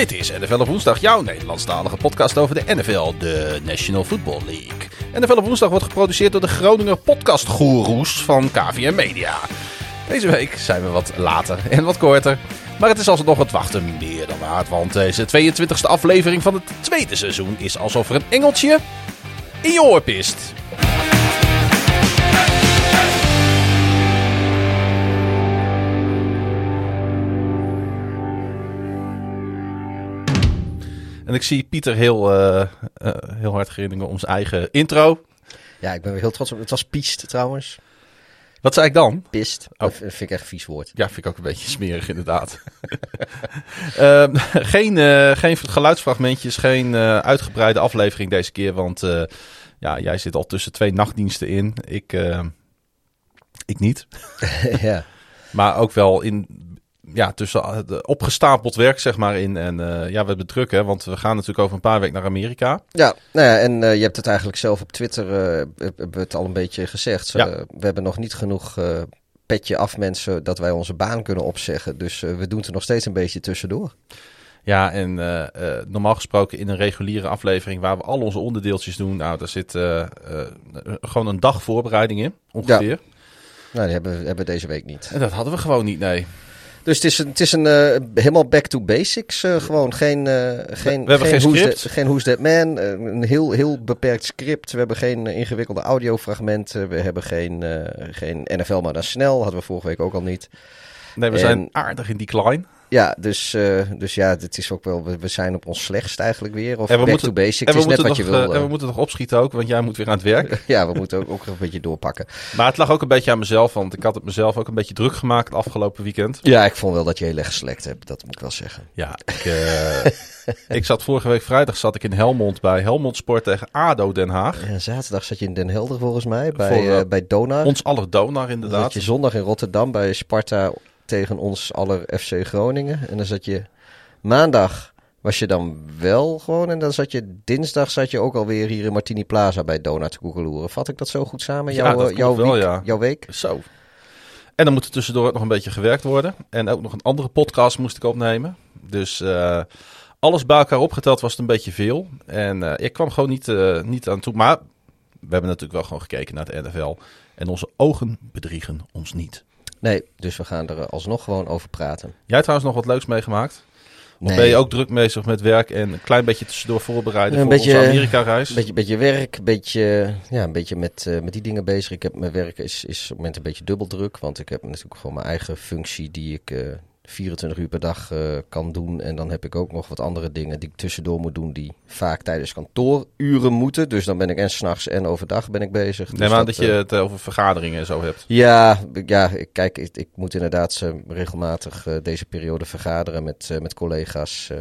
Dit is NFL op woensdag, jouw Nederlandstalige podcast over de NFL, de National Football League. NFL op woensdag wordt geproduceerd door de Groninger podcastgoeroes van KVM Media. Deze week zijn we wat later en wat korter, maar het is alsnog het wachten meer dan waard, want deze 22e aflevering van het tweede seizoen is alsof er een engeltje in je oor pist. En ik zie Pieter heel, eh, eh, heel hard grinniken om zijn eigen intro. Ja, ik ben weer heel trots op. Het was piest trouwens. Wat zei ik dan? Pist. Dat vind ik echt een vies woord. Ja, vind ik ook een beetje smerig inderdaad. Ehm, geen, eh, geen geluidsfragmentjes, geen uitgebreide aflevering deze keer. Want ja, jij zit al tussen twee nachtdiensten in. Ik, ik niet. ja. Maar ook wel in, ja, tussen eh, de opgestapeld werk zeg maar in. En eh, ja, we hebben druk hè, want we gaan natuurlijk over een paar weken naar Amerika. Ja, nou ja, en eh, je hebt het eigenlijk zelf op Twitter, hebben we het al een beetje gezegd. Ja. We hebben nog niet genoeg petje af mensen dat wij onze baan kunnen opzeggen. Dus we doen het er nog steeds een beetje tussendoor. Ja, en normaal gesproken in een reguliere aflevering waar we al onze onderdeeltjes doen, nou, daar zit gewoon een dag voorbereiding in, ongeveer. Nou, die hebben, hebben we deze week niet. En dat hadden we gewoon niet, nee. Dus het is een, het is een eh, helemaal back to basics. eh, gewoon geen, eh, geen, we geen who's script. that- geen Who's That Man. een heel, heel beperkt script. We hebben geen ingewikkelde audiofragmenten. We hebben geen, geen NFL maar dan snel. Hadden we vorige week ook al niet. Nee, we En- zijn aardig in decline. Ja, dus, eh, dus ja, het is ook wel. We, zijn op ons slechtst eigenlijk weer. Of En we back moeten- to basics. En Het we, is net moeten wat nog, je wil. eh, en we eh. moeten nog opschieten ook, want jij moet weer aan het werk. ja, we moeten ook, ook een beetje doorpakken. maar het lag ook een beetje aan mezelf, want ik had het mezelf ook een beetje druk gemaakt het afgelopen weekend. Ja, ik vond wel dat je heel erg geslekt hebt. Dat moet ik wel zeggen. Ja, ik, ik zat vorige week vrijdag zat ik in Helmond bij Helmond Sport tegen ADO Den Haag. En zaterdag zat je in Den Helder volgens mij. Bij, Voor, bij Donar. Ons aller donar inderdaad. je zondag in Rotterdam bij Sparta tegen ons aller FC Groningen. En dan zat je maandag was je dan wel gewoon. En dan zat je dinsdag zat je ook alweer hier in Martini Plaza bij Donut Koekeloeren. Vat ik dat zo goed samen? Ja, Jouw, dat eh, jouw, wel, week, ja. jouw week? Zo. En dan moet er tussendoor ook nog een beetje gewerkt worden. En ook nog een andere podcast moest ik opnemen. Dus eh, alles bij elkaar opgeteld was het een beetje veel. En eh, ik kwam gewoon niet, niet aan toe. Maar we hebben natuurlijk wel gewoon gekeken naar de NFL. En onze ogen bedriegen ons niet. Nee, dus we gaan er eh, alsnog gewoon over praten. Jij trouwens nog wat leuks meegemaakt? Of Nee. ben je ook druk bezig met werk en een klein beetje tussendoor voorbereiden Een voor beetje- onze Amerika-reis? Een beetje, beetje werk, een beetje, ja, een beetje met, eh, met die dingen bezig. Ik heb mijn werk is, is op het moment een beetje dubbel druk. Want ik heb natuurlijk gewoon mijn eigen functie die ik eh 24 uur per dag eh, kan doen. En dan heb ik ook nog wat andere dingen die ik tussendoor moet doen. Die vaak tijdens kantooruren moeten. Dus dan ben ik en s'nachts en overdag ben ik bezig. Nee, Dus maar dat, eh, je het over vergaderingen en zo hebt. ja, ja kijk, ik, ik moet inderdaad eh, regelmatig eh, deze periode vergaderen met, eh, met collega's eh,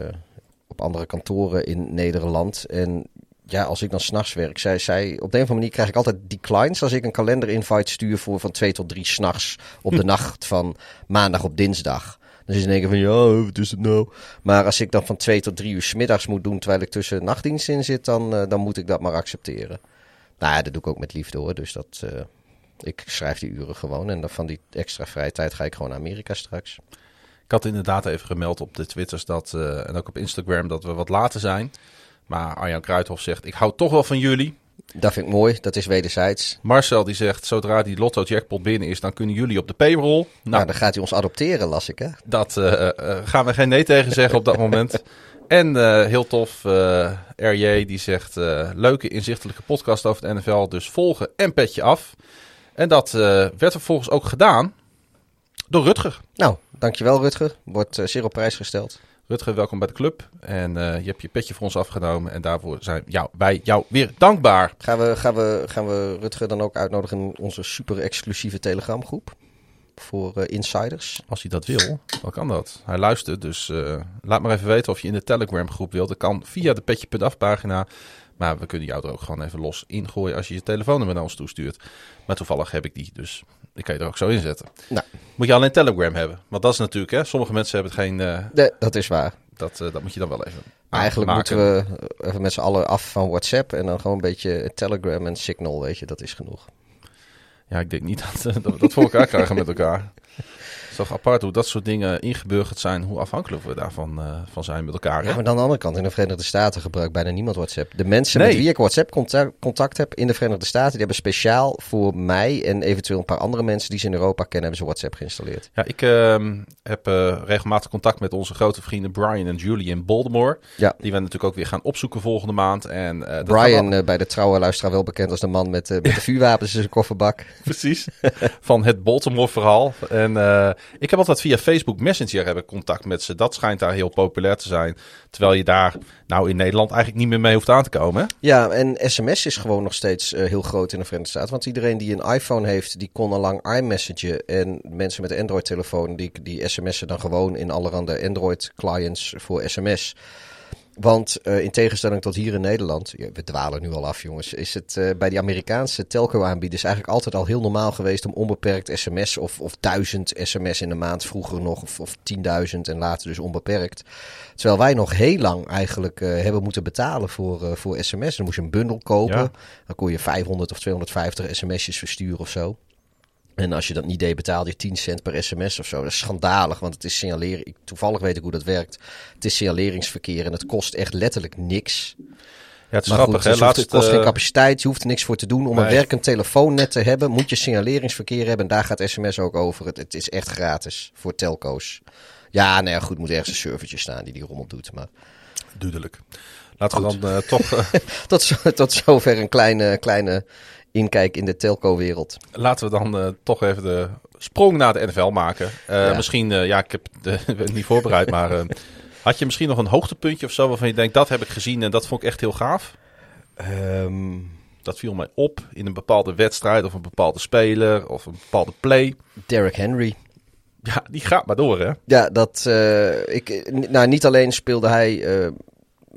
op andere kantoren in Nederland. En ja, als ik dan s'nachts werk, zij, zij, op de een of andere manier krijg ik altijd declines als ik een kalender-invite stuur voor van twee tot drie s'nachts op de nacht van maandag op dinsdag. Dan is ze denken van, ja, wat is het nou? Maar als ik dan van twee tot drie uur 's middags moet doen terwijl ik tussen nachtdienst in zit, dan, eh, dan moet ik dat maar accepteren. Nou ja, dat doe ik ook met liefde hoor, dus dat... eh, ik schrijf die uren gewoon en dan van die extra vrije tijd ga ik gewoon naar Amerika straks. Ik had inderdaad even gemeld op de Twitters dat, eh, en ook op Instagram dat we wat later zijn. Maar Arjan Kruithof zegt, ik hou toch wel van jullie. Dat vind ik mooi, dat is wederzijds. Marcel die zegt, zodra die lotto jackpot binnen is, dan kunnen jullie op de payroll. Nou, Nou, dan gaat hij ons adopteren, las ik hè. dat eh, eh, gaan we geen nee tegen zeggen op dat moment. En eh, heel tof, eh, RJ die zegt, eh, leuke inzichtelijke podcast over de NFL, dus volgen en petje af. En dat eh, werd vervolgens ook gedaan door Rutger. Nou, dankjewel Rutger. Wordt eh, zeer op prijs gesteld. Rutger, welkom bij de club. En eh, je hebt je petje voor ons afgenomen. En daarvoor zijn jou, wij jou weer dankbaar. Gaan we, gaan, we, gaan we Rutger dan ook uitnodigen in onze super exclusieve telegramgroep? Voor eh, insiders. Als hij dat wil, dan kan dat. Hij luistert, dus eh, laat maar even weten of je in de Telegram groep wilt. Dat kan via de petje.af pagina. Maar we kunnen jou er ook gewoon even los ingooien als je je telefoonnummer naar ons toestuurt. Maar toevallig heb ik die, dus ik kan je er ook zo in zetten. Nou. Moet je alleen Telegram hebben. Want dat is natuurlijk, hè, sommige mensen hebben het geen... eh, Nee, dat is waar. dat, eh, dat moet je dan wel even Eigenlijk moeten we even met z'n allen af van WhatsApp en dan gewoon een beetje Telegram en Signal, weet je, dat is genoeg. Ja, ik denk niet dat, dat we dat voor elkaar krijgen met elkaar. Het is toch apart hoe dat soort dingen ingeburgerd zijn, hoe afhankelijk we daarvan uh, van zijn met elkaar. Ja, maar aan de andere kant, in de Verenigde Staten gebruikt bijna niemand WhatsApp. De mensen met wie ik WhatsApp contact, contact, heb in de Verenigde Staten, die hebben speciaal voor mij en eventueel een paar andere mensen die ze in Europa kennen, hebben ze WhatsApp geïnstalleerd. Ja, ik uh, heb uh, regelmatig contact met onze grote vrienden Brian en Julie in Baltimore. Ja. Die we natuurlijk ook weer gaan opzoeken volgende maand. En, uh, Brian, bij de trouwe luisteraar wel bekend als de man met, met de vuurwapens in zijn kofferbak. Precies, van het Baltimore verhaal. En ik heb altijd via Facebook Messenger heb ik contact met ze. Dat schijnt daar heel populair te zijn. Terwijl je daar nou in Nederland eigenlijk niet meer mee hoeft aan te komen. Ja, en sms is gewoon nog steeds uh, heel groot in de Verenigde Staten. Want iedereen die een iPhone heeft, die kon al lang iMessagen. En mensen met een Android-telefoon, die, die sms'en dan gewoon in allerhande Android-clients voor sms. Want uh, in tegenstelling tot hier in Nederland, we dwalen nu al af jongens, is het uh, bij die Amerikaanse telco-aanbieders eigenlijk altijd al heel normaal geweest om onbeperkt sms of, of duizend sms in de maand vroeger nog, of, of 10.000 en later dus onbeperkt. Terwijl wij nog heel lang eigenlijk uh, hebben moeten betalen voor, voor sms. Dan moest je een bundel kopen, ja. dan kon je 500 of 250 sms'jes versturen of zo. En als je dat niet deed, betaalde je 10 cent per sms of zo. Dat is schandalig, want het is signaleren. Toevallig weet ik hoe dat werkt. Het is signaleringsverkeer en het kost echt letterlijk niks. Ja, het is grappig, goed, hè? Laatst, het kost geen eh, capaciteit, je hoeft er niks voor te doen. Om een werkend telefoonnet te hebben, moet je signaleringsverkeer hebben. En daar gaat sms ook over. Het, het is echt gratis voor telco's. Ja, nou ja, goed, moet ergens een servertje staan die die rommel doet. Maar... Duidelijk. Laten we dan uh, toch... Uh... tot, tot zover een kleine, kleine inkijk in de telco-wereld. Laten we dan uh, toch even de sprong naar de NFL maken. Ja. Misschien, uh, ja, ik heb het niet voorbereid, maar had je misschien nog een hoogtepuntje of zo waarvan je denkt, dat heb ik gezien en dat vond ik echt heel gaaf? Um... Dat viel mij op in een bepaalde wedstrijd of een bepaalde speler of een bepaalde play. Derrick Henry. Ja, die gaat maar door, hè? Ja, dat. ik, nou, niet alleen speelde hij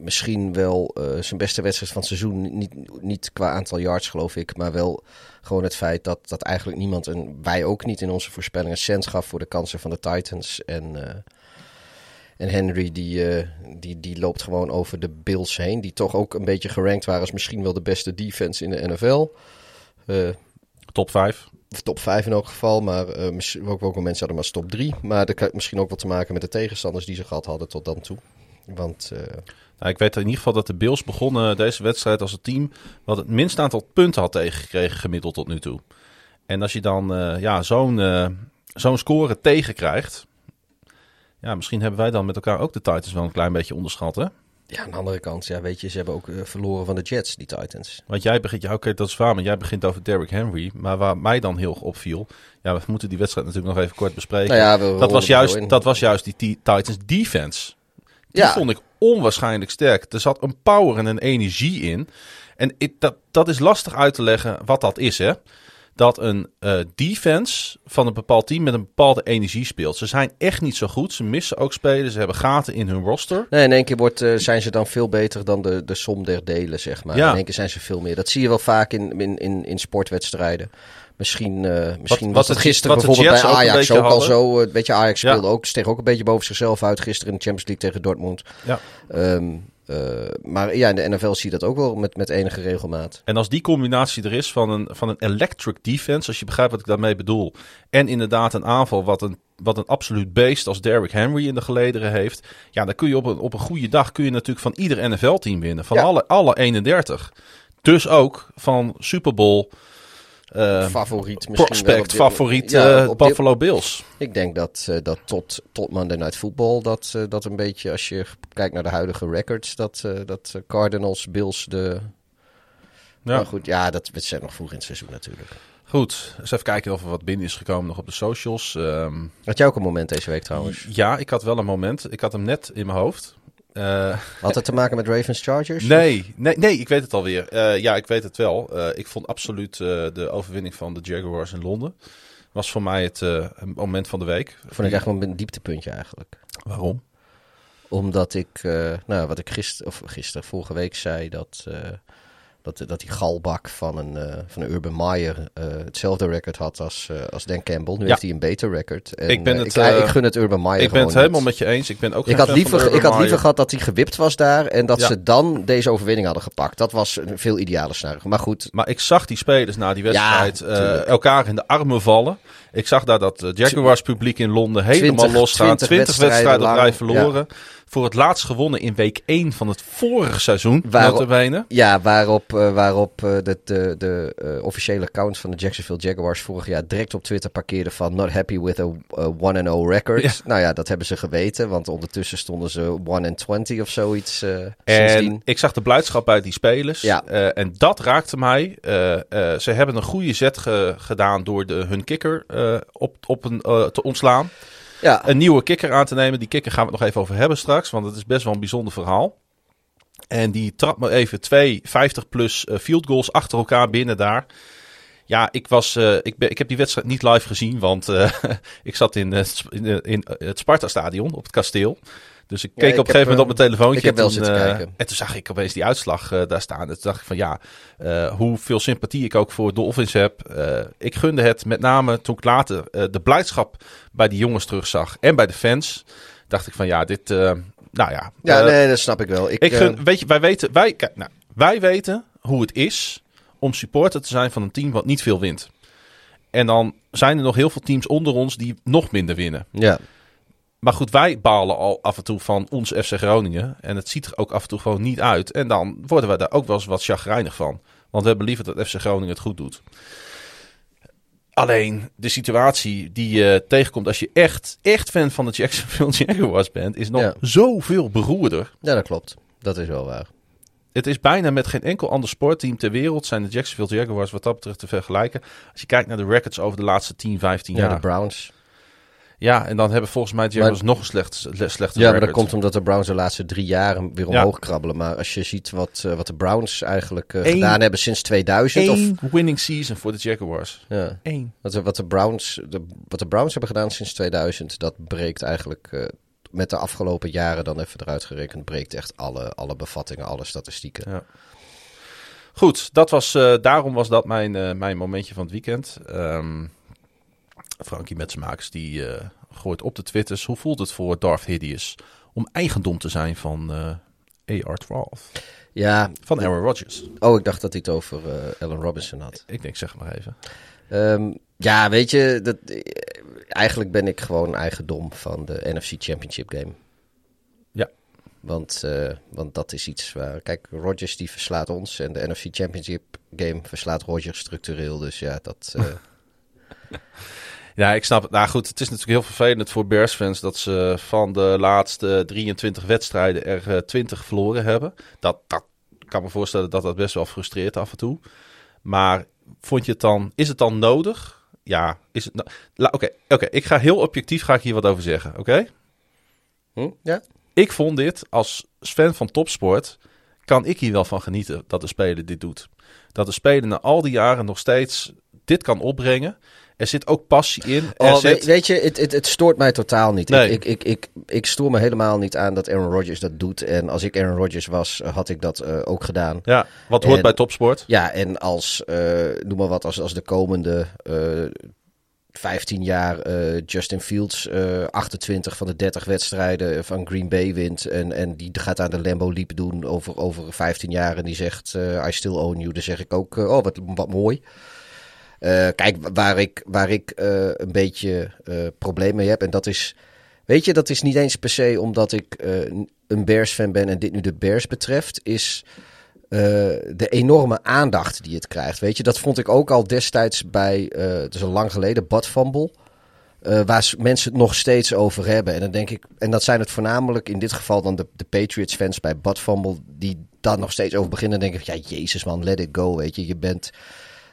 misschien wel uh, zijn beste wedstrijd van het seizoen. Niet, niet qua aantal yards, geloof ik. Maar wel gewoon het feit dat, dat eigenlijk niemand, en wij ook niet in onze voorspellingen, cent gaf voor de kansen van de Titans. En, uh, en Henry, die, uh, die, die loopt gewoon over de Bills heen. Die toch ook een beetje gerankt waren als misschien wel de beste defense in de NFL. top 5. Top 5 in elk geval, maar ook, ook wel mensen hadden maar top 3. Maar dat kan misschien ook wat te maken met de tegenstanders die ze gehad hadden tot dan toe. Want nou, ik weet in ieder geval dat de Bills begonnen deze wedstrijd als het team wat het minst aantal punten had tegengekregen gemiddeld tot nu toe. En als je dan uh, ja, zo'n uh, zo'n score tegenkrijgt, ja, misschien hebben wij dan met elkaar ook de Titans wel een klein beetje onderschat, hè? Ja, aan de andere kant, ja, weet je, ze hebben ook uh, verloren van de Jets, die Titans. Want jij begint, ja, oké, okay, dat is waar, maar jij begint over Derrick Henry. Maar waar mij dan heel opviel, ja, we moeten die wedstrijd natuurlijk nog even kort bespreken. Nou ja, we dat, was juist, dat was juist die Titans defense. Die ja. vond ik onwaarschijnlijk sterk. Er zat een power en een energie in. En dat, dat is lastig uit te leggen wat dat is, hè. Dat een uh, defense van een bepaald team met een bepaalde energie speelt. Ze zijn echt niet zo goed. Ze missen ook spelers. Ze hebben gaten in hun roster. Nee, in één keer wordt, uh, zijn ze dan veel beter dan de, de som der delen, zeg maar. Ja. In één keer zijn ze veel meer. Dat zie je wel vaak in, in, in, in sportwedstrijden. Misschien, uh, misschien wat, was het gisteren bijvoorbeeld bij Ajax ook, al zo. Uh, weet je, Ajax speelde ook, steeg ook een beetje boven zichzelf uit gisteren in de Champions League tegen Dortmund. Ja. Um, uh, maar ja, in de NFL zie je dat ook wel met, met enige regelmaat. En als die combinatie er is van een, van een electric defense, als je begrijpt wat ik daarmee bedoel. En inderdaad een aanval wat een, wat een absoluut beest als Derrick Henry in de gelederen heeft. Ja, dan kun je op een, op een goede dag kun je natuurlijk van ieder NFL-team winnen. Van ja. alle, alle 31. Dus ook van Super Bowl uh, favoriet misschien prospect, favoriet ja, uh, Buffalo Bills. Ik denk dat, uh, dat tot, tot Monday Night Football, dat, dat een beetje, als je kijkt naar de huidige records, dat, dat Cardinals, Bills de... Ja. Maar goed, ja, dat zijn nog vroeg in het seizoen natuurlijk. Goed, eens even kijken of er wat binnen is gekomen nog op de socials. Um, had jij ook een moment deze week trouwens? Ja, ik had wel een moment. Ik had hem net in mijn hoofd. Uh, Had het te maken met Ravens Chargers? Nee, nee, nee ik weet het alweer. Uh, ja, ik weet het wel. Uh, ik vond absoluut de overwinning van de Jaguars in Londen. Was voor mij het moment van de week. Vond ik echt wel een dieptepuntje eigenlijk. Waarom? Omdat ik, nou, wat ik gisteren, of gisteren, vorige week zei, dat, Dat, dat die galbak van een, eh, van een Urban Meyer eh, hetzelfde record had als, eh, als Dan Campbell. Nu Ja. heeft hij een beter record. En, Ik ben het, ik, ik gun het Urban Meyer ik ben het helemaal met je eens. Ik ben ook Ik had, liever, ik had liever gehad dat hij gewipt was daar en dat Ja. ze dan deze overwinning hadden gepakt. Dat was een veel idealer scenario. Maar goed, Maar ik zag die spelers na die wedstrijd Ja, elkaar in de armen vallen. Ik zag daar dat Jaguars publiek in Londen helemaal 20 losgaan. 20, 20 wedstrijden op rij wedstrijden verloren. Voor het laatst gewonnen in week 1 van het vorige seizoen. Waarop-. Ja, waarop, eh, waarop eh, de, de, de eh, officiële account van de Jacksonville Jaguars vorig jaar direct op Twitter parkeerde van not happy with a 1-0 record. Ja. Nou ja, dat hebben ze geweten, want ondertussen stonden ze 1-20 of zoiets En ik zag de blijdschap bij die spelers. Ja. En dat raakte mij. Ze hebben een goede zet ge- gedaan door de, hun kikker eh, op, op een, te ontslaan. Ja, Een nieuwe kikker aan te nemen. Die kikker gaan we het nog even over hebben straks. Want het is best wel een bijzonder verhaal. En die trapt me even twee 50 plus eh, field goals achter elkaar binnen daar. Ja, ik, was, eh, ik, ben, ik heb die wedstrijd niet live gezien. Want eh, ik zat in, in, in het Sparta-stadion op het kasteel. Dus ik Ja, keek ik op een gegeven moment op mijn telefoontje. ik heb wel Toen, zitten eh, kijken. En toen zag ik opeens die uitslag eh, daar staan. En toen dacht ik van ja, eh, hoeveel sympathie ik ook voor Dolphins heb. Ik gunde het met name toen ik later de blijdschap bij die jongens terugzag. En bij de fans. Dacht ik van ja, dit... nou ja, ja nee, dat snap ik wel. Ik, ik gun, weet je, wij weten, wij, kijk, nou, wij weten hoe het is om supporter te zijn van een team wat niet veel wint. En dan zijn er nog heel veel teams onder ons die nog minder winnen. ja. Maar goed, wij balen al af en toe van ons FC Groningen. En het ziet er ook af en toe gewoon niet uit. En dan worden we daar ook wel eens wat chagrijnig van. Want we hebben liever dat FC Groningen het goed doet. Alleen de situatie die je tegenkomt als je echt, echt fan van de Jacksonville Jaguars bent, is nog Ja. zoveel beroerder. ja, dat klopt. Dat is wel waar. Het is bijna met geen enkel ander sportteam ter wereld zijn de Jacksonville Jaguars wat dat betreft te vergelijken. Als je kijkt naar de records over de laatste 10, 15 Ja, jaar. de Browns. Ja, en dan hebben volgens mij de Jaguars nog een slecht, slechte Ja, maar dat komt omdat de Browns de laatste drie jaren weer omhoog krabbelen. Maar als je ziet wat, eh, wat de Browns eigenlijk eh, Eén- gedaan hebben sinds 2000. Of, Eén winning season voor de Jaguars. ja. Eén. Wat de, wat, de Browns, de, wat de Browns hebben gedaan sinds 2000, dat breekt eigenlijk eh, met de afgelopen jaren dan even eruit gerekend, breekt echt alle, alle bevattingen, alle statistieken. Goed, dat was, eh, daarom was dat mijn, eh, mijn momentje van het weekend. Ehm Frankie Metsenmakers die eh, gooit op de twitters. Hoe voelt het voor Darth Hideous om eigendom te zijn van eh AR-12? Ja, Van Aaron Rodgers. oh, ik dacht dat hij het over eh Allen Robinson had. Ik denk, zeg maar even. Ehm, ja, weet je, dat, eh, eigenlijk ben ik gewoon eigendom van de NFC Championship game. Ja. Want, eh, want dat is iets waar... Kijk, Rodgers die verslaat ons en de NFC Championship game verslaat Rodgers structureel. Dus ja, dat... eh, Ja, ik snap het. Nou goed, het is natuurlijk heel vervelend voor Bears-fans dat ze van de laatste 23 wedstrijden er eh, 20 verloren hebben. Dat, dat ik kan me voorstellen dat dat best wel frustreert af en toe. Maar vond je het dan, is het dan nodig? Ja, is het. no- Oké, oké. ik ga heel objectief ga ik hier wat over zeggen. Oké? hm? Ja? Ik vond dit als fan van topsport. Kan ik hier wel van genieten dat de speler dit doet. Dat de speler na al die jaren nog steeds dit kan opbrengen. Er zit ook passie in. Oh, zit, weet, weet je, het, het, het stoort mij totaal niet. Nee. Ik, ik, ik, ik, stoor me helemaal niet aan dat Aaron Rodgers dat doet. En als ik Aaron Rodgers was, eh, had ik dat eh, ook gedaan. Ja, wat hoort En- bij topsport. Ja, en als, eh, noem maar wat, als, als de komende eh 15 jaar Justin Fields eh 28 van de 30 wedstrijden van Green Bay wint. En, en die gaat aan de Lambo Leap doen over, over 15 jaar. En die zegt, I still own you. Dan zeg ik ook, oh, wat, wat mooi. Eh, kijk, waar ik, waar ik eh, een beetje eh probleem mee heb. En dat is, weet je, dat is niet eens per se omdat ik een Bears-fan ben en dit nu de Bears betreft. Is de enorme aandacht die het krijgt. Weet je, dat vond ik ook al destijds bij, eh het is al lang geleden, Bad Fumble. eh, waar mensen het nog steeds over hebben. En dan denk ik, en dat zijn het voornamelijk in dit geval dan de, Patriots fans bij Bad Fumble, die daar nog steeds over beginnen. Dan denk ik, ja, jezus man, let it go. Weet je, je bent,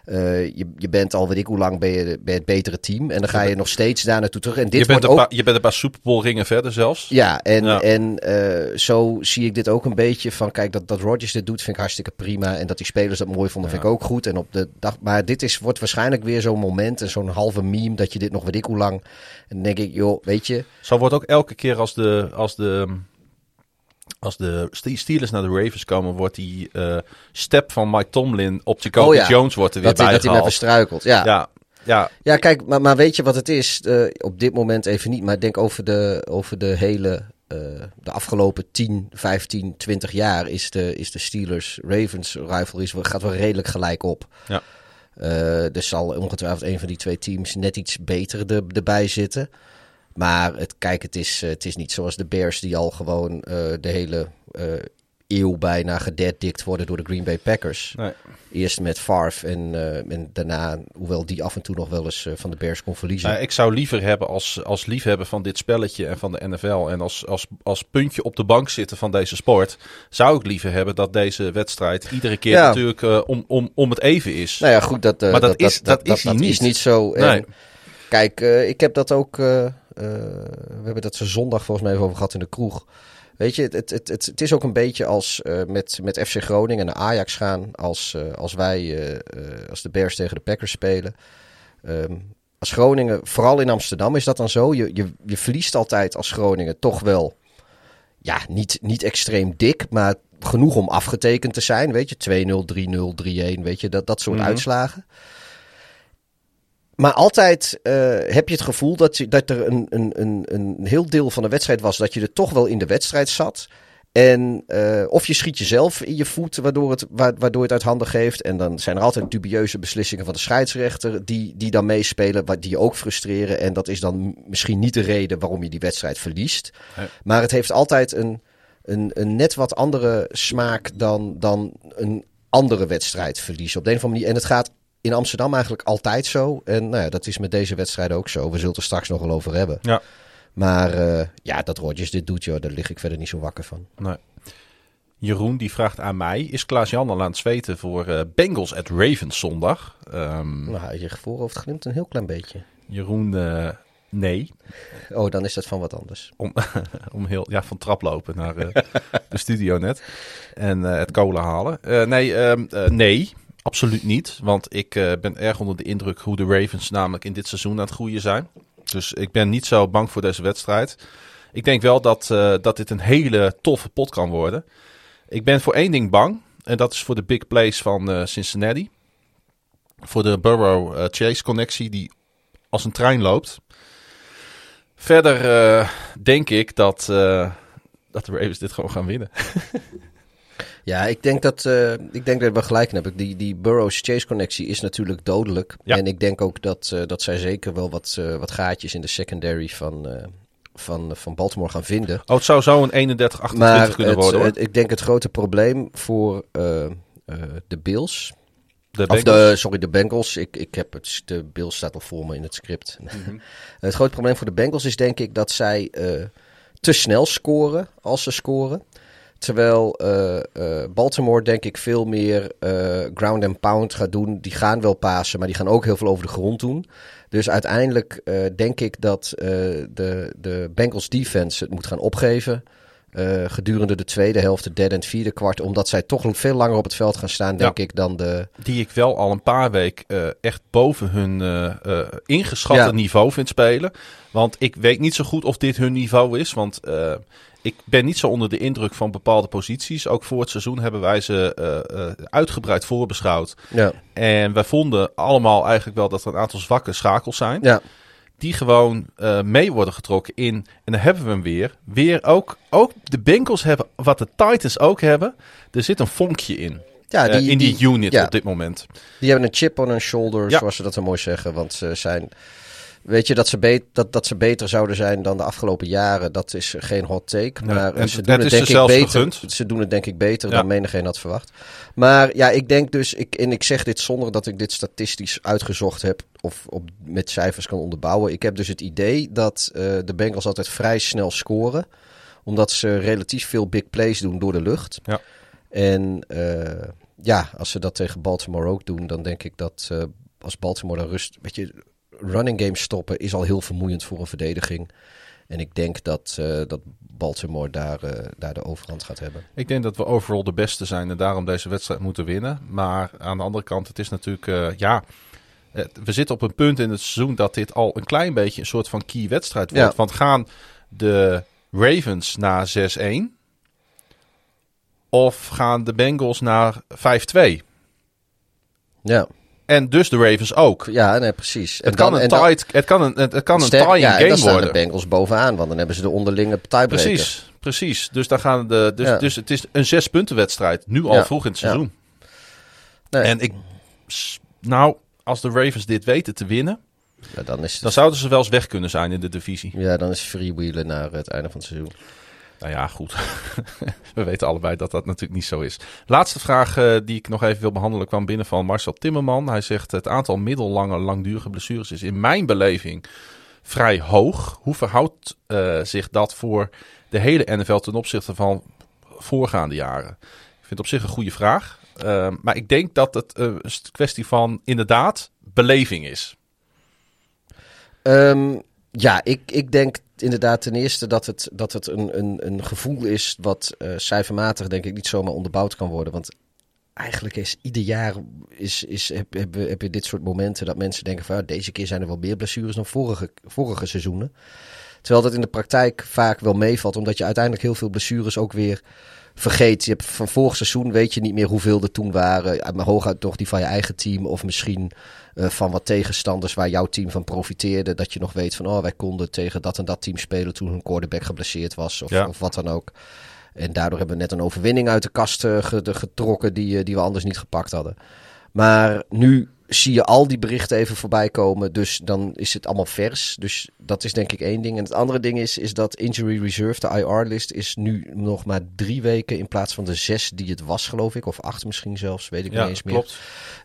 eh, je, je bent al weet ik hoe lang ben je, bij het betere team. En dan ga je nog steeds daar naartoe terug. En dit Je bent, ook paar, je bent een paar Super Bowl ringen verder zelfs. ja, en, Ja. en eh, zo zie ik dit ook een beetje van, kijk, dat, dat Rodgers dit doet vind ik hartstikke prima. En dat die spelers dat mooi vonden, vind ik ook goed. En op de dag, maar dit is, wordt waarschijnlijk weer zo'n moment en zo'n halve meme dat je dit nog weet ik hoe lang. En dan denk ik, joh, weet je, Zo wordt ook elke keer als de, als de, als de Ste- Steelers naar de Ravens komen, wordt die eh, step van Mike Tomlin op Jacoby Oh ja, Jones wordt er weer Dat, hij- dat hij bijgehaald. verstruikelt. Ja. Ja, ja, Ja, kijk, maar, maar weet je wat het is? Eh, op dit moment even niet, maar ik denk over de, over de hele, eh, de afgelopen 10, 15, 20 jaar is de, is de Steelers-Ravens rivalry gaat wel redelijk gelijk op. Ja. Er zal ongetwijfeld een van die twee teams net iets beter er, erbij zitten. Maar het, kijk, het is, eh, het is niet zoals de Bears die al gewoon eh, de hele eh, eeuw bijna gededdikt worden door de Green Bay Packers. nee. Eerst met Favre en, en daarna, hoewel die af en toe nog wel eens van de Bears kon verliezen. Nou, ik zou liever hebben als, als liefhebber van dit spelletje en van de NFL en als, als, als puntje op de bank zitten van deze sport, zou ik liever hebben dat deze wedstrijd iedere keer Ja. natuurlijk om, om, om het even is. nou ja, goed, dat, Maar dat is- dat is niet. is niet zo. En Nee. Kijk, eh, ik heb dat ook. eh, eh, we hebben dat zo zondag volgens mij even over gehad in de kroeg. Weet je, het, het, het, het, is ook een beetje als met, met FC Groningen naar Ajax gaan. Als, als wij, als de Bears tegen de Packers spelen. Ehm, als Groningen, vooral in Amsterdam is dat dan zo. Je, je, je verliest altijd als Groningen toch wel. Ja, niet, niet extreem dik, maar genoeg om afgetekend te zijn. Weet je, 2-0, 3-0, 3-1, weet je, dat, dat soort Mhm. uitslagen. Maar altijd eh, heb je het gevoel dat, je, dat er een, een, een, een heel deel van de wedstrijd was dat je er toch wel in de wedstrijd zat. En eh, of je schiet jezelf in je voet, waardoor het, wa- waardoor het uit handen geeft. En dan zijn er altijd dubieuze beslissingen van de scheidsrechter die, die dan meespelen, wat die je ook frustreren. En dat is dan misschien niet de reden waarom je die wedstrijd verliest. Nee. Maar het heeft altijd een, een, een net wat andere smaak dan, dan een andere wedstrijd verliezen. Op de een of andere manier. En het gaat in Amsterdam eigenlijk altijd zo. En nou ja, dat is met deze wedstrijd ook zo. We zullen het er straks nog wel over hebben. Ja. Maar eh, ja, dat Rodgers dit doet, joh, daar lig ik verder niet zo wakker van. Nee. Jeroen die vraagt aan mij: Is Klaas-Jan al aan het zweten voor eh, Bengals at Ravens zondag? Ehm, Nou, je voorhoofd glimt een heel klein beetje. Jeroen, eh, nee. Oh, dan is dat van wat anders. Om, om heel, ja, van traplopen naar de studio net. En het kolen halen. Nee, ehm, eh, nee, absoluut niet. Want ik eh, ben erg onder de indruk hoe de Ravens namelijk in dit seizoen aan het groeien zijn. Dus ik ben niet zo bang voor deze wedstrijd. Ik denk wel dat, eh, dat dit een hele toffe pot kan worden. Ik ben voor één ding bang. En dat is voor de big plays van eh, Cincinnati. Voor de Burrow-Chase-connectie die als een trein loopt. Verder denk ik dat, dat de Ravens dit gewoon gaan winnen. Ja, ik denk dat, eh, ik denk dat we gelijk hebben. Die, die Burrows-Chase-connectie is natuurlijk dodelijk. Ja. En ik denk ook dat, eh, dat zij zeker wel wat, eh, wat gaatjes in de secondary van, van, van Baltimore gaan vinden. Oh, het zou zo een 31-28 Maar kunnen het, worden hoor. ik denk het grote probleem voor de Bills. de Of de, sorry, de Bengals. Ik, ik heb het, de Bills staat al voor me in het script. Mhm. het grote probleem voor de Bengals is denk ik dat zij te snel scoren als ze scoren. Terwijl eh, eh, Baltimore denk ik veel meer eh, ground and pound gaat doen. Die gaan wel pasen, maar die gaan ook heel veel over de grond doen. Dus uiteindelijk denk ik dat de, de Bengals defense het moet gaan opgeven. gedurende de tweede helft, de derde en vierde kwart. Omdat zij toch veel langer op het veld gaan staan, denk ik, dan de... Die ik wel al een paar weken echt boven hun ingeschatte Ja. niveau vind spelen. Want ik weet niet zo goed of dit hun niveau is. Want ik ben niet zo onder de indruk van bepaalde posities. Ook voor het seizoen hebben wij ze eh, eh, uitgebreid voorbeschouwd. Ja, En wij vonden allemaal eigenlijk wel dat er een aantal zwakke schakels zijn. ja. die gewoon eh, mee worden getrokken in. En dan hebben we hem weer. Weer ook, ook de Bengals hebben, wat de Titans ook hebben. Er zit een vonkje in. ja in die, unit ja. op dit moment. Die hebben een chip on hun shoulder, zoals ze dat zo mooi zeggen. Want ze zijn. Weet je dat ze, bet- dat, dat ze beter zouden zijn dan de afgelopen jaren? Dat is geen hot take. Maar en ze doen het, denk ze ik beter. gegund. Ze doen het denk ik beter Ja. dan menigeen had verwacht. Maar ja, ik denk dus, ik, en ik zeg dit zonder dat ik dit statistisch uitgezocht heb of op, met cijfers kan onderbouwen. Ik heb dus het idee dat eh, de Bengals altijd vrij snel scoren. Omdat ze relatief veel big plays doen door de lucht. Ja. En eh, ja, als ze dat tegen Baltimore ook doen, dan denk ik dat eh, als Baltimore dan rust. Weet je, running game stoppen is al heel vermoeiend voor een verdediging. En ik denk dat, eh, dat Baltimore daar, eh, daar de overhand gaat hebben. Ik denk dat we overal de beste zijn en daarom deze wedstrijd moeten winnen. Maar aan de andere kant, het is natuurlijk, eh, ja, we zitten op een punt in het seizoen dat dit al een klein beetje een soort van key wedstrijd wordt. Ja. Want gaan de Ravens naar 6-1 Of gaan de Bengals naar 5-2? Ja, En dus de Ravens ook. ja nee, precies. Het kan, een tight, het kan een, het kan een tying ja, en game dan staan worden. de Bengals bovenaan, want dan hebben ze de onderlinge tiebreaker. Precies, precies. Dus, daar gaan de, dus, Ja. dus het is een zes punten wedstrijd. Nu al Ja, vroeg in het ja. seizoen. Nee, En ik, nou, als de Ravens dit weten te winnen, ja, dan is het dan zouden ze wel eens weg kunnen zijn in de divisie. Ja, dan is freewheelen naar het einde van het seizoen. Nou ja, goed. We weten allebei dat dat natuurlijk niet zo is. Laatste vraag eh, die ik nog even wil behandelen kwam binnen van Marcel Timmerman. Hij zegt het aantal middellange, langdurige blessures is in mijn beleving vrij hoog. Hoe verhoudt eh, zich dat voor de hele NFL ten opzichte van voorgaande jaren? Ik vind het op zich een goede vraag. Eh, maar ik denk dat het een kwestie van inderdaad beleving is. Ehm, ja, ik, ik denk inderdaad ten eerste dat het, dat het een, een, een gevoel is wat eh, cijfermatig denk ik niet zomaar onderbouwd kan worden. Want eigenlijk is ieder jaar is, is, heb, heb, heb je dit soort momenten dat mensen denken van ja, deze keer zijn er wel meer blessures dan vorige, vorige seizoenen. Terwijl dat in de praktijk vaak wel meevalt, omdat je uiteindelijk heel veel blessures ook weer vergeet. Je hebt van vorig seizoen weet je niet meer hoeveel er toen waren. Maar hooguit toch die van je eigen team of misschien eh, van wat tegenstanders waar jouw team van profiteerde. Dat je nog weet van oh, wij konden tegen dat en dat team spelen toen hun quarterback geblesseerd was of, Ja. of wat dan ook. En daardoor hebben we net een overwinning uit de kast eh, getrokken die, eh, die we anders niet gepakt hadden. Maar nu zie je al die berichten even voorbij komen. Dus dan is het allemaal vers. Dus dat is denk ik één ding. En het andere ding is, is dat Injury Reserve, de IR-list, is nu nog maar drie weken in plaats van de zes die het was, geloof ik. Of acht misschien zelfs, weet ik Ja, niet eens meer. klopt.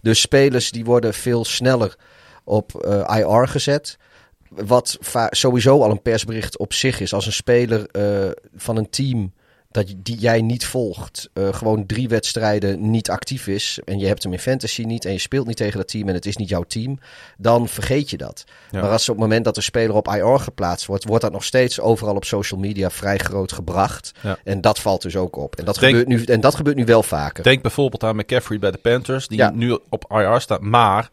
Dus spelers die worden veel sneller op eh, IR gezet. Wat sowieso al een persbericht op zich is. Als een speler eh, van een team dat die jij niet volgt, eh, gewoon drie wedstrijden niet actief is. En je hebt hem in fantasy niet en je speelt niet tegen dat team en het is niet jouw team. Dan vergeet je dat. Ja. Maar als op het moment dat de speler op IR geplaatst wordt, wordt dat nog steeds overal op social media vrij groot gebracht. Ja. En dat valt dus ook op. En dat, Denk- gebeurt, nu, en dat gebeurt nu wel vaker. Denk bijvoorbeeld aan McCaffrey bij de Panthers, die Ja. nu op IR staat, maar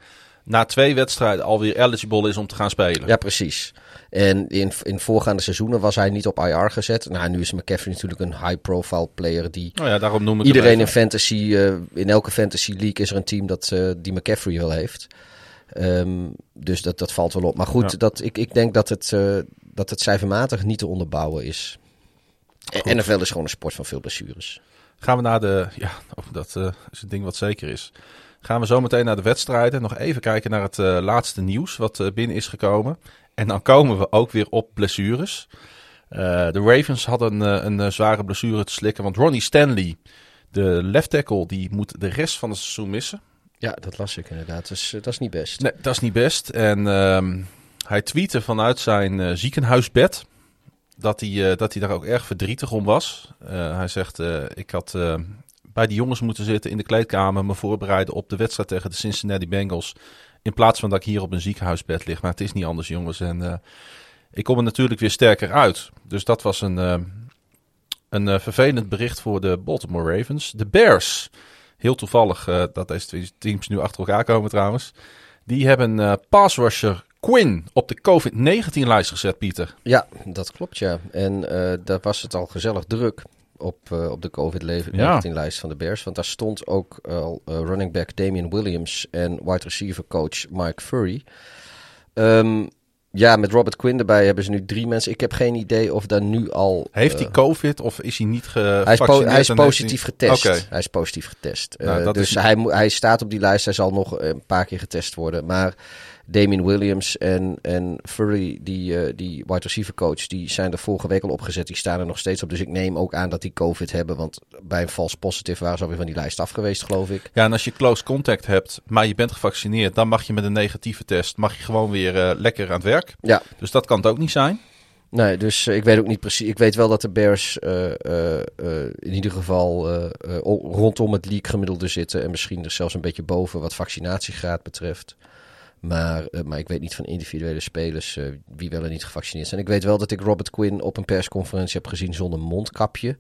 na twee wedstrijden alweer eligible is om te gaan spelen. Ja, precies. En in, in voorgaande seizoenen was hij niet op IR gezet. Nou, nu is McCaffrey natuurlijk een high-profile player die Nou ja, daarom noem ik iedereen in fantasy, eh, in elke fantasy league is er een team dat eh, die McCaffrey wel heeft. Ehm, dus dat, dat valt wel op. Maar goed, Ja. dat, ik, ik denk dat het, eh, dat het cijfermatig niet te onderbouwen is. En NFL is gewoon een sport van veel blessures. Gaan we naar de, ja, oh, dat is het ding wat zeker is. Gaan we zo meteen naar de wedstrijden. Nog even kijken naar het eh, laatste nieuws wat eh, binnen is gekomen. En dan komen we ook weer op blessures. Eh, de Ravens hadden een zware blessure te slikken. Want Ronnie Stanley, de left tackle, die moet de rest van het seizoen missen. Ja, dat las ik inderdaad. Dus dat is niet best. Nee, dat is niet best. En ehm, hij tweette vanuit zijn ziekenhuisbed dat hij, dat hij daar ook erg verdrietig om was. Hij zegt, ik had bij die jongens moeten zitten in de kleedkamer, me voorbereiden op de wedstrijd tegen de Cincinnati Bengals. In plaats van dat ik hier op een ziekenhuisbed lig. Maar het is niet anders, jongens. En eh, ik kom er natuurlijk weer sterker uit. Dus dat was een, eh, een eh, vervelend bericht voor de Baltimore Ravens. De Bears, heel toevallig dat deze twee teams nu achter elkaar komen trouwens. Die hebben eh pass rusher Quinn op de COVID-19-lijst gezet, Pieter. Ja, dat klopt ja. En daar was het al gezellig druk op, eh, op de COVID-19-lijst van de Bears. Want daar stond ook al eh, running back Damian Williams en wide receiver coach Mike Furry. Ehm, ja, met Robert Quinn erbij hebben ze nu drie mensen. Ik heb geen idee of daar nu al... Heeft eh, hij COVID of is hij niet gevaccineerd? hij is, po- hij is en heeft positief getest. Oké. Hij is positief getest. Nou, Eh, dus is- hij, hij staat op die lijst. Hij zal nog een paar keer getest worden. Maar Damien Williams en, en Furry, die, eh, die wide receiver coach, die zijn er vorige week al opgezet. Die staan er nog steeds op. Dus ik neem ook aan dat die COVID hebben. Want bij een false positive waren ze alweer van die lijst af geweest, geloof ik. Ja, en als je close contact hebt, maar je bent gevaccineerd, dan mag je met een negatieve test mag je gewoon weer eh, lekker aan het werk. Ja, Dus dat kan het ook niet zijn. nee, dus eh, ik weet ook niet precies. Ik weet wel dat de Bears in ieder geval rondom het league gemiddelde zitten. En misschien er zelfs een beetje boven wat vaccinatiegraad betreft. Maar, eh, maar ik weet niet van individuele spelers eh, wie wel en niet gevaccineerd zijn. Ik weet wel dat ik Robert Quinn op een persconferentie heb gezien zonder mondkapje.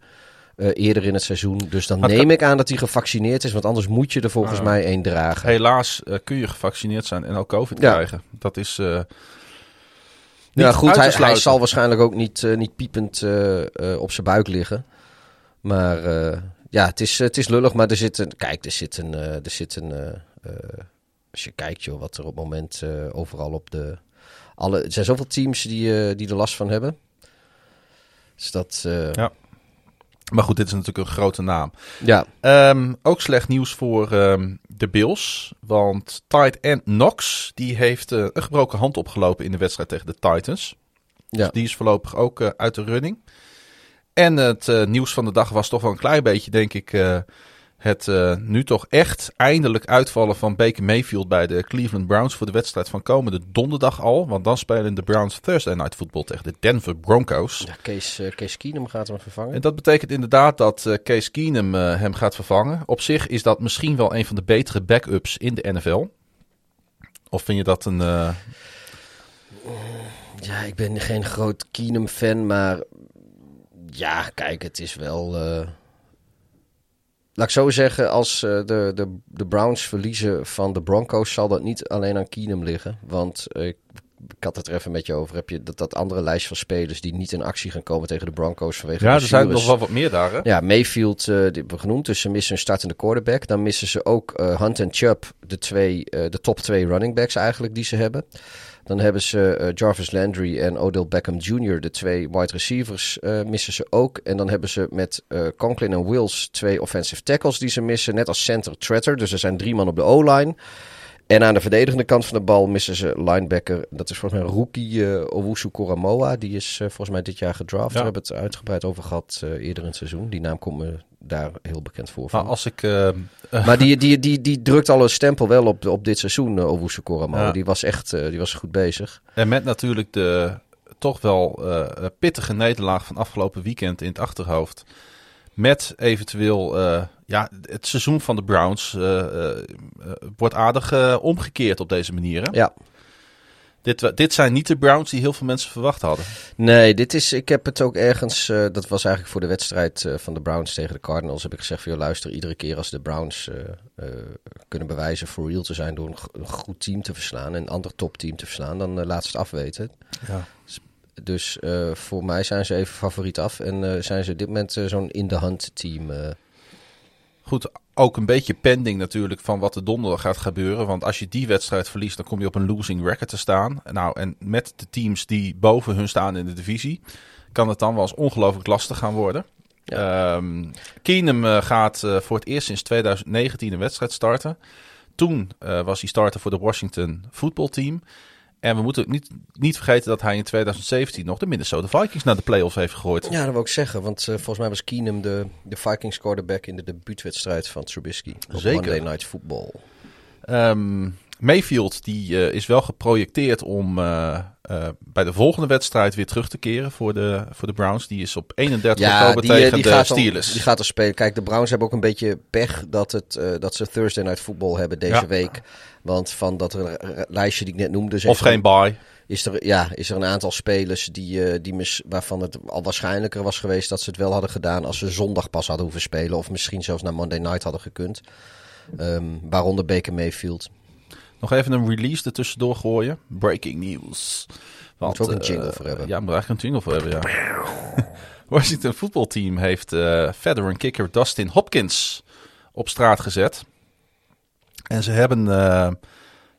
eh, eerder in het seizoen. Dus dan Maar neem ik aan dat hij gevaccineerd is. Want anders moet je er volgens Ah. mij één dragen. Helaas kun je gevaccineerd zijn en ook COVID Ja. krijgen. Dat is. ja, niet goed, hij, hij zal waarschijnlijk ook niet, niet piepend op zijn buik liggen. Maar ja, het is, het is lullig, maar er zit een. Kijk, er zit een. er zit een als je kijkt, joh, wat er op het moment eh, overal op de. Alle, er zijn zoveel teams die, eh, die er last van hebben. Dus dat. eh, Ja. Maar goed, dit is natuurlijk een grote naam. ja, Ehm, ook slecht nieuws voor ehm, de Bills. Want tight end Knox die heeft een gebroken hand opgelopen in de wedstrijd tegen de Titans. ja. Dus die is voorlopig ook uit de running. En het nieuws van de dag was toch wel een klein beetje, denk ik, het eh, nu toch echt eindelijk uitvallen van Baker Mayfield bij de Cleveland Browns voor de wedstrijd van komende donderdag al. Want dan spelen de Browns Thursday Night Football tegen de Denver Broncos. ja Kees, Kees Keenum gaat hem vervangen. En dat betekent inderdaad dat eh, Case Keenum hem gaat vervangen. Op zich is dat misschien wel een van de betere backups in de NFL. Of vind je dat een... Ja, ik ben geen groot Keenum-fan, maar ja, kijk, het is wel. Laat ik zo zeggen, als eh, de, de, de Browns verliezen van de Broncos, zal dat niet alleen aan Keenum liggen. Want eh, ik, ik had het er even met je over. Heb je dat, dat andere lijst van spelers die niet in actie gaan komen tegen de Broncos vanwege ja, er zijn nog wel wat meer daar, hè? Ja, Mayfield, eh, die hebben we genoemd. Dus ze missen een startende quarterback. Dan missen ze ook Hunt en Chubb, de, twee, de top twee running backs eigenlijk die ze hebben. Dan hebben ze eh, Jarvis Landry en Odell Beckham Jr., de twee wide receivers, eh, missen ze ook. En dan hebben ze met eh, Conklin en Wills twee offensive tackles die ze missen. Net als center Tretter. Dus er zijn drie man op de O-line. En aan de verdedigende kant van de bal missen ze linebacker. Dat is volgens mij rookie uh, Owusu Koramoa. Die is uh, volgens mij dit jaar gedraft. Ja. We hebben het uitgebreid over gehad uh, eerder in het seizoen. Die naam komt me daar heel bekend voor. Van. Maar als ik... Uh, maar die, die, die, die drukt al een stempel wel op, op dit seizoen, uh, Owusu Koramoa. Ja. Die was echt die was goed bezig. En met natuurlijk de toch wel pittige nederlaag van afgelopen weekend in het achterhoofd. Met eventueel uh, ja, het seizoen van de Browns uh, wordt aardig omgekeerd op deze manier. Hè? Ja. Dit, dit zijn niet de Browns die heel veel mensen verwacht hadden. Nee, dit is, ik heb het ook ergens. Uh, dat was eigenlijk voor de wedstrijd uh, van de Browns tegen de Cardinals. Heb ik gezegd: van, luister, iedere keer als de Browns uh, kunnen bewijzen voor real te zijn door een, een, goed team te verslaan. en een ander topteam te verslaan, dan laat ze het afweten. Ja. Dus voor mij zijn ze even favoriet af. En zijn ze op dit moment zo'n in-de-hand team. Goed, ook een beetje pending natuurlijk van wat er donderdag gaat gebeuren. Want als je die wedstrijd verliest, dan kom je op een losing record te staan. Nou, en met de teams die boven hun staan in de divisie, kan het dan wel eens ongelooflijk lastig gaan worden. Ja. Um, Keenum uh, gaat uh, voor het eerst sinds 2019 een wedstrijd starten. Toen uh, was hij starter voor de Washington voetbalteam. En we moeten niet, niet vergeten dat hij in 2017 nog de Minnesota Vikings naar de playoffs heeft gegooid. Ja, dat wil ik zeggen. Want uh, volgens mij was Keenum de, de Vikings quarterback in de debuutwedstrijd van Trubisky. Op Zeker. Monday Night Football. Um, Mayfield die, uh, is wel geprojecteerd om uh, bij de volgende wedstrijd weer terug te keren voor de, voor de Browns. Die is op 31 ja, oktober die, tegen die de gaat Steelers. Dan, die gaat er spelen. Kijk, de Browns hebben ook een beetje pech dat, het, dat ze Thursday Night Football hebben deze Ja. week. Want van dat lijstje die ik net noemde... Of geen bye. Is er, ja, is er een aantal spelers die, uh, die mis, waarvan het al waarschijnlijker was geweest dat ze het wel hadden gedaan als ze zondag pas hadden hoeven spelen. Of misschien zelfs naar Monday Night hadden gekund. Um, waaronder Baker Mayfield. Nog even een release ertussendoor gooien. Breaking news. Want, Moet ook een jingle uh, voor hebben. Ja, moet eigenlijk een jingle voor hebben, ja. Washington voetbalteam heeft uh, veteran kicker Dustin Hopkins op straat gezet. En ze hebben... Uh,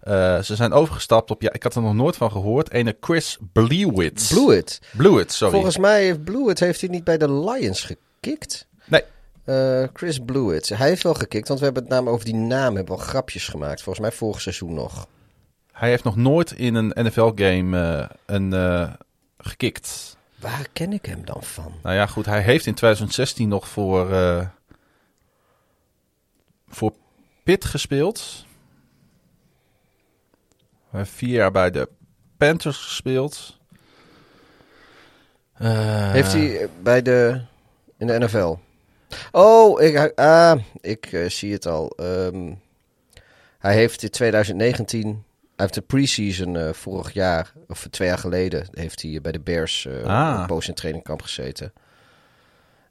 uh, ze zijn overgestapt op, ja, ik had er nog nooit van gehoord, ene Chris Blewett. Blewett? Blewett, sorry. Volgens mij heeft Blewett heeft hij niet bij de Lions gekikt. Nee. Uh, Chris Blewett. Hij heeft wel gekikt, want we hebben het namelijk over die naam hebben wel grapjes gemaakt. Volgens mij vorig seizoen nog. Hij heeft nog nooit in een NFL-game uh, een gekikt. Waar ken ik hem dan van? Nou ja, goed, hij heeft in 2016 nog voor, voor Pitt gespeeld. Hij heeft vier jaar bij de Panthers gespeeld. Uh, heeft hij bij de in de NFL? Oh, ik, ah, ik uh, zie het al. Um, hij heeft in 2019, hij heeft de preseason uh, vorig jaar, of twee jaar geleden, heeft hij bij de Bears ah. een poos in trainingkamp gezeten.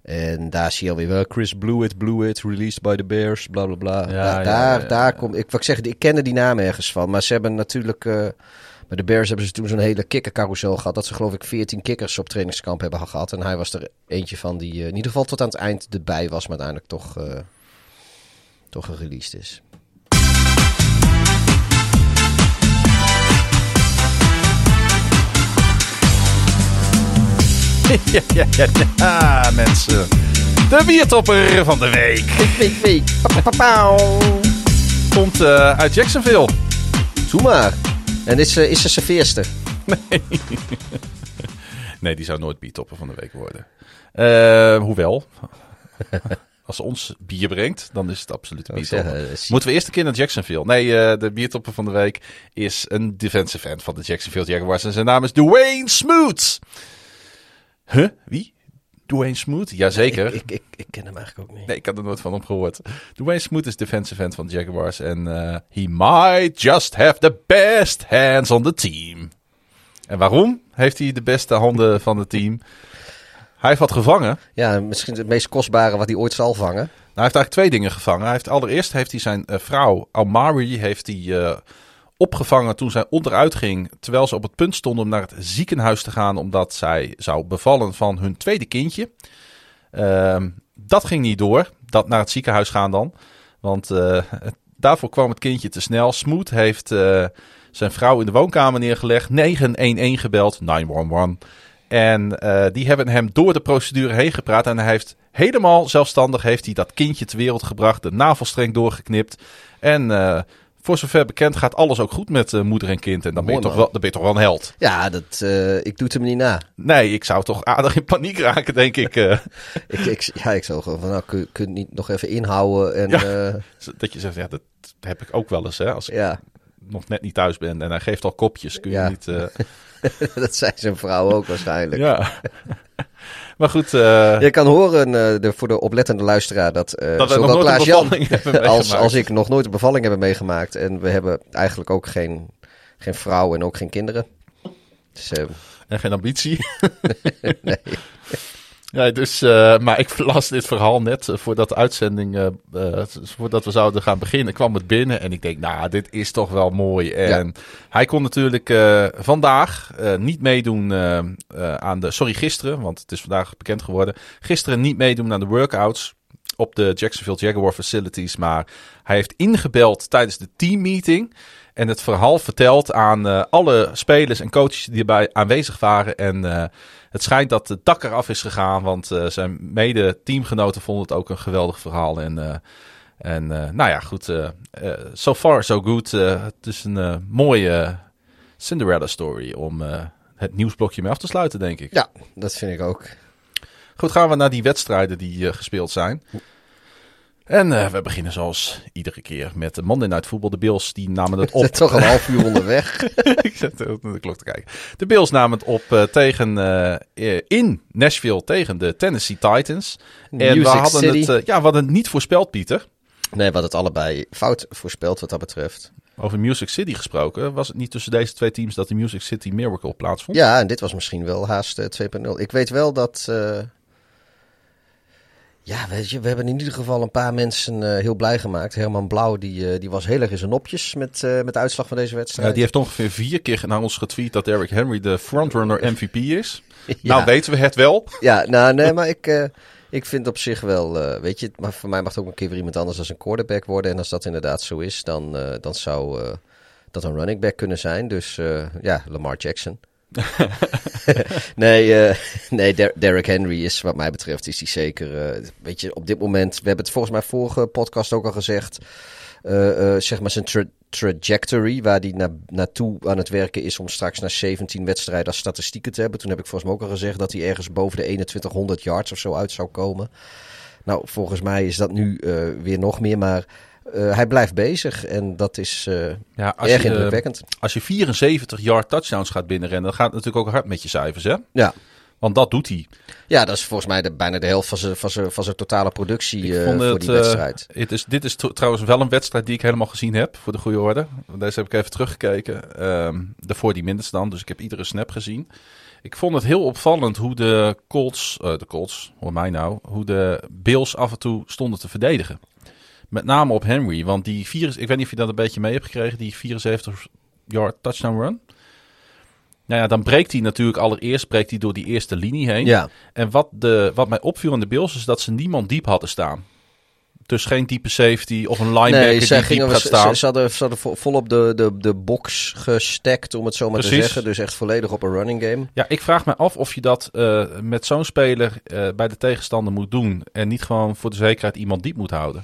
En daar zie je alweer wel Chris Blewett, Blewett, released by the Bears, bla bla bla. Ja, da daar, ja, ja, daar komt, ik, wat ik zeg, ik kende die naam ergens van, maar ze hebben natuurlijk uh, Bij de Bears hebben ze toen zo'n hele kikkercarousel gehad. Dat ze geloof ik 14 kikkers op trainingskamp hebben gehad. En hij was er eentje van die uh, in ieder geval tot aan het eind erbij was. Maar uiteindelijk toch, uh, toch gereleased is. ja, ja, ja, ja, mensen. De biertopper van de week. Week, week. Komt uh, uit Jacksonville. Doe maar. En is, uh, is ze serveerster? Nee. nee, die zou nooit biertopper van de week worden. Uh, hoewel, als ze ons bier brengt, dan is het absoluut een biertopper. Moeten we eerst een keer naar Jacksonville? Nee, uh, de biertopper van de week is een defensive fan van de Jacksonville Jaguars. En zijn naam is Dwayne Smoot. Huh? Wie? Dwayne Smoot? Jazeker. Ik, ik, ik, ik, ken hem eigenlijk ook niet. Nee, ik had er nooit van hem gehoord. Dwayne Smoot is defensive end van de Jaguars. En uh, he might just have the best hands on the team. En waarom heeft hij de beste handen van het team? Hij heeft wat gevangen. Ja, misschien het meest kostbare wat hij ooit zal vangen. Nou, hij heeft eigenlijk twee dingen gevangen. Hij heeft, allereerst heeft hij zijn uh, vrouw, Almari, heeft hij... Uh, opgevangen toen zij onderuit ging. Terwijl ze op het punt stonden om naar het ziekenhuis te gaan. Omdat zij zou bevallen van hun tweede kindje. Uh, dat ging niet door. Dat naar het ziekenhuis gaan dan. Want uh, daarvoor kwam het kindje te snel. Smoot heeft uh, zijn vrouw in de woonkamer neergelegd. 911 gebeld. 911. En uh, die hebben hem door de procedure heen gepraat. En hij heeft helemaal zelfstandig heeft hij dat kindje ter wereld gebracht. De navelstreng doorgeknipt. En voor zover bekend gaat alles ook goed met uh, moeder en kind. En dan ben, je toch wel, dan ben je toch wel een held. Ja, dat, uh, ik doe het hem niet na. Nee, ik zou toch aardig in paniek raken, denk ik. Uh. ik, ik, ja, ik zou gewoon van, nou, kun, kun je niet nog even inhouden? En, ja, dat je zegt, ja, dat heb ik ook wel eens, hè. Als ja. ik nog net niet thuis ben en hij geeft al kopjes, kun je ja. niet... dat zei zijn vrouw ook waarschijnlijk. Ja. Maar goed. Uh, je kan horen uh, de, voor de oplettende luisteraar dat, uh, dat zowel Klaas Jan als, als ik nog nooit een bevalling hebben meegemaakt. En we hebben eigenlijk ook geen, geen vrouw en ook geen kinderen. Dus, en geen ambitie. nee. Ja, dus, uh, maar ik las dit verhaal net uh, voordat de uitzending, uh, voordat we zouden gaan beginnen, kwam het binnen. En ik denk, nou, dit is toch wel mooi. En ja. hij kon natuurlijk vandaag niet meedoen aan de, sorry, gisteren, want het is vandaag bekend geworden. Gisteren niet meedoen aan de workouts op de Jacksonville Jaguar facilities. Maar hij heeft ingebeld tijdens de teammeeting. En het verhaal verteld aan alle spelers en coaches die erbij aanwezig waren. En het schijnt dat het dak eraf is gegaan, want uh, zijn mede-teamgenoten vonden het ook een geweldig verhaal. En, uh, en uh, nou ja, goed. so far, so good. het is een mooie Cinderella story om het nieuwsblokje mee af te sluiten, denk ik. Ja, dat vind ik ook. Goed, gaan we naar die wedstrijden die gespeeld zijn. En uh, we beginnen zoals iedere keer met de Monday Night Football. De Bills die namen het op. Toch een half uur onderweg. ik zet de klok te kijken. De Bills namen het op uh, tegen, uh, in Nashville tegen de Tennessee Titans. Music en we hadden, City. het, ja, we hadden het niet voorspeld, Pieter. Nee, we hadden het allebei fout voorspeld wat dat betreft. Over Music City gesproken. Was het niet tussen deze twee teams dat de Music City Miracle plaatsvond? Ja, en dit was misschien wel haast 2.0. Ik weet wel dat... Ja, weet je, we hebben in ieder geval een paar mensen uh, heel blij gemaakt. Herman Blauw, die, uh, die was heel erg in zijn nopjes met, uh, met de uitslag van deze wedstrijd. Ja, die heeft ongeveer vier keer naar ons getweet dat Derrick Henry de frontrunner MVP is. ja. Nou weten we het wel. Ja, nou nee, maar ik, ik vind op zich wel, weet je, maar voor mij mag het ook een keer weer iemand anders als een quarterback worden. En als dat inderdaad zo is, dan, dan zou dat een running back kunnen zijn. Dus ja, Lamar Jackson. nee, uh, nee Der Derrick Henry is wat mij betreft is hij zeker. Uh, weet je, op dit moment, we hebben het volgens mij vorige podcast ook al gezegd. Uh, zeg maar zijn tra trajectory, waar hij na naartoe aan het werken is om straks na 17 wedstrijden als statistieken te hebben. Toen heb ik volgens mij ook al gezegd dat hij ergens boven de 2100 yards of zo uit zou komen. Nou, volgens mij is dat nu weer nog meer, maar uh, hij blijft bezig en dat is uh, ja, als erg je, indrukwekkend. Als je 74 yard touchdowns gaat binnenrennen, dan gaat het natuurlijk ook hard met je cijfers, hè? Ja. Want dat doet hij. Ja, dat is volgens mij de, bijna de helft van zijn, van zijn, van zijn totale productie uh, voor het, die wedstrijd. Het is, dit is trouwens wel een wedstrijd die ik helemaal gezien heb, voor de goede orde. Deze heb ik even teruggekeken. Um, de voor die minders dan, dus ik heb iedere snap gezien. Ik vond het heel opvallend hoe de Colts, de Colts, hoor mij nou, hoe de Bills af en toe stonden te verdedigen. Met name op Henry. Want die vier, ik weet niet of je dat een beetje mee hebt gekregen. Die 74 yard touchdown run. Nou ja, dan breekt hij natuurlijk allereerst breekt hij door die eerste linie heen. Ja, En wat, de, wat mij opviel aan de Bills is dat ze niemand diep hadden staan. Dus geen diepe safety of een linebacker nee, die diep gingen, gaat ze, staan. ze, hadden, ze hadden vo- volop de, de, de box gestekt, om het zo maar te zeggen. Dus echt volledig op een running game. Ja, ik vraag me af of je dat eh, met zo'n speler eh, bij de tegenstander moet doen. En niet gewoon voor de zekerheid iemand diep moet houden.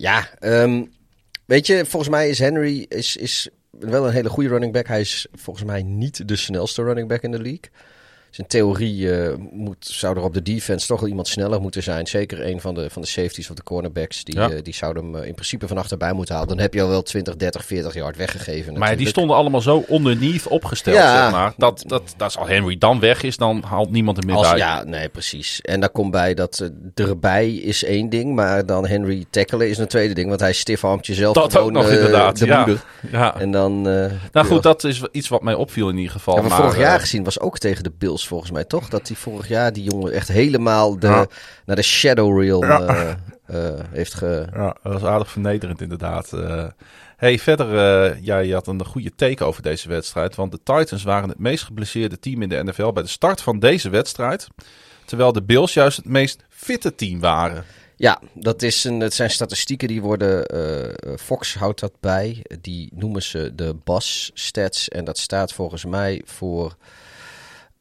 Ja, ehm, weet je, volgens mij is Henry is, is wel een hele goede running back. Hij is volgens mij niet de snelste running back in de league. In theorie eh, moet, zou er op de defense toch wel iemand sneller moeten zijn. Zeker een van de, van de safeties of de cornerbacks. Die, Ja. eh, die zouden hem eh, in principe van achterbij moeten halen. Dan heb je al wel 20, 30, 40 yard weggegeven. Maar die stonden allemaal zo underneath opgesteld, Ja. zeg maar. Dat, dat, dat als Henry dan weg is, dan haalt niemand hem meer Als, bij. ja, nee, precies. En daar komt bij dat erbij is één ding, maar dan Henry tackelen is een tweede ding. Want hij stifarmt jezelf Dat ook gewoon nog eh, inderdaad, de ja. moeder. Ja. En dan... Nou goed, dat is iets wat mij opviel in ieder geval. maar, vorig jaar gezien, was ook tegen de Bills volgens mij, toch? Dat hij vorig jaar die jongen echt helemaal de, Ja. naar de shadow reel Ja. eh, eh, heeft ge... Ja, dat was aardig vernederend inderdaad. Eh hey, verder, ja, je had een goede take over deze wedstrijd. Want de Titans waren het meest geblesseerde team in de NFL bij de start van deze wedstrijd. Terwijl de Bills juist het meest fitte team waren. Ja, dat, is een, het zijn statistieken die worden... Fox houdt dat bij. Die noemen ze de BAS stats. En dat staat volgens mij voor...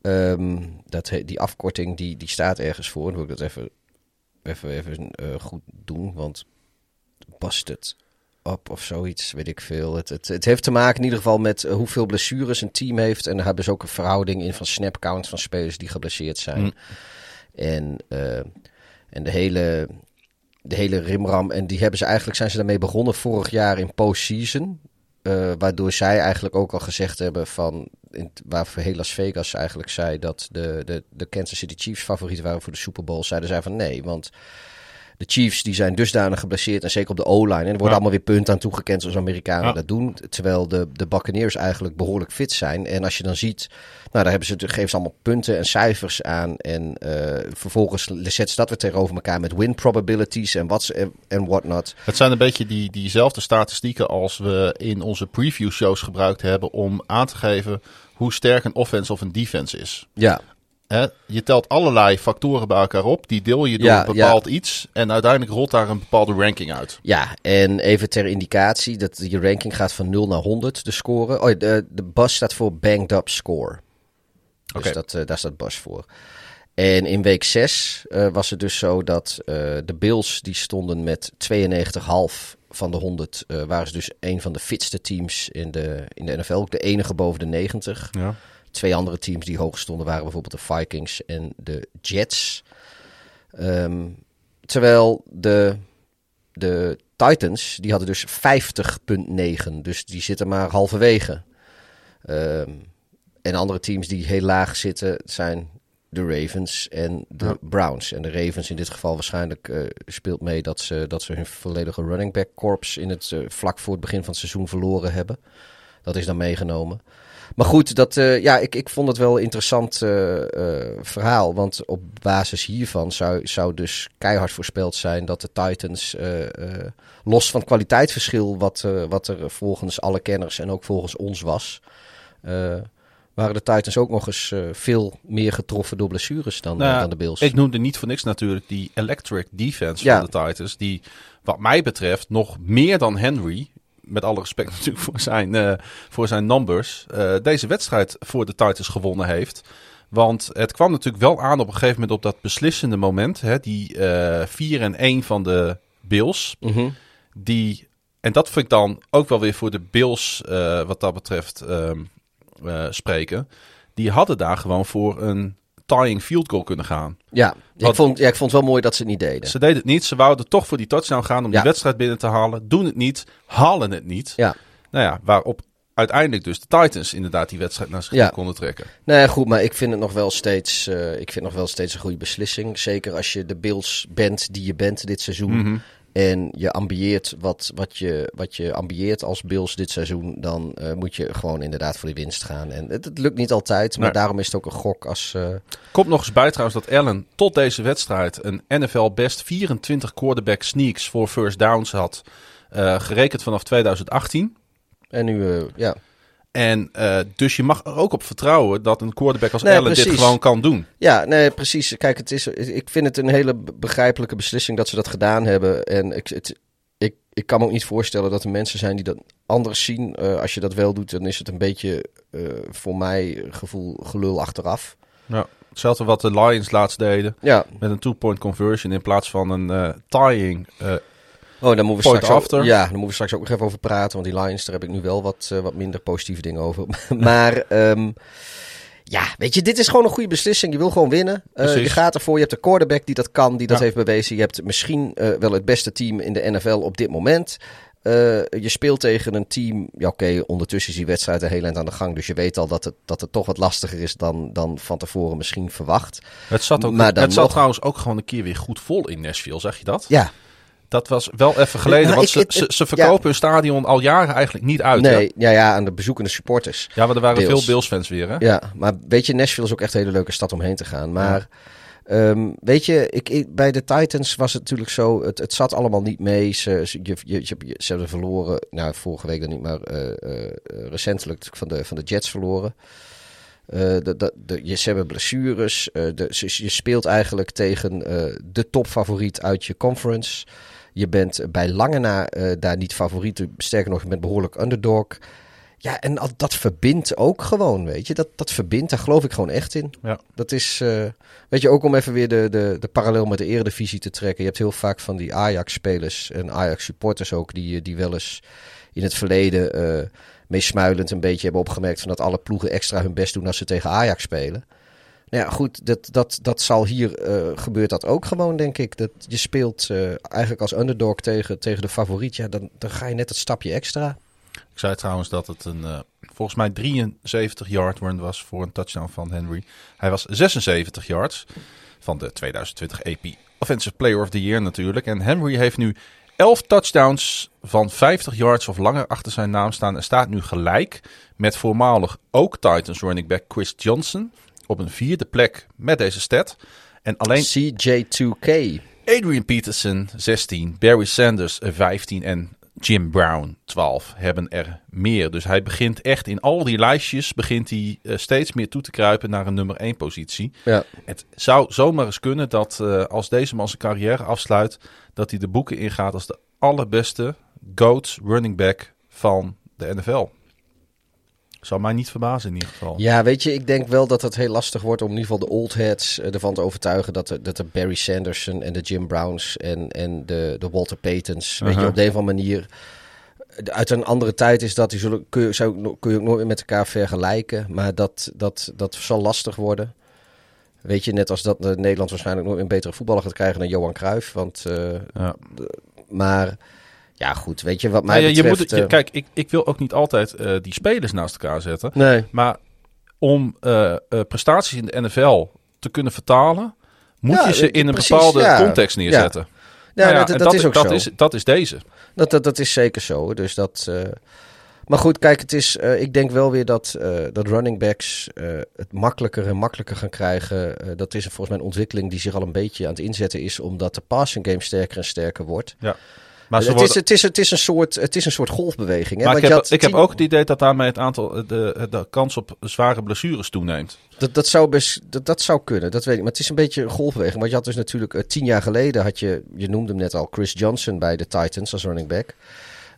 ehm, dat, die afkorting die, die staat ergens voor. Dan wil ik dat even, even, even eh, goed doen. Want busted up of zoiets, weet ik veel. Het, het, het heeft te maken in ieder geval met eh, hoeveel blessures een team heeft. En daar hebben ze ook een verhouding in van snap count van spelers die geblesseerd zijn. Mm. En, eh, en de hele, de hele rimram. En die hebben ze eigenlijk zijn ze daarmee begonnen vorig jaar in postseason. Eh, waardoor zij eigenlijk ook al gezegd hebben van. In, heel Las Vegas eigenlijk zei dat de, de, de Kansas City Chiefs favorieten waren voor de Super Bowl. Zeiden zij van nee, want de Chiefs die zijn dusdanig geblesseerd. En zeker op de O-line. En er worden Ja. allemaal weer punten aan toegekend zoals Amerikanen Ja. dat doen. Terwijl de, de Buccaneers eigenlijk behoorlijk fit zijn. En als je dan ziet, nou daar hebben ze, geven ze allemaal punten en cijfers aan. En eh, vervolgens zetten ze dat weer tegenover elkaar met win probabilities en wat en whatnot. Het zijn een beetje die, diezelfde statistieken als we in onze preview shows gebruikt hebben om aan te geven hoe sterk een offense of een defense is. Ja, Hè? Je telt allerlei factoren bij elkaar op, die deel je door Ja, een bepaald iets en uiteindelijk rolt daar een bepaalde ranking uit. Ja, en even ter indicatie, dat je ranking gaat van 0 naar 100, de score. Oh, de, de BUS staat voor Banged Up Score. Dus Oké. dat, eh, daar staat BUS voor. En in week 6 eh, was het dus zo dat eh, de Bills, die stonden met 92,5 van de 100, eh, waren ze dus een van de fitste teams in de, in de NFL. Ook de enige boven de 90. Ja. Twee andere teams die hoog stonden waren bijvoorbeeld de Vikings en de Jets. Ehm, terwijl de, de Titans, die hadden dus 50,9. Dus die zitten maar halverwege. Ehm, en andere teams die heel laag zitten zijn de Ravens en de Ja. Browns. En de Ravens in dit geval waarschijnlijk eh, speelt mee dat ze, dat ze hun volledige running back corps in het eh, vlak voor het begin van het seizoen verloren hebben. Dat is dan meegenomen. Maar goed, dat, eh, ja, ik, ik vond het wel een interessant eh, eh, verhaal. Want op basis hiervan zou, zou dus keihard voorspeld zijn dat de Titans, los van het kwaliteitsverschil, wat, wat er volgens alle kenners en ook volgens ons was, waren de Titans ook nog eens veel meer getroffen door blessures dan, Nou dan de Bills. Ik noemde niet voor niks natuurlijk die electric defense Ja. van de Titans. Die wat mij betreft nog meer dan Henry, met alle respect natuurlijk voor zijn, eh, voor zijn numbers, eh, deze wedstrijd voor de Titans gewonnen heeft. Want het kwam natuurlijk wel aan op een gegeven moment op dat beslissende moment. Hè, die eh 4 en 1 van de Bills. Mhm. Die, en dat vind ik dan ook wel weer voor de Bills eh, wat dat betreft ehm, eh, spreken. Die hadden daar gewoon voor een tying field goal kunnen gaan. Ja, ik vond, ja, ik vond het wel mooi dat ze het niet deden. Ze deden het niet. Ze wouden toch voor die touchdown gaan om Ja. die wedstrijd binnen te halen. Doen het niet. Halen het niet. Ja. Nou ja, waarop uiteindelijk dus de Titans inderdaad die wedstrijd naar zich Ja. konden trekken. Nee, goed, maar ik vind het nog wel steeds, eh, ik vind nog wel steeds een goede beslissing. Zeker als je de Bills bent die je bent dit seizoen. Mhm. En je ambieert wat, wat, je, wat je ambieert als Bills dit seizoen. Dan eh, moet je gewoon inderdaad voor de winst gaan. En het, het lukt niet altijd, maar Nee. daarom is het ook een gok als... eh, Komt nog eens bij trouwens dat Allen tot deze wedstrijd een NFL best 24 quarterback sneaks voor first downs had. eh, gerekend vanaf 2018. en nu, ja. En uh, dus je mag er ook op vertrouwen dat een quarterback als Nee, Allen dit gewoon kan doen. Ja, nee, precies. Kijk, het is, ik vind het een hele begrijpelijke beslissing dat ze dat gedaan hebben. En ik, het, ik, ik kan me ook niet voorstellen dat er mensen zijn die dat anders zien. Eh, als je dat wel doet, dan is het een beetje eh, voor mij gevoel gelul achteraf. Ja. Hetzelfde wat de Lions laatst deden. Ja, Met een two-point conversion in plaats van een eh, tying. Oh, daar moeten we Point straks ook, ja, daar moeten we straks ook nog even over praten. Want die Lions, daar heb ik nu wel wat, eh, wat minder positieve dingen over. maar ehm, ja, weet je, dit is gewoon een goede beslissing. Je wil gewoon winnen. Eh, je gaat ervoor. Je hebt een quarterback die dat kan, die dat Ja. heeft bewezen. Je hebt misschien eh, wel het beste team in de NFL op dit moment. Je speelt tegen een team. Ja, oké, ondertussen is die wedstrijd een heel eind aan de gang. Dus je weet al dat het, dat het toch wat lastiger is dan, dan van tevoren misschien verwacht. het zat, ook, Maar dan het zat nog- trouwens ook gewoon een keer weer goed vol in Nashville, zeg je dat? Ja, Dat was wel even geleden, Nou, want ik- ze, ze, verkopen hun stadion al jaren eigenlijk niet uit. hè? nee, ja, ja, aan de bezoekende supporters. Ja, maar er waren veel Bills-fans weer, hè? Ja, maar weet je, Nashville is ook echt een hele leuke stad om heen te gaan. Maar ehm, weet je, ik, ik- bij de Titans was het natuurlijk zo, het, het zat allemaal niet mee. Ze, ze, je, je, je- ze hebben verloren, nou vorige week dan niet, maar eh, eh, recentelijk van de, van de Jets verloren. Eh, de, de, de, je, ze hebben blessures. de, je speelt eigenlijk tegen de topfavoriet uit je conference. Je bent bij lange na eh, daar niet favoriet. Sterker nog, je bent behoorlijk underdog. Ja, en dat verbindt ook gewoon, weet je. Dat, dat verbindt, daar geloof ik gewoon echt in. Ja. Dat is, eh, weet je, ook om even weer de, de, de parallel met de eredivisie te trekken. Je hebt heel vaak van die Ajax-spelers en Ajax-supporters ook... Die, die wel eens in het verleden eh meesmuilend een beetje hebben opgemerkt... van dat alle ploegen extra hun best doen als ze tegen Ajax spelen. Nou ja, goed, dat, dat, dat zal hier, eh, gebeurt dat ook gewoon, denk ik. Dat je speelt eh, eigenlijk als underdog tegen, tegen de favoriet. Ja, dan, dan ga je net het stapje extra. Ik zei trouwens dat het een, eh, volgens mij 73 yard run was voor een touchdown van Henry. Hij was 76 yards van de 2020 AP Offensive Player of the Year natuurlijk. En Henry heeft nu 11 touchdowns van 50 yards of langer achter zijn naam staan. En staat nu gelijk met voormalig ook Titans running back Chris Johnson op een vierde plek met deze stat. En alleen CJ2K. Adrian Peterson 16, Barry Sanders eh, 15 en Jim Brown 12 hebben er meer. Dus hij begint echt in al die lijstjes begint hij eh, steeds meer toe te kruipen naar een nummer 1 positie. Ja. Het zou zomaar eens kunnen dat eh, als deze man zijn carrière afsluit, dat hij de boeken ingaat als de allerbeste GOAT running back van de NFL. Zou mij niet verbazen in ieder geval. Ja, weet je, ik denk wel dat het heel lastig wordt om in ieder geval de old heads eh, ervan te overtuigen dat de, dat de Barry Sanderson en de Jim Browns en, en de, de Walter Paytons, weet je, Uh-huh. op de een of andere manier uit een andere tijd is dat, die zullen, kun, je, zou, kun je ook nooit meer met elkaar vergelijken, maar dat, dat, dat zal lastig worden. Weet je, net als dat eh, Nederland waarschijnlijk nooit een betere voetballer gaat krijgen dan Johan Cruijff, want, eh, Ja. maar ja goed, weet je, wat mij Nou ja, je betreft... moet het, je- eh, kijk, ik, ik wil ook niet altijd eh, die spelers naast elkaar zetten. nee, Maar om eh, prestaties in de NFL te kunnen vertalen, moet Ja, je ze in een precies, bepaalde ja. context neerzetten. ja, Nou ja, dat, is ook dat zo. Is, dat is deze. Dat, dat, dat is zeker zo. Dus dat, Maar goed, kijk, het is, ik denk wel weer dat, dat running backs het makkelijker en makkelijker gaan krijgen. Dat is volgens mij een ontwikkeling die zich al een beetje aan het inzetten is, omdat de passing game sterker en sterker wordt. Maar, het, worden- is, het, is, het, is een soort, het is een soort golfbeweging. Hè? maar Want ik, je heb, had ik heb ook het idee dat daarmee het aantal, de, de, kans op zware blessures toeneemt. Dat, dat, zou best, dat, dat zou kunnen, dat weet ik. Maar het is een beetje een golfbeweging. Want je had dus natuurlijk eh, tien jaar geleden, had je, je noemde hem net al, Chris Johnson bij de Titans als running back.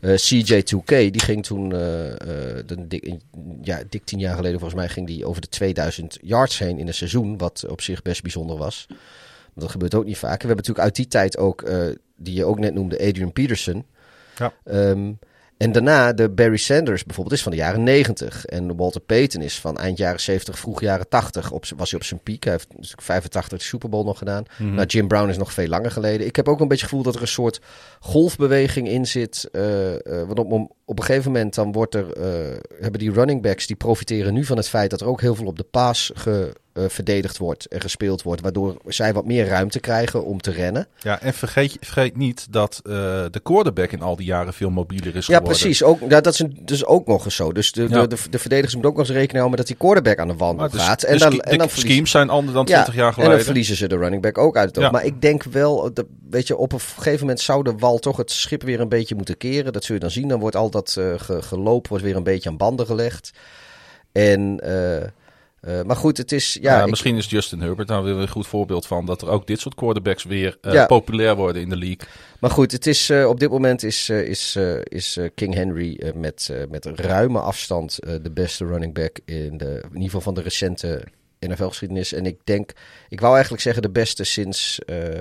Eh, CJ2K, die ging toen, de, dik, ja, dik tien jaar geleden volgens mij, ging die over de 2000 yards heen in een seizoen. Wat op zich best bijzonder was. Dat gebeurt ook niet vaak. We hebben natuurlijk uit die tijd ook, eh, die je ook net noemde, Adrian Peterson. Ja. Ehm, en daarna de Barry Sanders bijvoorbeeld is van de jaren 90. En Walter Payton is van eind jaren 70, vroeg jaren 80. Op, was hij op zijn piek. Hij heeft natuurlijk 85 de Super Bowl nog gedaan. Mhm. Nou, Jim Brown is nog veel langer geleden. Ik heb ook een beetje het gevoel dat er een soort golfbeweging in zit. eh, eh, want op, op, op een gegeven moment dan wordt er, eh, hebben die running backs... die profiteren nu van het feit dat er ook heel veel op de paas ge, eh, verdedigd wordt en gespeeld wordt. Waardoor zij wat meer ruimte krijgen om te rennen. Ja, en vergeet, vergeet niet dat eh, de quarterback in al die jaren veel mobieler is Ja, geworden. precies. Ook, ja, dat is een- dus ook nog eens zo. Dus de, Ja. de, de, de verdedigers moeten ook nog eens rekening houden met dat die quarterback aan de wandel Maar de, gaat. En dan, en dan verliezen- schemes zijn anders dan Ja, 20 jaar En geleden. dan verliezen ze de running back ook uit het oog. Ja. Maar ik denk wel, dat, weet je, op een gegeven moment zou de wal toch het schip weer een beetje moeten keren. Dat zul je dan zien. Dan wordt al dat ge- geloop wordt weer een beetje aan banden gelegd. En, eh, maar goed, het is... Ja, Ja, ik- misschien is Justin Herbert daar weer een goed voorbeeld van. Dat er ook dit soort quarterbacks weer eh, Ja. populair worden in de league. Maar goed, het is, eh, op dit moment is, is, is King Henry met, met een ruime afstand de beste running back in, de, in ieder geval van de recente NFL-geschiedenis. En ik denk, ik wou eigenlijk zeggen de beste sinds,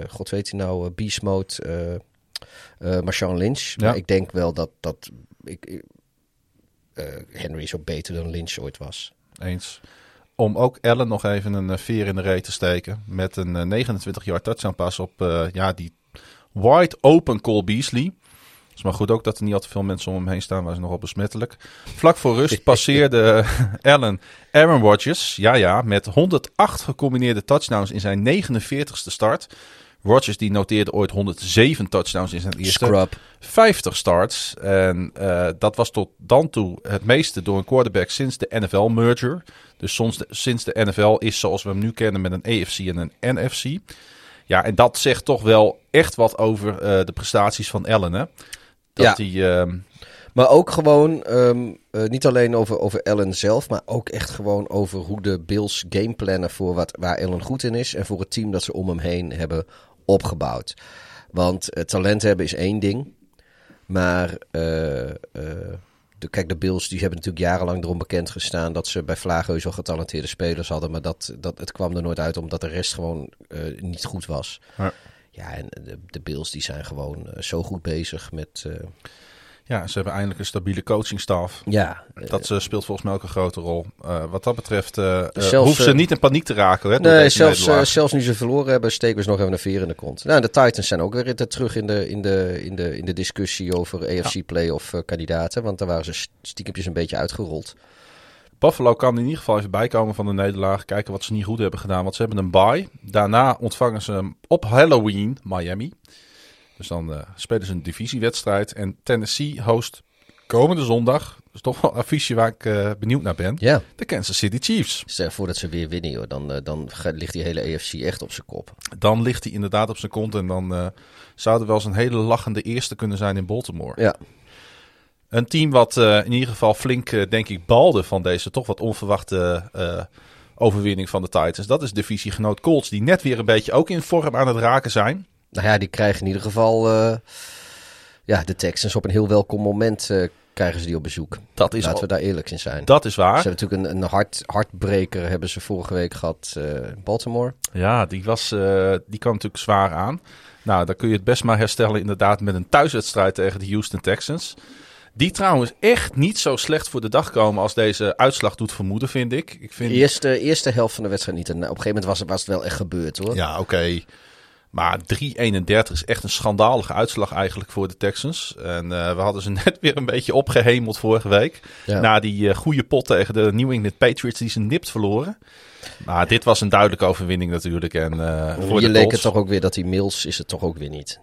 god weet hij nou, Beast Mode, Marshawn Lynch. Ja. Maar ik denk wel dat, dat ik, Henry zo beter dan Lynch ooit was. Eens. Om ook Allen nog even een eh, veer in de reet te steken. Met een eh, 29 jaar touchdown pas op eh, ja, die wide open Cole Beasley. is maar goed ook dat er niet al te veel mensen om hem heen staan. Is nogal besmettelijk. Vlak voor rust passeerde Allen Aaron Rodgers. Ja, ja, met 108 gecombineerde touchdowns in zijn 49ste start. Rodgers die noteerde ooit 107 touchdowns in zijn eerste Scrub. 50 starts. En eh, dat was tot dan toe het meeste door een quarterback sinds de NFL-merger. Dus soms de- sinds de NFL is zoals we hem nu kennen met een AFC en een NFC. Ja, en dat zegt toch wel echt wat over eh, de prestaties van Allen, hè? Dat Ja. hij... ehm, Maar ook gewoon, ehm, eh, niet alleen over, over Allen zelf, maar ook echt gewoon over hoe de Bills gameplannen voor wat, waar Allen goed in is. En voor het team dat ze om hem heen hebben opgebouwd. Want eh, talent hebben is één ding. Maar eh, eh, de, kijk, de Bills die hebben natuurlijk jarenlang erom bekend gestaan dat ze bij Vlaagheus al getalenteerde spelers hadden. Maar dat, dat, het kwam er nooit uit omdat de rest gewoon niet goed was. Ja. Ja, en de, de Bills die zijn gewoon zo goed bezig met... ja, ze hebben eindelijk een stabiele coachingstaf. ja, Dat eh, speelt volgens mij ook een grote rol. Eh, wat dat betreft Zelfs, hoeven ze niet in paniek te raken. Hè, Nee, zelfs, zelfs nu ze verloren hebben, steken ze nog even een veer in de kont. Nou, de Titans zijn ook weer terug in de, in de, in de, in de discussie over AFC playoff eh, kandidaten. Want daar waren ze stiekempjes een beetje uitgerold. Buffalo kan in ieder geval even bijkomen van de nederlaag. Kijken wat ze niet goed hebben gedaan. Want ze hebben een bye. Daarna ontvangen ze hem op Halloween Miami. Dus dan eh, spelen ze een divisiewedstrijd. En Tennessee host komende zondag. Dat is toch wel een affiche waar ik eh, benieuwd naar ben. Ja, De Kansas City Chiefs. stel voor dat ze weer winnen, joh. Dan, eh, dan ligt die hele AFC echt op zijn kop. Dan ligt hij inderdaad op zijn kont. En dan eh, zou er wel eens een hele lachende eerste kunnen zijn in Baltimore. Ja, Een team wat in ieder geval flink, denk ik, balde van deze toch wat onverwachte overwinning van de Titans. Dat is divisiegenoot Colts, die net weer een beetje ook in vorm aan het raken zijn. Nou ja, die krijgen in ieder geval... eh, ja, de Texans op een heel welkom moment eh, krijgen ze die op bezoek. Dat is, Laten al- we daar eerlijk in zijn. dat is Ze waar. hebben natuurlijk een, een hart, hartbreker hebben ze vorige week gehad eh, in Baltimore. Ja, die, was, eh, die kwam natuurlijk zwaar aan. Nou, dan kun je het best maar herstellen inderdaad met een thuiswedstrijd tegen de Houston Texans. Die trouwens echt niet zo slecht voor de dag komen als deze uitslag doet vermoeden, vind ik. ik De vind... eerste, eerste helft van de wedstrijd niet. En op een gegeven moment was het, was het wel echt gebeurd hoor. Ja, oké. Maar 3-31 is echt een schandalige uitslag eigenlijk voor de Texans. En eh, we hadden ze net weer een beetje opgehemeld vorige week. Ja. Na die eh, goede pot tegen de New England Patriots die ze nipt verloren. Maar dit was een duidelijke overwinning natuurlijk. En, eh voor Hier de leek het toch ook weer dat die Mills is het toch ook weer niet.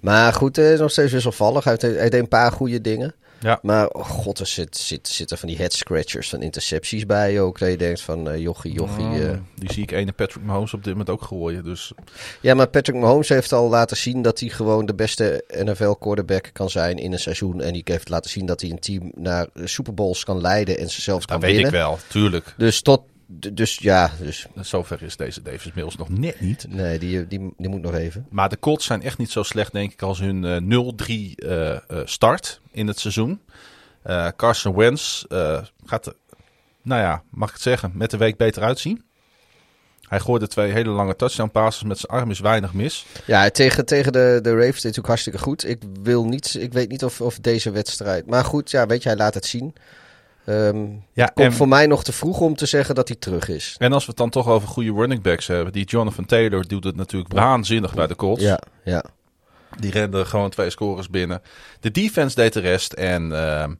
Maar goed, eh, nog steeds wisselvallig. Hij, heeft- hij deed een paar goede dingen. Ja. Maar oh god, er zit, zit, zitten van die head scratchers van intercepties bij ook. Dat je denkt van eh, jochie, jochie. Oh, eh. die zie ik ene Patrick Mahomes op dit moment ook gooien. Dus Ja, maar Patrick Mahomes heeft al laten zien dat hij gewoon de beste NFL quarterback kan zijn in een seizoen. En die heeft laten zien dat hij een team naar Super Bowls kan leiden en ze zelfs kan dat weet winnen. ik wel, tuurlijk. Dus tot, dus ja, dus Zover is deze Davis Mills nog net niet. nee, die, die, die moet nog even. Maar de Colts zijn echt niet zo slecht, denk ik, als hun eh, 0-3 eh, eh, start in het seizoen. Eh, Carson Wentz gaat, nou ja, mag ik het zeggen, met de week beter uitzien. Hij gooide twee hele lange touchdown passes met zijn arm is weinig mis. Ja, tegen, tegen de, de Ravens hij natuurlijk hartstikke goed. Ik, wil niet, ik weet niet of, of deze wedstrijd... Maar goed, ja, weet je, hij laat het zien. Ehm Ja, komt en, voor mij nog te vroeg om te zeggen dat hij terug is. en als we het dan toch over goede running backs hebben. Die Jonathan Taylor doet het natuurlijk waanzinnig bij de Colts. Ja, ja. Die rende gewoon twee scores binnen. De defense deed de rest. En ehm,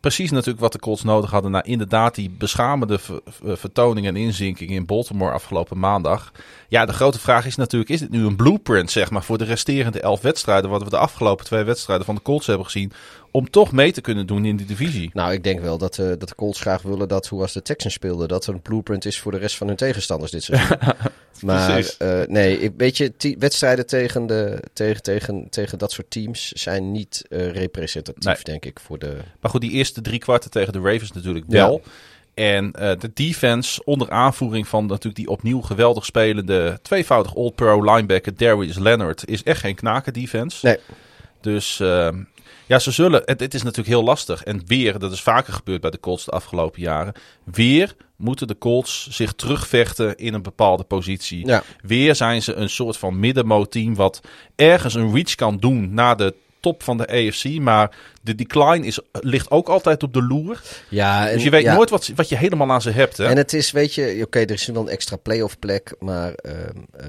precies natuurlijk wat de Colts nodig hadden. Na inderdaad die beschamende ver- ver- vertoning en inzinking in Baltimore afgelopen maandag. Ja, de grote vraag is natuurlijk, is dit nu een blueprint zeg maar voor de resterende elf wedstrijden, wat we de afgelopen twee wedstrijden van de Colts hebben gezien, om toch mee te kunnen doen in die divisie? Nou, ik denk wel dat, eh, dat de Colts graag willen dat, hoe als de Texans speelden, dat er een blueprint is voor de rest van hun tegenstanders dit seizoen. maar eh, nee, weet je, wedstrijden tegen, de, tegen, tegen, tegen dat soort teams zijn niet eh, representatief, Nee. denk ik, voor de... Maar goed, die eerste drie kwarten tegen de Ravens natuurlijk Ja. En eh, de defense onder aanvoering van natuurlijk die opnieuw geweldig spelende tweevoudig All-Pro linebacker Darius Leonard is echt geen knaken defense. Nee. Dus ehm, ja, ze zullen. Het, het is natuurlijk heel lastig. En weer, dat is vaker gebeurd bij de Colts de afgelopen jaren. Weer moeten de Colts zich terugvechten in een bepaalde positie. Ja, Weer zijn ze een soort van middenmoot-team wat ergens een reach kan doen naar de top van de AFC. Maar de decline is, ligt ook altijd op de loer. ja en, Dus je weet ja. nooit wat, wat je helemaal aan ze hebt. Hè? En het is, weet je, oké, er is wel een extra playoff plek, maar ehm, eh,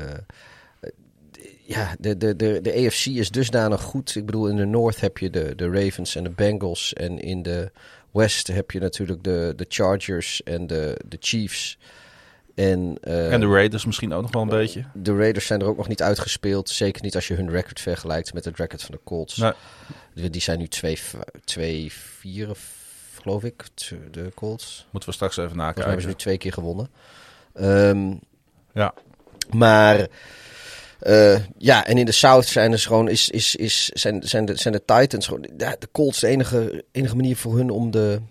ja, de, de, de, de AFC is dusdanig goed. Ik bedoel, in de North heb je de, de Ravens en de Bengals en in de West heb je natuurlijk de, de Chargers en de, de Chiefs. En, eh, en de Raiders misschien ook nog wel een beetje. de Raiders zijn er ook nog niet uitgespeeld. Zeker niet als je hun record vergelijkt met het record van de Colts. Nee. Die, zijn nu 2-4, geloof ik, de Colts. Moeten we straks even mij hebben ze nakijken. nu twee keer gewonnen. Ehm, Ja. maar eh, ja, en in de South zijn er gewoon is, is, is, zijn, zijn, de, zijn de Titans gewoon. Ja, de Colts de enige, enige manier voor hun om de,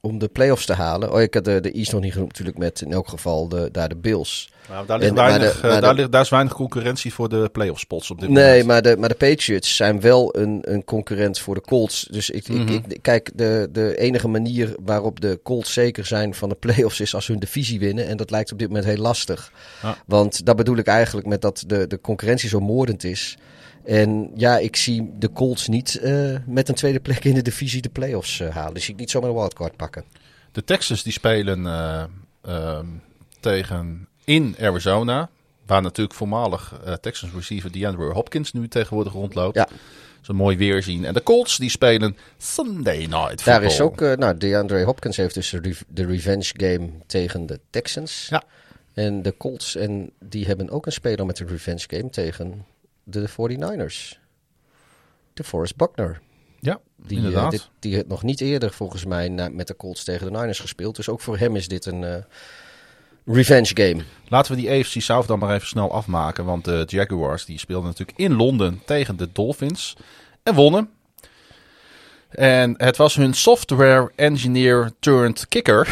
om de playoffs te halen. Oh, ik had de, de East nog niet genoemd, natuurlijk met in elk geval de, daar de Bills. Nou, daar, ligt En- maar weinig, de- eh, daar, de- ligt, daar is weinig concurrentie voor de playoff spots op dit Nee, moment. maar de, maar de Patriots zijn wel een, een concurrent voor de Colts. Dus ik, Mhm. ik, ik, kijk, de, de enige manier waarop de Colts zeker zijn van de playoffs is als hun divisie winnen. En dat lijkt op dit moment heel lastig. Want dat bedoel ik eigenlijk met dat de, de concurrentie zo moordend is. En ja, ik zie de Colts niet eh, met een tweede plek in de divisie de playoffs eh, halen. Dus ik niet zomaar een wildcard pakken. De Texans die spelen eh, ehm, tegen in Arizona. Waar natuurlijk voormalig Texans receiver DeAndre Hopkins nu tegenwoordig rondloopt. Ja. Zo mooi weerzien. En de Colts die spelen Sunday Night Daar Football. is ook, nou, DeAndre Hopkins heeft dus de revenge game tegen de Texans. Ja. En de Colts, en die hebben ook een speler met een revenge game tegen de 49ers. De Forrest Buckner. Ja, Die, eh, inderdaad. dit- die heeft nog niet eerder volgens mij na- met de Colts tegen de Niners gespeeld. Dus ook voor hem is dit een eh, revenge game. Laten we die AFC South dan maar even snel afmaken. Want de Jaguars die speelden natuurlijk in Londen tegen de Dolphins. En wonnen. En het was hun software engineer turned kicker.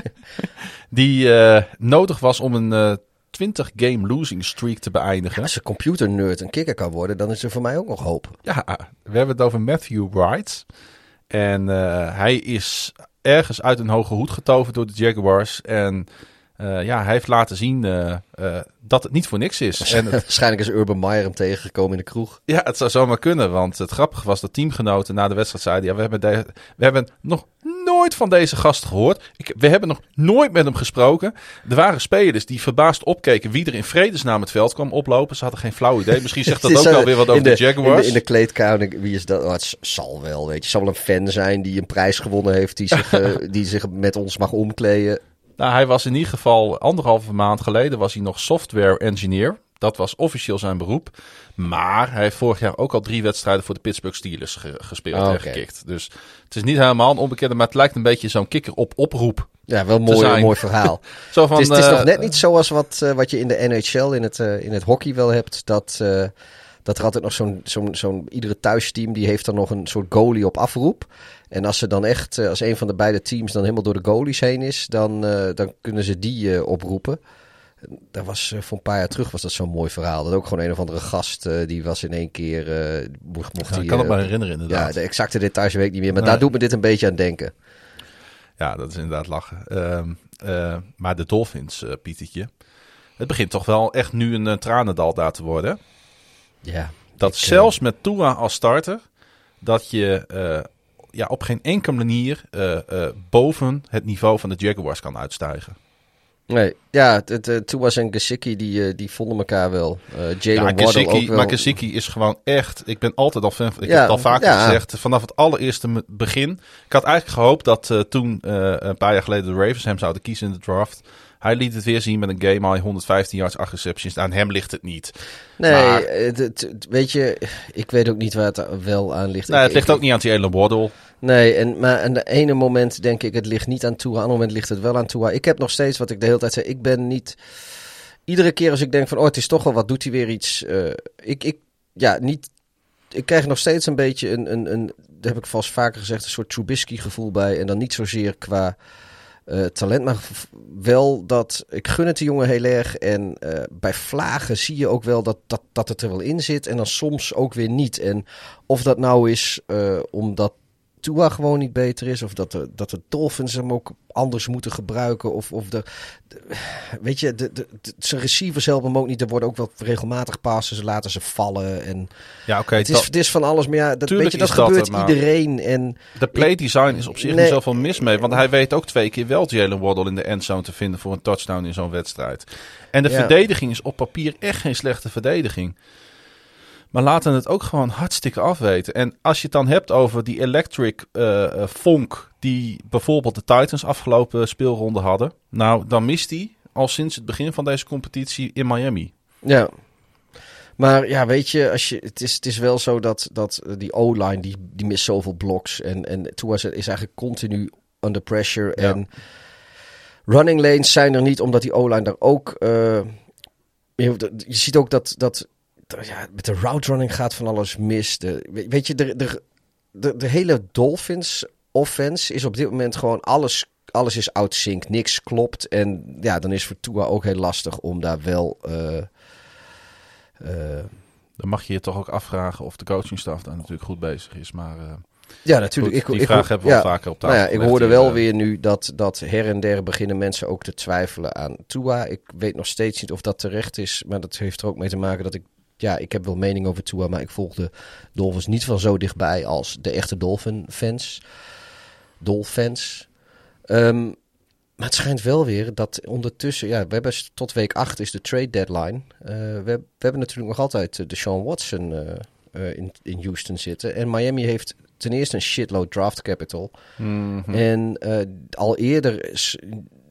die eh, nodig was om een 20 game losing streak te beëindigen. Als een computer nerd een kikker kan worden, dan is er voor mij ook nog hoop. Ja, we hebben het over Matthew Wright. En eh, hij is ergens uit een hoge hoed getoverd door de Jaguars. En eh, ja, hij heeft laten zien eh, dat het niet voor niks is. En het, Waarschijnlijk is Urban Meyer hem tegengekomen in de kroeg. ja, het zou zomaar kunnen. Want het grappige was dat teamgenoten na de wedstrijd zeiden... Ja, we hebben, de- we hebben nog nooit van deze gast gehoord. Ik, we hebben nog nooit met hem gesproken. Er waren spelers die verbaasd opkeken wie er in vredesnaam het veld kwam oplopen. Ze hadden geen flauw idee. Misschien zegt dat ook wel weer wat over de, de, Jaguars. In de, in de kleedkamer, wie is dat? Oh, het zal wel, weet je. Het zal wel een fan zijn die een prijs gewonnen heeft, die zich, eh, die zich met ons mag omkleden. Nou, hij was in ieder geval anderhalve maand geleden was hij nog software engineer. Dat was officieel zijn beroep. Maar hij heeft vorig jaar ook al drie wedstrijden voor de Pittsburgh Steelers ge- gespeeld Oh, en oké. gekikt. Dus het is niet helemaal een onbekende, maar het lijkt een beetje zo'n kikker op oproep. Ja, wel een mooi, zijn. mooi verhaal. Zo van, het is, het is nog net niet zoals wat, eh, wat je in de NHL, in het, eh, in het hockey wel hebt. Dat, eh, dat er altijd nog zo'n, zo'n, zo'n, iedere thuisteam die heeft dan nog een soort goalie op afroep. En als ze dan echt, als een van de beide teams dan helemaal door de goalies heen is, dan, dan kunnen ze die oproepen. Dat was eh, voor een paar jaar terug was dat zo'n mooi verhaal. Dat ook gewoon een of andere gast, eh, die was in één keer, eh, mocht, mocht ja, die, ik kan het me herinneren ja, inderdaad. de exacte details weet ik niet meer, maar Nee. daar doet me dit een beetje aan denken. Ja, dat is inderdaad lachen. Ehm, eh, maar de Dolphins, Pietertje. Het begint toch wel echt nu een tranendal daar te worden. Ja, Dat Ik, zelfs met Tua als starter, dat je ja, op geen enkele manier boven het niveau van de Jaguars kan uitstijgen. Nee, ja, het, het, Tuas en Gesicki die, die vonden elkaar wel. Uh, Jalen ja, Waddle ook wel. Maar Gesicki is gewoon echt... Ik ben altijd al fan van... Ik Ja, heb het al vaker ja. gezegd. Vanaf het allereerste begin. Ik had eigenlijk gehoopt dat eh, toen eh, een paar jaar geleden de Ravens hem zouden kiezen in de draft. Hij liet het weer zien met een game high 115 yards, 8 receptions. Aan hem ligt het niet. Nee, Maar- het, weet je, ik weet ook niet waar het wel aan ligt. Nee, Ik- het ligt ik- ook niet aan Jalen Waddle. Nee, en, maar aan de ene moment denk ik het ligt niet aan Tua, aan het moment ligt het wel aan Tua. Ik heb nog steeds wat ik de hele tijd zei, ik ben niet... Iedere keer als ik denk van, oh het is toch wel wat, doet hij weer iets. eh, ik, ik, ja, niet... Ik krijg nog steeds een beetje een, een, een, dat heb ik vast vaker gezegd, een soort Trubisky gevoel bij. En dan niet zozeer qua eh, talent, maar wel dat, ik gun het de jongen heel erg. En eh, bij vlagen zie je ook wel dat, dat, dat het er wel in zit. En dan soms ook weer niet. En of dat nou is omdat Tua gewoon niet beter is. Of dat de, dat de Dolphins hem ook anders moeten gebruiken. Of, of de, de- weet je, de, de, de- zijn receivers helpen hem ook niet. Er worden ook wel regelmatig passen. Ze laten ze vallen. En Ja, oké. het, is, het is van alles. Maar ja, dat, weet je, dat gebeurt iedereen. En De play design is op zich Nee. niet zoveel mis mee. Want hij weet ook twee keer wel Jalen Waddle in de endzone te vinden voor een touchdown in zo'n wedstrijd. En de Ja. verdediging is op papier echt geen slechte verdediging. Maar laten het ook gewoon hartstikke afweten. En als je het dan hebt over die electric eh eh, vonk die bijvoorbeeld de Titans afgelopen speelronde hadden. Nou, dan mist hij al sinds het begin van deze competitie in Miami. Ja. Maar ja, weet je, als je, het, is, het is wel zo dat, dat eh, die O-line, die, die mist zoveel bloks. En, en Tua is eigenlijk continu under pressure. Ja. En running lanes zijn er niet, omdat die O-line daar ook... eh, je, je ziet ook dat, dat ja, met de route running gaat van alles mis. De, we- weet je, de, de, de, de hele Dolphins offense is op dit moment gewoon alles... Alles is out sync, niks klopt. En ja, dan is voor Tua ook heel lastig om daar wel... eh, eh, Dan mag je je toch ook afvragen of de coachingstaf daar natuurlijk goed bezig is. Maar eh, ja, natuurlijk. goed, ik, die ik, vraag hebben we ja, al vaker op Nou tafel ja, ik hoorde wel weer nu dat, dat her en der beginnen mensen ook te twijfelen aan Tua. Ik weet nog steeds niet of dat terecht is, maar dat heeft er ook mee te maken dat ik... Ja, ik heb wel mening over Tua, maar ik volg de Dolphins niet van zo dichtbij als de echte Dolphin-fans. Dolphins. Ehm, maar het schijnt wel weer dat ondertussen... Ja, we hebben tot week 8 is de trade deadline. Eh, we, we hebben natuurlijk nog altijd eh, de Sean Watson eh, in, in Houston zitten. En Miami heeft ten eerste een shitload draft capital. Mhm. En al eerder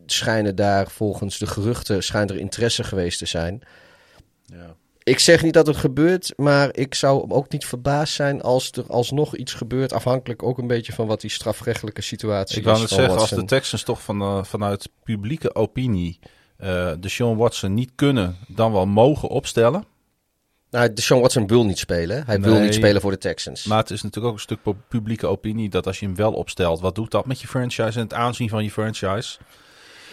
schijnen daar volgens de geruchten schijnt er interesse geweest te zijn. Ja. Ik zeg niet dat het gebeurt, maar ik zou ook niet verbaasd zijn als er alsnog iets gebeurt. Afhankelijk ook een beetje van wat die strafrechtelijke situatie Ik wou is. net van zeggen, als de Texans toch van, eh, vanuit publieke opinie eh, de Sean Watson niet kunnen, dan wel mogen opstellen. Nou, de Sean Watson wil niet spelen. Hij wil niet spelen voor de Texans. Maar het is natuurlijk ook een stuk pu- publieke opinie dat als je hem wel opstelt, wat doet dat met je franchise en het aanzien van je franchise?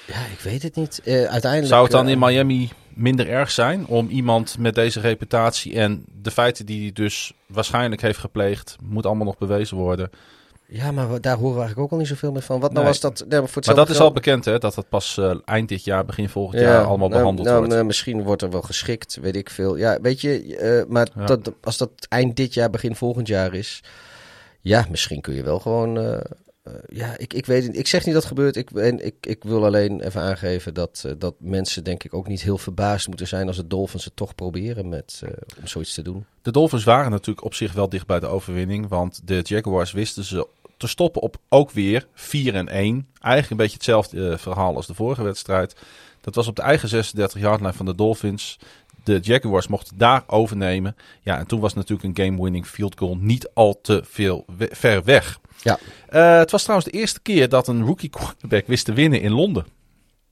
Ja, ik weet het niet. Eh, uiteindelijk. Zou het dan in Miami minder erg zijn om iemand met deze reputatie en de feiten die hij dus waarschijnlijk heeft gepleegd, moet allemaal nog bewezen worden. Ja, maar daar horen we eigenlijk ook al niet zoveel meer van. Wat nou Nee. was dat? Nee, maar voor Maar hetzelfde dat is al bekend hè, dat het pas eh, eind dit jaar, begin volgend jaar allemaal nou, behandeld nou, wordt. nou, misschien wordt er wel geschikt, weet ik veel. Ja, weet je, eh, maar Ja. dat, als dat eind dit jaar, begin volgend jaar is, ja, misschien kun je wel gewoon. eh, eh, ja, ik, ik weet. Ik zeg niet dat het gebeurt. Ik, en ik, ik wil alleen even aangeven dat, eh, dat mensen, denk ik, ook niet heel verbaasd moeten zijn als de Dolphins het toch proberen met, eh, om zoiets te doen. De Dolphins waren natuurlijk op zich wel dicht bij de overwinning. Want de Jaguars wisten ze te stoppen op ook weer 4 en 1. Eigenlijk een beetje hetzelfde verhaal als de vorige wedstrijd. Dat was op de eigen 36 yard line van de Dolphins. De Jaguars mochten daar overnemen. Ja, en toen was natuurlijk een game-winning field goal niet al te veel we- ver weg. Ja. Eh, het was trouwens de eerste keer dat een rookie quarterback wist te winnen in Londen.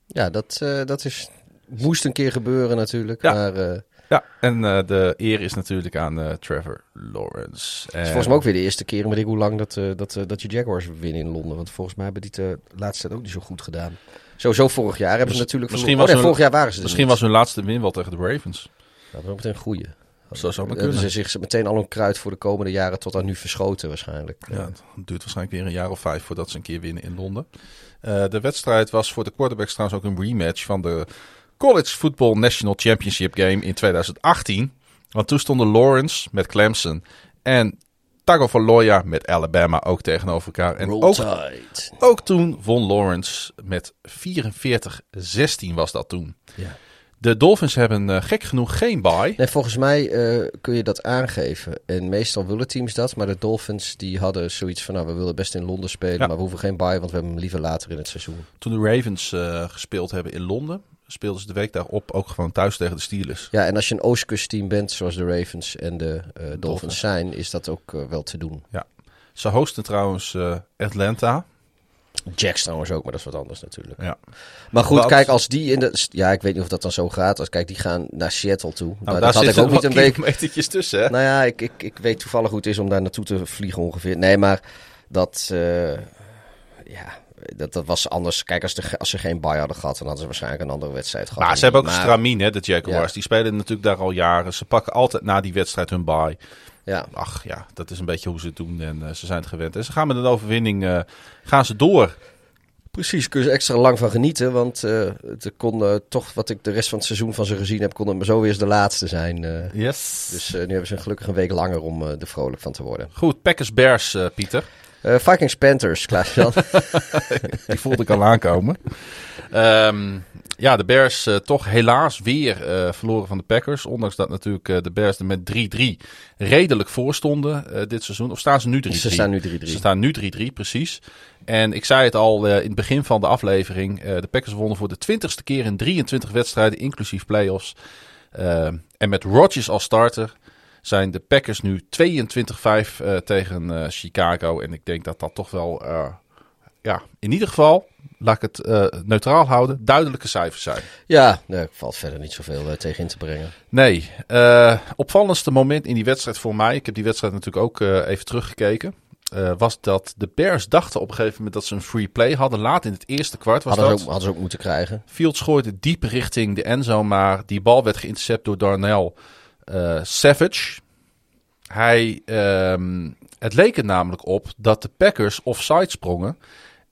Ja, dat, eh, dat is, moest een keer gebeuren natuurlijk. Ja. Maar eh, Ja, en de eer is natuurlijk aan Trevor Lawrence. Het is En- volgens mij ook weer de eerste keer, weet ik hoe lang, dat, dat, dat je Jaguars winnen in Londen. Want volgens mij hebben die het de laatste tijd ook niet zo goed gedaan. Sowieso vorig jaar hebben ze natuurlijk misschien verloren. was Oh, nee, hun- vorig jaar waren ze Misschien was hun laatste win wel tegen de Ravens. Dat was meteen een goeie. Zo zou Hebben kunnen. ze zich meteen al een kruid voor de komende jaren tot aan nu verschoten waarschijnlijk. Ja, het duurt waarschijnlijk weer een jaar of vijf voordat ze een keer winnen in Londen. Eh, de wedstrijd was voor de quarterbacks trouwens ook een rematch van de College Football National Championship Game in 2018. Want toen stonden Lawrence met Clemson en Tagovailoa met Alabama ook tegenover elkaar. En ook, ook toen won Lawrence met 44-16 was dat toen. Ja. De Dolphins hebben eh, gek genoeg geen bye. Nee, volgens mij eh, kun je dat aangeven. En meestal willen teams dat. Maar de Dolphins die hadden zoiets van... Nou, we willen best in Londen spelen. Ja. Maar we hoeven geen bye, want we hebben hem liever later in het seizoen. Toen de Ravens eh, gespeeld hebben in Londen, speelden ze de week daarop ook gewoon thuis tegen de Steelers. Ja, en als je een Oostkust-team bent, zoals de Ravens en de eh, Dolphins, zijn... is dat ook eh, wel te doen. Ze hosten trouwens eh, Atlanta. Jacks trouwens ook, maar dat is wat anders natuurlijk. Ja. Maar goed, Wat- kijk, als die in de... Ja, ik weet niet of dat dan zo gaat. Als, kijk, die gaan naar Seattle toe. Nou, daar dat had ik ook niet een week... kilometertjes tussen, hè? Nou ja, ik, ik, ik weet toevallig hoe het is om daar naartoe te vliegen ongeveer. Nee, maar dat... ja, dat, dat was anders. Kijk, als, de, als ze geen bye hadden gehad, dan hadden ze waarschijnlijk een andere wedstrijd gehad. Maar ze hebben ook een Maar- stramien, hè, de Jaguars. Ja. Die spelen natuurlijk daar al jaren. Ze pakken altijd na die wedstrijd hun bye. Ja, Ach ja, dat is een beetje hoe ze het doen en eh, ze zijn het gewend. En ze gaan met een overwinning, eh, gaan ze door. precies. Kun je er extra lang van genieten. Want eh, het kon toch, wat ik de rest van het seizoen van ze gezien heb, kon het maar zo weer eens de laatste zijn. Yes. dus nu hebben ze gelukkig een week langer om er vrolijk van te worden. Goed, Packers Bears, Pieter. Eh, Vikings Panthers, Klaas-Jan. Die voelde ik al aankomen. Ehm, ja, de Bears eh, toch helaas weer eh, verloren van de Packers. Ondanks dat natuurlijk de Bears er met 3-3 redelijk voor stonden dit seizoen. Of staan ze nu 3-3? ze staan nu 3-3. Ze staan nu 3-3, precies. En ik zei het al in het begin van de aflevering. de Packers wonnen voor de twintigste keer in 23 wedstrijden, inclusief playoffs. Eh, en met Rodgers als starter zijn de Packers nu 22-5 eh, tegen eh, Chicago. En ik denk dat dat toch wel, eh, ja, in ieder geval, laat ik het neutraal houden, duidelijke cijfers zijn. Ja, nee, valt verder niet zoveel tegen in te brengen. Nee, opvallendste moment in die wedstrijd voor mij, ik heb die wedstrijd natuurlijk ook even teruggekeken, was dat de Bears dachten op een gegeven moment dat ze een free play hadden. Laat in het eerste kwart was Hadden dat. ze, ook, hadden ze ook moeten krijgen. Fields gooide diep richting de endzone, maar die bal werd geïntercept door Darnell eh, Savage. Hij, ehm, het leek er namelijk op dat de Packers offside sprongen.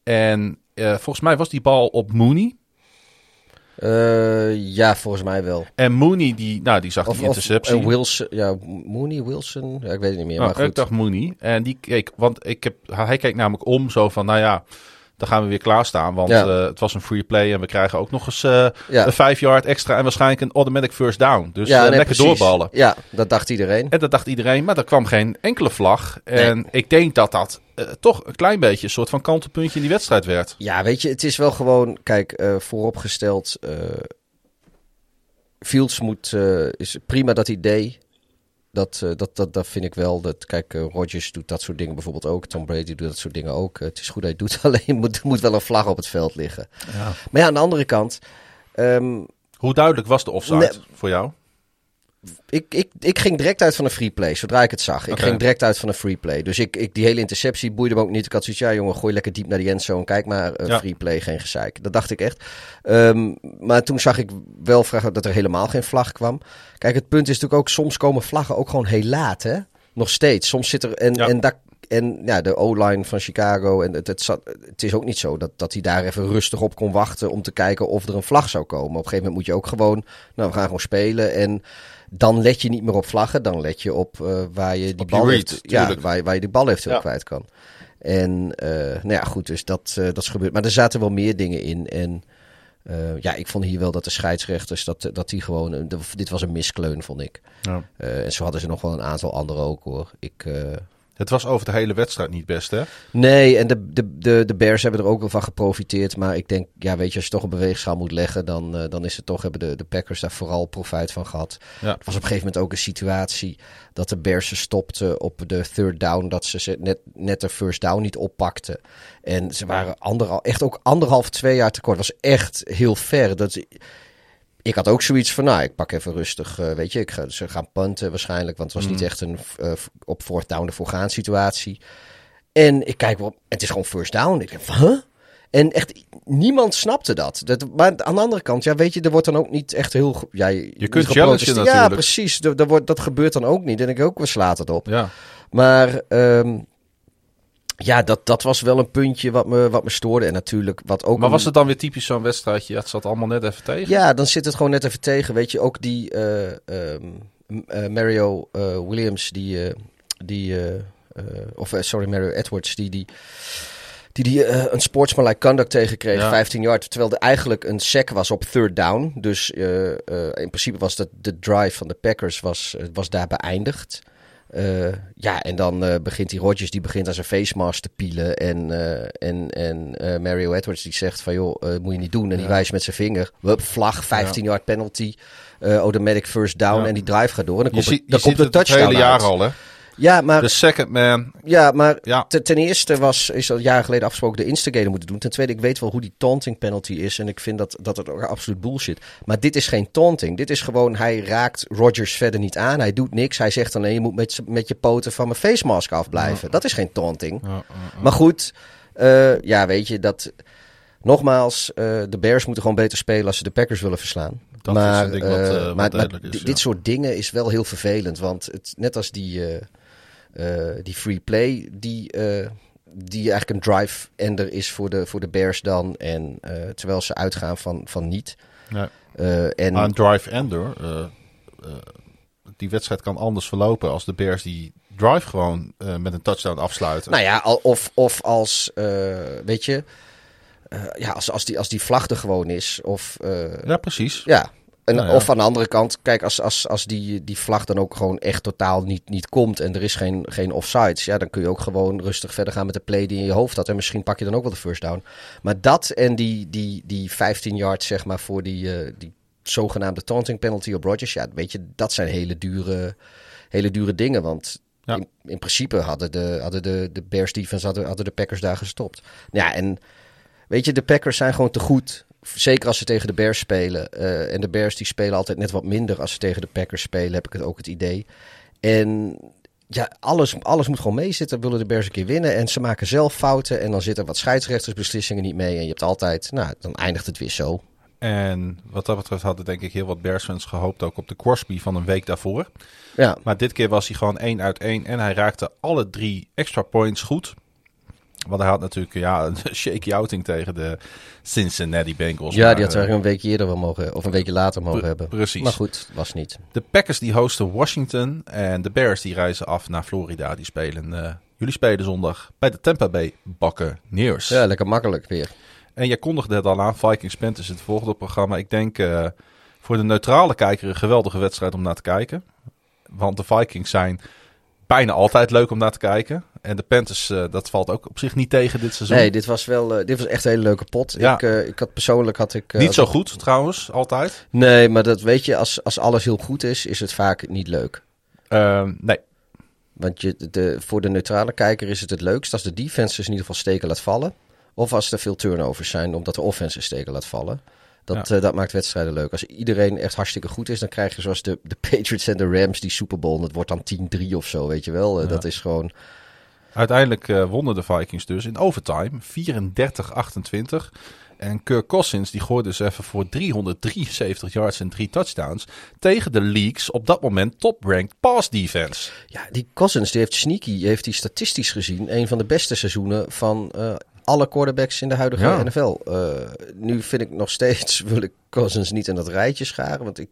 En eh, volgens mij was die bal op Mooney. Eh, ja, volgens mij wel. En Mooney, die, nou, die zag Of, die of interceptie. eh, Wilson, ja, Mooney, Wilson, ja, ik weet het niet meer. Nou, maar ik goed. dacht Mooney. En die keek, want ik heb, hij keek namelijk om zo van, nou ja, dan gaan we weer klaarstaan. Want Ja. eh, het was een free play en we krijgen ook nog eens eh, ja, een 5 yard extra en waarschijnlijk een automatic first down. Dus ja, eh, nee, lekker precies. doorballen. Ja, dat dacht iedereen. En dat dacht iedereen, maar er kwam geen enkele vlag. En ik denk dat dat toch een klein beetje een soort van kantelpuntje in die wedstrijd werd. Ja, weet je, het is wel gewoon, kijk, vooropgesteld. Fields moet, is prima dat hij deed. Dat, eh, dat, dat, dat vind ik wel. Dat, kijk, eh, Rodgers doet dat soort dingen bijvoorbeeld ook. Tom Brady doet dat soort dingen ook. Eh, het is goed dat hij doet, alleen moet, moet wel een vlag op het veld liggen. Maar ja, aan de andere kant. ehm, Hoe duidelijk was de offside Nee. voor jou? Ik, ik, ik ging direct uit van een free play, zodra ik het zag. Ik ging direct uit van een free play. Dus ik, ik, die hele interceptie boeide me ook niet. Ik had zoiets, ja jongen, gooi lekker diep naar die endzone. Kijk maar, een Ja. free play, geen gezeik. Dat dacht ik echt. Ehm, maar toen zag ik wel vragen dat er helemaal geen vlag kwam. Kijk, het punt is natuurlijk ook, soms komen vlaggen ook gewoon heel laat, hè? Nog steeds. Soms zit er, en, Ja. en, dat, en ja, de O-line van Chicago, en het, het, zat, het is ook niet zo dat, dat hij daar even rustig op kon wachten om te kijken of er een vlag zou komen. Op een gegeven moment moet je ook gewoon, nou we gaan gewoon spelen en dan let je niet meer op vlaggen, dan let je op eh, waar je die Op die bal read, heeft, ja, waar, je- waar je die bal eventueel Ja. kwijt kan. En eh, nou ja, goed, dus dat, eh, dat is gebeurd. Maar er zaten wel meer dingen in. En eh, ja, ik vond hier wel dat de scheidsrechters, dat, dat die gewoon, dit was een miskleun, vond ik. Ja. Eh, en zo hadden ze nog wel een aantal andere ook hoor. Ik, eh, Het was over de hele wedstrijd niet best, hè? Nee, en de, de, de, de Bears hebben er ook wel van geprofiteerd. Maar ik denk, ja, weet je, als je toch een beweegschaal moet leggen, dan, eh, dan is het toch, hebben de, de Packers daar vooral profijt van gehad. Ja. Er was op een gegeven moment ook een situatie dat de Bears ze stopten op de third down, dat ze ze net, net de first down niet oppakten. En ze waren anderhal, echt ook anderhalf, twee jaar tekort. Dat was echt heel ver. Dat, ik had ook zoiets van, nou, ik pak even rustig, eh, weet je, ik ga, ze gaan punten waarschijnlijk, want het was niet Mhm. echt een eh, op fourth down ervoor gaan situatie. En ik kijk wel, het is gewoon first down. Ik denk, van, huh? En echt, niemand snapte dat. dat. Maar aan de andere kant, ja, weet je, er wordt dan ook niet echt heel... Ja, je, kunt challengen geprotesteerd. Ja, natuurlijk. precies. Er wordt, dat gebeurt dan ook niet. En ik ook, waar slaat het op? Ja. Maar ehm, ja, dat, dat was wel een puntje wat me, wat me stoorde. En natuurlijk, wat ook... Maar was het dan weer typisch zo'n wedstrijdje? Ja, het zat allemaal net even tegen. Ja, dan zit het gewoon net even tegen. Weet je, ook die eh, ehm, eh, Mario eh, Williams, die, die of sorry, Mario Edwards, die die, die, die een sportsmanlike conduct tegenkreeg, Ja. 15 yard. Terwijl er eigenlijk een sack was op third down. Dus in principe was dat de drive van de Packers was, was daar beëindigd. Eh, ja, en dan eh, begint die Rodgers, die begint aan zijn face mask te pielen. En, eh, en, en Mario Edwards die zegt van, joh, eh, moet je niet doen. En die Ja. wijst met zijn vinger. Vlag, 15 yard penalty. automatic first down Ja. en die drive gaat door. En dan Je, komt, dan komt de het het touchdown hele jaar uit. al, hè? Ja, maar, De second man. ja, maar Ja, ten, ten eerste was, is al jaren geleden afgesproken de instigator moeten doen. Ten tweede, ik weet wel hoe die taunting penalty is. En ik vind dat, dat het ook absoluut bullshit. Maar dit is geen taunting. Dit is gewoon, hij raakt Rodgers verder niet aan. Hij doet niks. Hij zegt alleen, je moet met, met je poten van mijn face mask afblijven. Dat is geen taunting. Ja. Maar goed, eh, ja, weet je, dat... Nogmaals, eh, de Bears moeten gewoon beter spelen als ze de Packers willen verslaan. Dat is maar ding wat, eh, wat maar, maar duidelijk is, ja. dit soort dingen is wel heel vervelend. Want het, net als die, die free play, die, eh, die eigenlijk een drive-ender is voor de, voor de Bears dan. En eh, terwijl ze uitgaan van, van niet. Eh, en, Maar een drive ender, eh, eh, die wedstrijd kan anders verlopen als de Bears die drive gewoon eh, met een touchdown afsluiten. Nou ja, of, of als, eh, weet je, eh, ja, als, als, die, als die vlag er gewoon is. Of, eh, Ja, precies. ja. En, Nou ja. Of aan de andere kant, kijk, als, als, als die, die vlag dan ook gewoon echt totaal niet, niet komt en er is geen, geen offsides, ja, dan kun je ook gewoon rustig verder gaan met de play die in je hoofd had. En misschien pak je dan ook wel de first down. Maar dat en die, die, die 15 yards, zeg maar, voor die, eh, die zogenaamde taunting penalty op Rodgers, ja, weet je, dat zijn hele dure, hele dure dingen. Want Ja. in, in principe hadden de, hadden de, de Bears defense, hadden, hadden de Packers daar gestopt. Ja, en weet je, de Packers zijn gewoon te goed. Zeker als ze tegen de Bears spelen. Eh, en de Bears die spelen altijd net wat minder als ze tegen de Packers spelen, heb ik het ook het idee. En ja, alles, alles moet gewoon meezitten. Willen de Bears een keer winnen. En ze maken zelf fouten. En dan zitten wat scheidsrechtersbeslissingen niet mee. En je hebt altijd, nou, dan eindigt het weer zo. En wat dat betreft hadden denk ik heel wat Bears fans gehoopt ook op de Crosby van een week daarvoor. Ja, Maar dit keer was hij gewoon één uit één en hij raakte alle drie extra points goed. Want hij had natuurlijk ja, een shaky outing tegen de Cincinnati Bengals. ja Maar, die had eh, er een weekje eerder wel mogen, of een weekje later mogen hebben. Precies. Maar goed, was niet. De Packers die hosten Washington en de Bears die reizen af naar Florida. Die spelen, eh, jullie spelen zondag bij de Tampa Bay Buccaneers. Ja, lekker makkelijk weer. En jij kondigde het al aan, Vikings Panthers het volgende programma. Ik denk eh, voor de neutrale kijker een geweldige wedstrijd om naar te kijken. Want de Vikings zijn bijna altijd leuk om naar te kijken. En de Panthers, eh, dat valt ook op zich niet tegen dit seizoen. Nee, dit was wel, eh, dit was echt een hele leuke pot. Ja. Ik, eh, ik had persoonlijk had ik. niet zo ik- goed trouwens, altijd. Nee, maar dat weet je, als, als alles heel goed is, is het vaak niet leuk. Ehm, nee, Want je, de, voor de neutrale kijker is het het leukst als de defense dus in ieder geval steken laat vallen. Of als er veel turnovers zijn, omdat de offense steken laat vallen. Dat, eh, dat maakt wedstrijden leuk. Als iedereen echt hartstikke goed is, dan krijg je zoals de, de Patriots en de Rams die Super Bowl. Dat wordt dan 10-3 of zo, weet je wel. Eh, Ja. Dat is gewoon... uiteindelijk eh, wonnen de Vikings dus in overtime 34-28. En Kirk Cousins die gooide dus even voor 373 yards en drie touchdowns tegen de leagues op dat moment top-ranked pass defense. Ja, die Cousins, die heeft sneaky, heeft die statistisch gezien een van de beste seizoenen van alle quarterbacks in de huidige Ja. NFL. Eh, nu vind ik nog steeds, wil ik Cousins niet in dat rijtje scharen, want ik,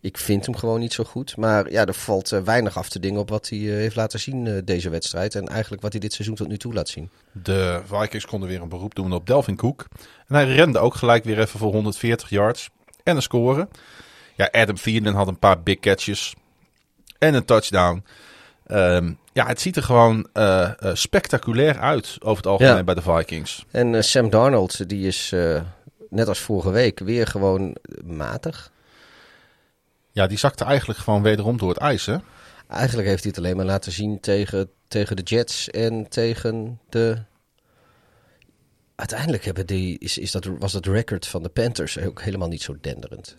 ik vind hem gewoon niet zo goed. Maar ja, er valt eh, weinig af te dingen op wat hij eh, heeft laten zien deze wedstrijd. En eigenlijk wat hij dit seizoen tot nu toe laat zien. De Vikings konden weer een beroep doen op Delvin Cook. En hij rende ook gelijk weer even voor 140 yards en een score. Ja, Adam Thielen had een paar big catches en een touchdown. Ehm, ja, het ziet er gewoon eh, eh, spectaculair uit over het algemeen Ja. bij de Vikings. En eh, Sam Darnold, die is net als vorige week weer gewoon matig. Ja, die zakte eigenlijk gewoon wederom door het ijs, hè? Eigenlijk heeft hij het alleen maar laten zien tegen, tegen de Jets en tegen de. Uiteindelijk hebben die, is, is dat, was dat record van de Panthers ook helemaal niet zo denderend.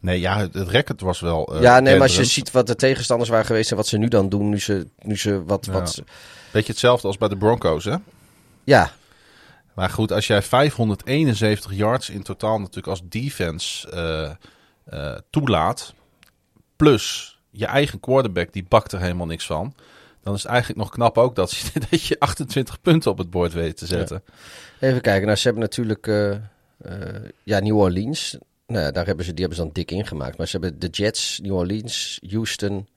Nee, ja, het, het record was wel. eh, ja, nee, maar als je ziet wat de tegenstanders waren geweest en wat ze nu dan doen, nu ze, nu ze wat. Ja. wat Beetje hetzelfde als bij de Broncos, hè? ja, Maar goed, als jij 571 yards in totaal natuurlijk als defense eh, eh, toelaat, plus je eigen quarterback die bakt er helemaal niks van, dan is het eigenlijk nog knap ook dat je, dat je 28 punten op het bord weet te zetten. even kijken. Nou, ze hebben natuurlijk. ja, New Orleans. Nou, ja, daar hebben ze, die hebben ze dan dik ingemaakt. Maar ze hebben de Jets, New Orleans, Houston.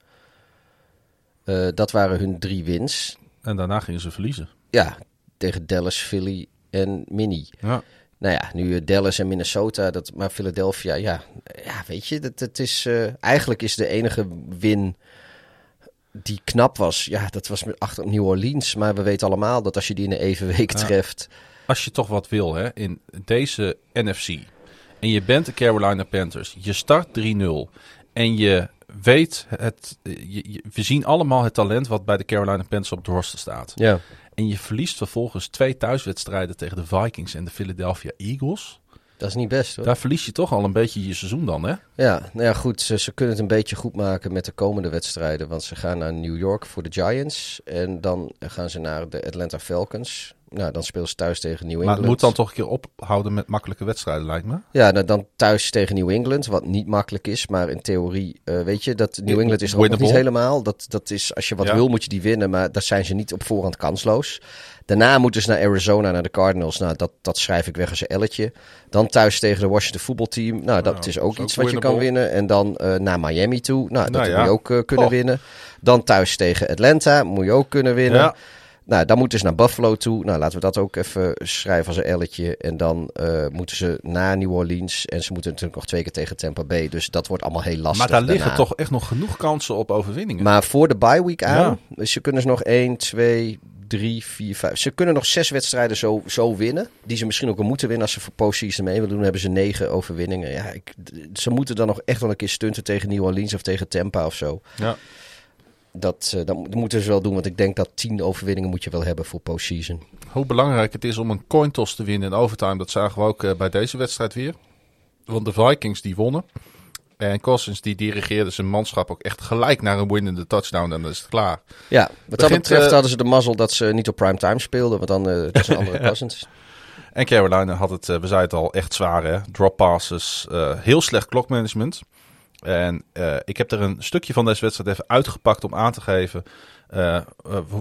eh, dat waren hun drie wins. En daarna gingen ze verliezen. Ja, tegen Dallas, Philly en Mini. Ja. Nou ja, nu eh, Dallas en Minnesota, dat, maar Philadelphia, ja, ja weet je, dat, het is, eh, eigenlijk is de enige win die knap was, ja, dat was met achter New Orleans. Maar we weten allemaal dat als je die in een even week Ja. treft, Als je toch wat wil hè, in deze NFC en je bent de Carolina Panthers, je start 3-0 en je weet, het, je, je- we zien allemaal het talent wat bij de Carolina Panthers op de roster staat. ja, En je verliest vervolgens twee thuiswedstrijden tegen de Vikings en de Philadelphia Eagles. dat is niet best hoor. Daar verlies je toch al een beetje je seizoen dan, hè? Ja, nou ja, goed. Ze, ze kunnen het een beetje goed maken met de komende wedstrijden. Want ze gaan naar New York voor de Giants. En dan gaan ze naar de Atlanta Falcons. Nou, dan spelen ze thuis tegen New Maar England. het moet dan toch een keer ophouden met makkelijke wedstrijden, lijkt me. Ja, nou, dan thuis tegen New England. Wat niet makkelijk is. Maar in theorie, eh, weet je, dat New England is er ook nog niet helemaal. Dat, dat is, als je wat Ja. wil, moet je die winnen. Maar daar zijn ze niet op voorhand kansloos. Daarna moeten ze naar Arizona, naar de Cardinals. Nou, dat, dat schrijf ik weg als een elletje. Dan thuis tegen de Washington voetbalteam. Nou, dat Nou, is dat ook is ook iets wat je kan winnen. En dan eh, naar Miami toe. Nou, dat Nou ja. moet je ook eh, kunnen Oh. winnen. Dan thuis tegen Atlanta. Moet je ook kunnen winnen. Ja. Nou, dan moeten ze naar Buffalo toe. Nou, laten we dat ook even schrijven als een elletje. En dan eh, moeten ze naar New Orleans. En ze moeten natuurlijk nog twee keer tegen Tampa Bay. Dus dat wordt allemaal heel lastig Maar daar liggen daarna. toch echt nog genoeg kansen op overwinningen. Maar voor de bye week aan. Ja. Dus ze kunnen ze nog 1, 2, 3, 4, 5. Ze kunnen nog zes wedstrijden zo, zo winnen. Die ze misschien ook wel moeten winnen als ze voor postseason mee willen doen. Dan hebben ze negen overwinningen. Ja, ik, ze moeten dan nog echt wel een keer stunten tegen New Orleans of tegen Tampa of zo. Ja. Dat, eh, dat moeten ze wel doen. Want ik denk dat tien overwinningen moet je wel hebben voor postseason. Hoe belangrijk het is om een coin toss te winnen in overtime, dat zagen we ook eh, bij deze wedstrijd weer. Want de Vikings die wonnen. En Cousins die dirigeerde zijn manschap ook echt gelijk naar een winnende touchdown en dan is het klaar. Ja, wat dat betreft eh, hadden ze de mazzel dat ze niet op prime time speelden. Want dan dat is een andere Cousins. En Carolina had het, we zeiden het al, echt zwaar hè. Drop passes, heel slecht klokmanagement. En eh, ik heb er een stukje van deze wedstrijd even uitgepakt om aan te geven eh, eh,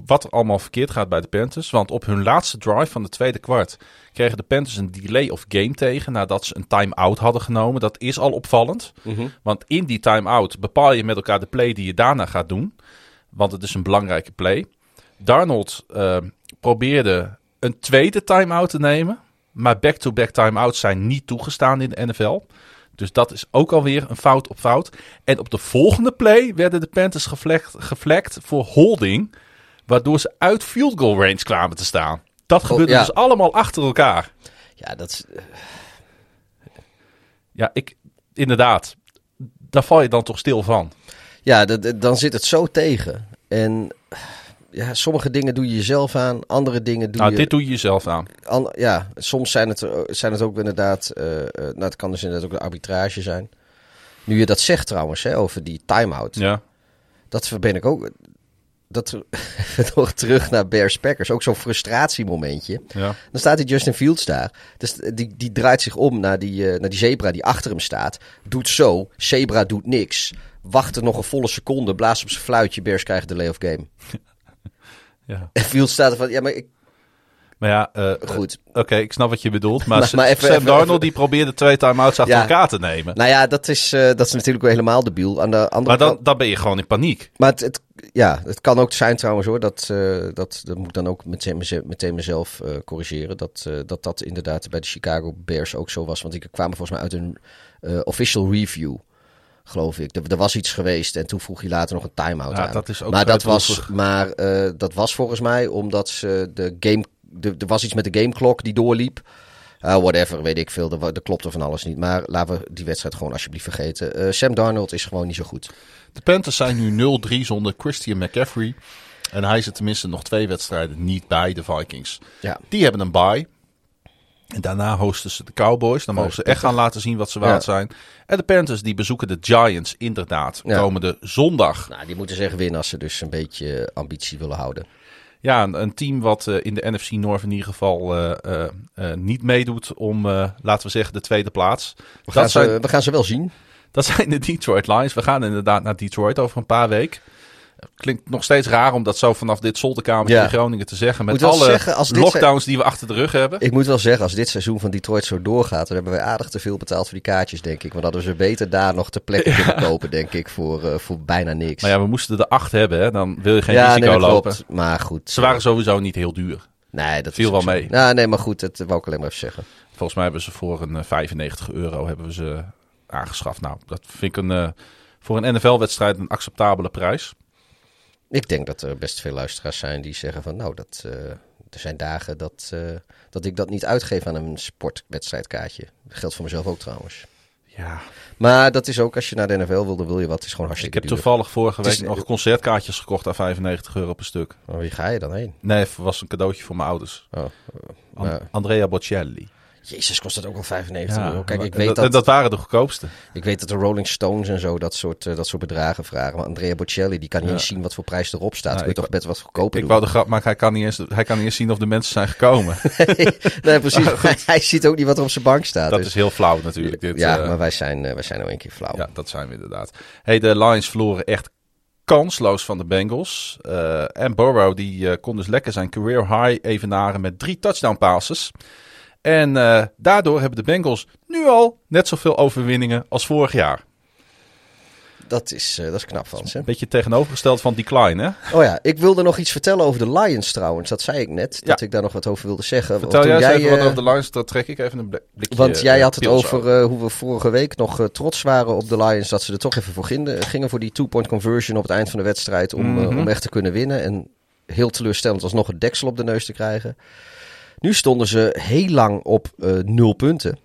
wat er allemaal verkeerd gaat bij de Panthers. Want op hun laatste drive van de tweede kwart kregen de Panthers een delay of game tegen nadat ze een time-out hadden genomen. Dat is al opvallend. Want in die time-out bepaal je met elkaar de play die je daarna gaat doen. Want het is een belangrijke play. Darnold eh, probeerde een tweede time-out te nemen. Maar back-to-back time-outs zijn niet toegestaan in de NFL. Dus dat is ook alweer een fout op fout. En op de volgende play werden de Panthers geflekt, geflekt voor holding. Waardoor ze uit field goal range kwamen te staan. Dat gebeurde ja. dus allemaal achter elkaar. Ja, dat is, Ja, ik, inderdaad. Daar val je dan toch stil van. ja dat- dan zit het zo tegen. En ja, sommige dingen doe je jezelf aan. Andere dingen doe Nou, je... dit doe je jezelf aan. An- ja, soms zijn het, er- zijn het ook inderdaad... eh, eh, nou, het kan dus inderdaad ook een arbitrage zijn. Nu je dat zegt trouwens, hè, over die time-out. Ja. Dat ben ik ook... Dat nog terug naar Bears Packers. Ook zo'n frustratiemomentje. ja. Dan staat die Justin Fields daar. Dus die, die draait zich om naar die, eh, naar die zebra die achter hem staat. Doet zo. Zebra doet niks. Wacht er nog een volle seconde. Blaast op zijn fluitje. Bears krijgen de lay of game. ja. En Fields staat er van... Ja, maar ik, Maar ja, eh, goed. Oké, ik snap wat je bedoelt. Maar, Maar- even- Sam even- Darnold even- die probeerde twee time-outs achter Ja. elkaar te nemen. Nou ja, dat is, eh, dat is natuurlijk wel helemaal debiel. Aan de andere maar dan, kant... dan ben je gewoon in paniek. Maar het, het, ja, het kan ook zijn trouwens hoor. Dat, eh, dat, dat moet ik dan ook meteen, meteen mezelf eh, corrigeren. Dat, eh, dat dat inderdaad bij de Chicago Bears ook zo was. Want die kwamen volgens mij uit een eh, official review. Geloof ik. Er, er was iets geweest en toen vroeg hij later nog een time-out Ja, aan. dat is ook maar, dat was, maar eh, dat was volgens mij omdat ze de game. de- Er was iets met de gameklok die doorliep. Ah, whatever, weet ik veel. Er, er klopte van alles niet. Maar laten we die wedstrijd gewoon alsjeblieft vergeten. Eh, Sam Darnold is gewoon niet zo goed. De Panthers zijn nu 0-3 zonder Christian McCaffrey. En hij zit tenminste nog twee wedstrijden niet bij de Vikings. Ja. Die hebben een bye. En daarna hosten ze de Cowboys. Dan mogen ze echt gaan laten zien wat ze waard Ja. zijn. En de Panthers die bezoeken de Giants inderdaad. Ja. Komende zondag. Nou, die moeten zeggen winnen als ze dus een beetje ambitie willen houden. Ja, een, een team wat eh, in de NFC North in ieder geval eh, eh, eh, niet meedoet om, eh, laten we zeggen, de tweede plaats. We gaan, Dat zijn, ze, we gaan ze wel zien. dat zijn de Detroit Lions. We gaan inderdaad naar Detroit over een paar weken. Klinkt nog steeds raar om dat zo vanaf dit zolderkamertje Ja. in Groningen te zeggen. Met alle zeggen, als dit lockdowns die we achter de rug hebben. Ik moet wel zeggen, als dit seizoen van Detroit zo doorgaat, dan hebben wij aardig te veel betaald voor die kaartjes, denk ik. Want hadden we ze beter daar nog ter plekke kunnen kopen, denk ik, voor, eh, voor bijna niks. Maar ja, we moesten er acht hebben, hè? dan wil je geen Ja, risico nee, lopen. klopt. Maar goed. Ze waren sowieso niet heel duur. Nee, dat viel wel zo. mee. Nou, nee, maar goed, dat wou ik alleen maar even zeggen. Volgens mij hebben ze voor een eh, 95 euro hebben we ze aangeschaft. Nou, dat vind ik een, eh, voor een NFL-wedstrijd een acceptabele prijs. Ik denk dat er best veel luisteraars zijn die zeggen van, nou, dat, eh, er zijn dagen dat, eh, dat ik dat niet uitgeef aan een sportwedstrijdkaartje. Dat geldt voor mezelf ook trouwens. Ja, Maar dat is ook, als je naar de NFL wil, dan wil je wat. Het is gewoon ik hartstikke heb duur. toevallig vorige is- week nog concertkaartjes gekocht aan 95 euro per stuk. Maar wie ga je dan heen? Nee, het was een cadeautje voor mijn ouders. Oh, maar- Andrea Bocelli. Jezus, kost dat ook al 95 Ja, euro. Kijk, ik weet dat, dat, en dat waren de goedkoopste. ik weet dat de Rolling Stones en zo dat soort, eh, dat soort bedragen vragen. Maar Andrea Bocelli, die kan niet Ja. eens zien wat voor prijs erop staat. Ja, Kun je toch best wat goedkoper Ik doen? wou de grap maken, hij kan, niet eens, hij kan niet eens zien of de mensen zijn gekomen. nee, precies. Hij, hij ziet ook niet wat er op zijn bank staat. dat dus- is heel flauw natuurlijk. Dit, ja, eh, maar wij zijn, eh, wij zijn nou een keer flauw. Ja, dat zijn we inderdaad. Hey, de Lions verloren echt kansloos van de Bengals. En Burrow die kon dus lekker zijn career high evenaren met drie touchdown passes. En eh, daardoor hebben de Bengals nu al net zoveel overwinningen als vorig jaar. Dat, is, eh, dat is knap van ze. Een beetje tegenovergesteld van decline, hè? Oh ja, ik wilde nog iets vertellen over de Lions trouwens. Dat zei ik net, dat ik daar nog wat over wilde zeggen. Vertel jij even wat eh, over de Lions, dan trek ik even een blik- blikje Want jij had het over hoe we vorige week nog trots waren op de Lions. Dat ze er toch even voor gingen, gingen voor die two-point conversion op het eind van de wedstrijd. Om, Mhm. om echt te kunnen winnen. En heel teleurstellend alsnog het deksel op de neus te krijgen. Nu stonden ze heel lang op eh, nul punten.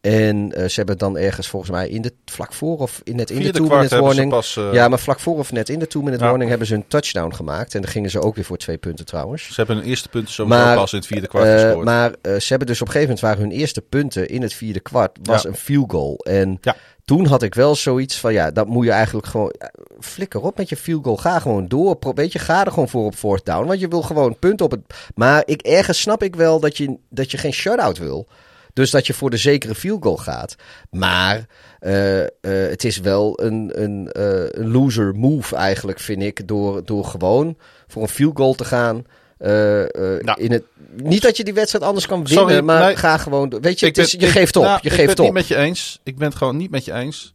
En eh, ze hebben dan ergens volgens mij in de, vlak voor of in net in de two-minute warning. pas... eh, Ja, maar vlak voor of net in de two-minute Ja. warning hebben ze een touchdown gemaakt. En dan gingen ze ook weer voor twee punten trouwens. Ze hebben hun eerste punten sowieso Maar, pas in het vierde kwart gescoord. maar ze hebben dus op een gegeven moment waren hun eerste punten in het vierde kwart was Ja. een field goal. En Ja. Toen had ik wel zoiets van ja, dat moet je eigenlijk gewoon eh, flikker op met je field goal. Ga gewoon door. Weet je, ga er gewoon voor op fourth down, want je wil gewoon punten op het. Maar ik ergens snap ik wel dat je dat je geen shutout wil. Dus dat je voor de zekere field goal gaat. Maar eh, eh, het is wel een, een, een loser move eigenlijk, vind ik. Door, door gewoon voor een field goal te gaan. Eh, eh, Nou. in het, niet dat je die wedstrijd anders kan winnen, Sorry, maar nee. ga gewoon. door. Weet je, Ik het is, ben- je ik- geeft op. nou, je ik geeft ben het op. niet met je eens. Ik ben het gewoon niet met je eens.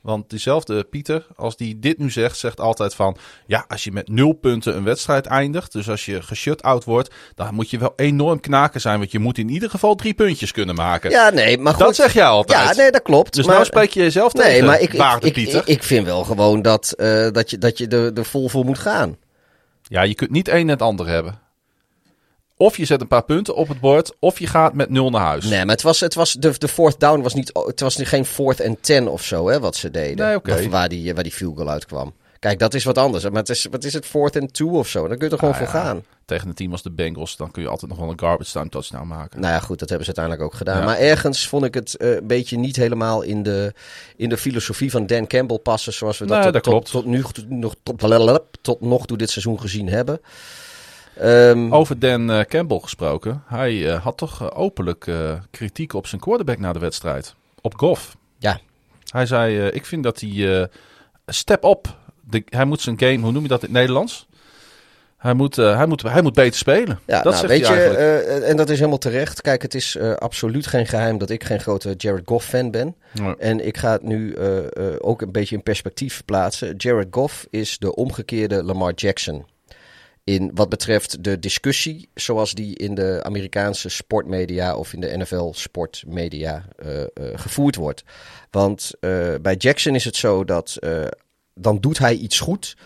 Want diezelfde Pieter, als die dit nu zegt, zegt altijd van... Ja, als je met nul punten een wedstrijd eindigt, dus als je geshut-out wordt... dan moet je wel enorm knaken zijn, want je moet in ieder geval drie puntjes kunnen maken. Ja, nee, maar goed. dat zeg jij altijd. Ja, nee, dat klopt. dus maar, nou spreek je jezelf Nee, tegen, maar ik, ik, waarde ik, Pieter. ik, ik vind wel gewoon dat, eh, dat je, dat je er, er vol voor moet gaan. ja, je kunt niet één en het ander hebben. Of je zet een paar punten op het bord, of je gaat met nul naar huis. Nee, maar het was, het was de, de fourth down was niet, het was niet geen fourth and ten of zo, hè, wat ze deden. Nee, oké. Of waar die, waar die field goal uitkwam. Kijk, dat is wat anders. Maar het is, wat is het, fourth and two of zo? Dan kun je er gewoon Ah, voor ja. gaan. Tegen een team als de Bengals, dan kun je altijd nog wel een garbage time touchdown maken. Nou ja, goed, dat hebben ze uiteindelijk ook gedaan. Ja. Maar ergens vond ik het eh, een beetje niet helemaal in de, in de filosofie van Dan Campbell passen. Zoals we dat, Nee, tot, dat tot, nu tot, nog, tot, tot nog toe dit seizoen gezien hebben. Ehm, Over Dan eh, Campbell gesproken. Hij eh, had toch eh, openlijk kritiek op zijn quarterback na de wedstrijd. Op Goff. Ja. Hij zei, ik vind dat hij step op. De, hij moet zijn game, hoe noem je dat in het Nederlands? Hij moet, hij moet, hij moet beter spelen. Ja, dat nou, weet je, eigenlijk. en dat is helemaal terecht. Kijk, het is absoluut geen geheim dat ik geen grote Jared Goff-fan ben. Ja. En ik ga het nu ook een beetje in perspectief plaatsen. Jared Goff is de omgekeerde Lamar Jackson. In wat betreft de discussie zoals die in de Amerikaanse sportmedia of in de NFL sportmedia eh, eh, gevoerd wordt. Want eh, bij Jackson is het zo dat dan doet hij iets goed.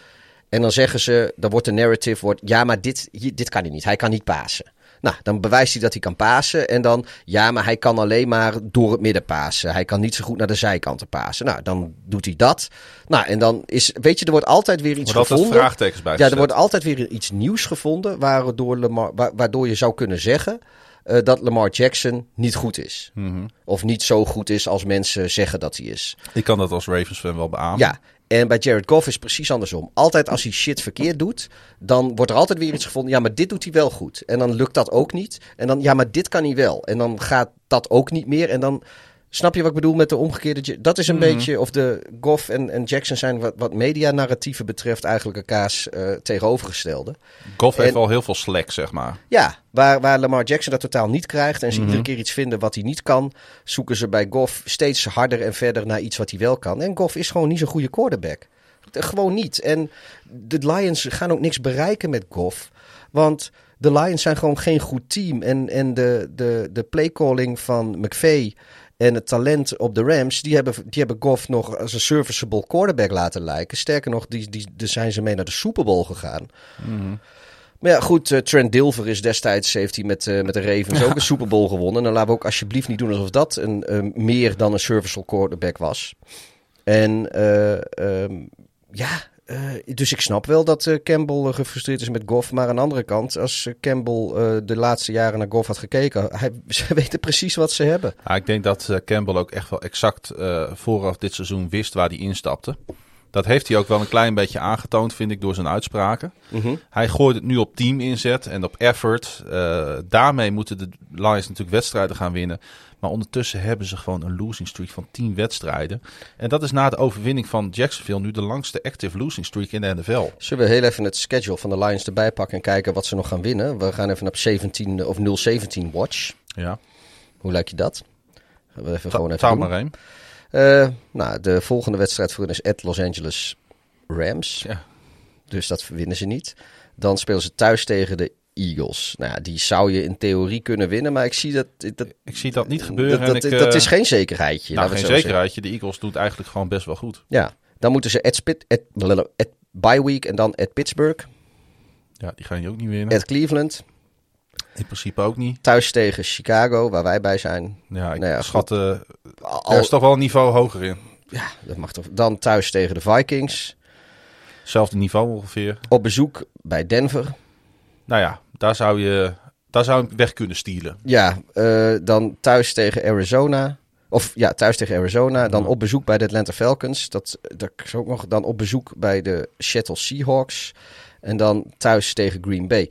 En dan zeggen ze, dan wordt de narrative, wordt, ja, maar dit, dit kan hij niet. Hij kan niet pasen. Nou, dan bewijst hij dat hij kan pasen. En dan, ja, maar hij kan alleen maar door het midden pasen. Hij kan niet zo goed naar de zijkanten pasen. Nou, dan doet hij dat. Nou, en dan is, weet je, er wordt altijd weer iets Wordt gevonden. vraagtekens bij Ja, er wordt altijd weer iets nieuws gevonden waardoor, Lamar, wa- waardoor je zou kunnen zeggen eh, dat Lamar Jackson niet goed is. Mhm. Of niet zo goed is als mensen zeggen dat hij is. Ik kan dat als Ravens fan wel beamen. Ja, en bij Jared Goff is het precies andersom. Altijd als hij shit verkeerd doet, dan wordt er altijd weer iets gevonden. Ja, maar dit doet hij wel goed. En dan lukt dat ook niet. En dan, ja, maar dit kan hij wel. En dan gaat dat ook niet meer. En dan, Snap je wat ik bedoel met de omgekeerde... Dat is een Mhm. beetje... Of de Goff en, en Jackson zijn wat, wat medianarratieven betreft... eigenlijk elkaars eh, tegenovergestelde. Goff heeft wel heel veel slack, zeg maar. Ja, waar, waar Lamar Jackson dat totaal niet krijgt... en ze Mhm. iedere keer iets vinden wat hij niet kan... zoeken ze bij Goff steeds harder en verder naar iets wat hij wel kan. En Goff is gewoon niet zo'n goede quarterback. Eh, Gewoon niet. En de Lions gaan ook niks bereiken met Goff. Want de Lions zijn gewoon geen goed team. En, en de, de, de playcalling van McVay en het talent op de Rams... die hebben, die hebben Goff nog als een serviceable quarterback laten lijken. Sterker nog, die, die, daar zijn ze mee naar de Super Bowl gegaan. Maar ja, goed, eh, Trent Dilfer is destijds, heeft hij met, eh, met de Ravens ook een Super Bowl gewonnen. En dan laten we ook alsjeblieft niet doen alsof dat een, eh, meer dan een serviceable quarterback was. En ehm, ja, eh, dus ik snap wel dat eh, Campbell eh, gefrustreerd is met Goff. Maar aan de andere kant, als Campbell de laatste jaren naar Goff had gekeken, hij, ze weten precies wat ze hebben. Ja, ik denk dat Campbell ook echt wel exact vooraf dit seizoen wist waar hij instapte. Dat heeft hij ook wel een klein beetje aangetoond, vind ik, door zijn uitspraken. Hij gooit het nu op team inzet en op effort. Daarmee moeten de Lions natuurlijk wedstrijden gaan winnen. Maar ondertussen hebben ze gewoon een losing streak van 10 wedstrijden. En dat is na de overwinning van Jacksonville nu de langste active losing streak in de NFL. Zullen we heel even het schedule van de Lions erbij pakken en kijken wat ze nog gaan winnen? We gaan even op 17 of 017 watch. Ja, Hoe lijkt je dat? Gaan we even gewoon even maar. Eh, nou, de volgende wedstrijd voor hen is at Los Angeles Rams. Ja. Dus dat winnen ze niet. Dan spelen ze thuis tegen de Eagles. Nou ja, die zou je in theorie kunnen winnen, maar ik zie dat... dat Ik zie dat niet gebeuren. Dat, en dat, ik, dat eh, is geen zekerheidje. nou, geen zekerheidje. De Eagles doet eigenlijk gewoon best wel goed. Ja, dan moeten ze at, Spit, at, at bye week en dan at Pittsburgh, Ja, die gaan je ook niet winnen. at Cleveland. In principe ook niet. Thuis tegen Chicago, waar wij bij zijn. Ja, ik Nou ja, schat, eh, Al- er is toch wel een niveau hoger in. ja, dat mag toch. Dan thuis tegen de Vikings. Hetzelfde niveau ongeveer. Op bezoek bij Denver. Nou ja, daar zou je daar zou je weg kunnen stielen. Ja, eh, dan thuis tegen Arizona. Of ja, thuis tegen Arizona. Dan Ja. op bezoek bij de Atlanta Falcons. Dat, dat is ook nog. Dan op bezoek bij de Seattle Seahawks. En dan thuis tegen Green Bay.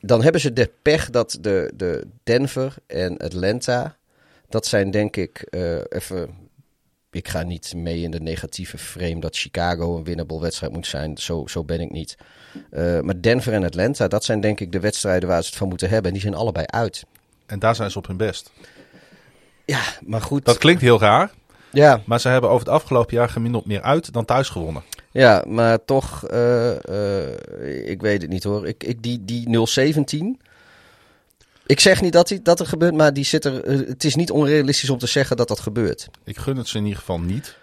Dan hebben ze de pech dat de, de Denver en Atlanta. Dat zijn denk ik eh, even. Ik ga niet mee in de negatieve frame dat Chicago een winnable wedstrijd moet zijn. Zo, zo ben ik niet. Eh, maar Denver en Atlanta, dat zijn denk ik de wedstrijden waar ze het van moeten hebben. En die zijn allebei uit. En daar zijn ze op hun best. Ja, maar goed. Dat klinkt heel raar, Ja, maar ze hebben over het afgelopen jaar gemiddeld meer uit dan thuis gewonnen. ja, maar toch, eh, eh, ik weet het niet hoor. Ik, ik, die, die 017. Ik zeg niet dat, die, dat er gebeurt, maar die zit er, eh, het is niet onrealistisch om te zeggen dat dat gebeurt. Ik gun het ze in ieder geval niet.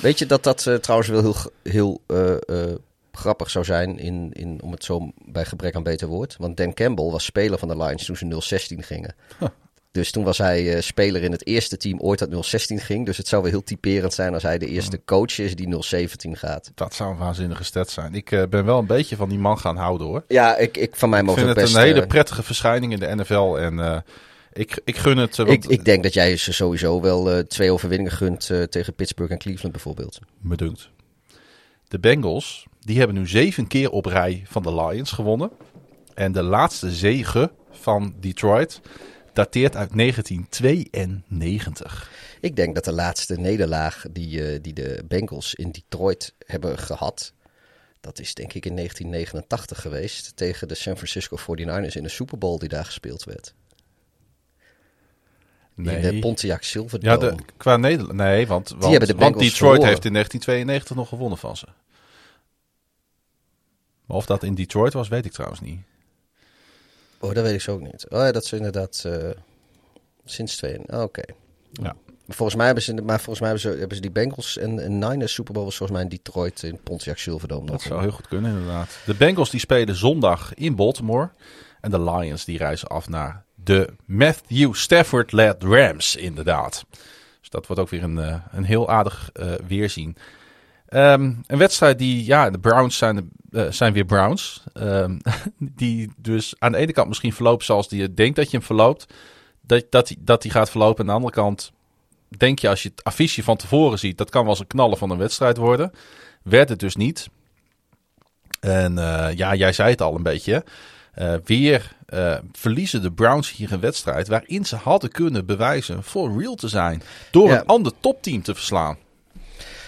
Weet je dat dat eh, trouwens wel heel, heel eh, grappig zou zijn, in, in, om het zo bij gebrek aan beter woord. Want Dan Campbell was speler van de Lions toen ze 016 gingen. Huh. Dus toen was hij eh, speler in het eerste team ooit dat 016 ging. Dus het zou wel heel typerend zijn als hij de eerste coach is die 017 gaat. Dat zou een waanzinnige stat zijn. Ik eh, ben wel een beetje van die man gaan houden hoor. Ja, ik, ik van mij Ik mogen vind het het best... een hele eh, prettige verschijning in de NFL. En ik, ik gun het. ik, ik denk dat jij ze sowieso wel twee overwinningen gunt tegen Pittsburgh en Cleveland bijvoorbeeld. me dunkt. De Bengals, die hebben nu zeven keer op rij van de Lions gewonnen. En de laatste zege van Detroit dateert uit 1992. Ik denk dat de laatste nederlaag die, eh, die de Bengals in Detroit hebben gehad... dat is denk ik in 1989 geweest... tegen de San Francisco 49ers in de Super Bowl die daar gespeeld werd. In de Pontiac Ja, Silverdome. de, qua Nederland. Nee, want, de want Bengals Detroit verloren. heeft in 1992 nog gewonnen van ze. Maar of dat in Detroit was, weet ik trouwens niet. Oh, dat weet ik zo ook niet. Oh ja, dat is inderdaad eh, sinds twee... oh, Oké. Ja. Maar volgens mij hebben ze, maar volgens mij hebben ze, hebben ze die Bengals en, en Niners Super Bowl was volgens mij in Detroit in Pontiac Silverdome. Dat zou heel goed kunnen, inderdaad. De Bengals die spelen zondag in Baltimore. En de Lions die reizen af naar de Matthew Stafford-led Rams, inderdaad. Dus dat wordt ook weer een, eh, een heel aardig eh, weerzien. Ehm, een wedstrijd die, ja, de Browns zijn, de- eh, zijn weer Browns. Ehm, die dus aan de ene kant misschien verloopt zoals die je denkt dat je hem verloopt. Dat, dat, die- dat die gaat verlopen. Aan de andere kant denk je als je het affiche van tevoren ziet, dat kan wel eens een knallen van een wedstrijd worden. Werd het dus niet. En eh, ja, jij zei het al een beetje. Uh, weer uh, verliezen de Browns hier een wedstrijd waarin ze hadden kunnen bewijzen voor real te zijn. Door Ja. een ander topteam te verslaan.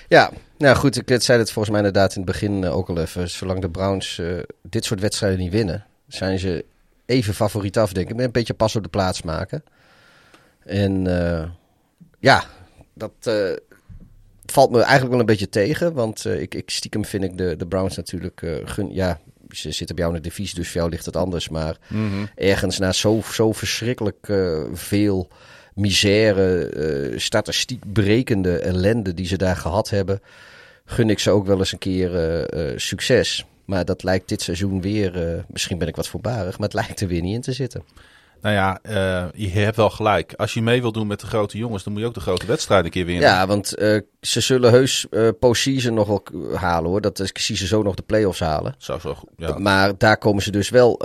Ja, nou goed, ik zei het volgens mij inderdaad in het begin eh, ook al even. Zolang de Browns eh, dit soort wedstrijden niet winnen, zijn ze even favoriet af, denk ik. Een beetje pas op de plaats maken. En eh, ja, dat valt me eigenlijk wel een beetje tegen. Want ik, ik stiekem vind ik de, de Browns natuurlijk gun. Ja, ze zitten bij jou in de divisie, dus voor jou ligt het anders. Maar ergens na zo, zo verschrikkelijk veel misère, eh statistiek brekende ellende die ze daar gehad hebben, gun ik ze ook wel eens een keer eh, eh, succes. Maar dat lijkt dit seizoen weer, eh, misschien ben ik wat voorbarig, maar het lijkt er weer niet in te zitten. Nou ja, je hebt wel gelijk. Als je mee wil doen met de grote jongens, dan moet je ook de grote wedstrijden een keer winnen. Ja, want ze zullen heus eh postseason nog wel halen hoor. Dat is, ik zie ze zo nog de play-offs halen. Zo, zo goed. Ja. Maar daar komen ze dus wel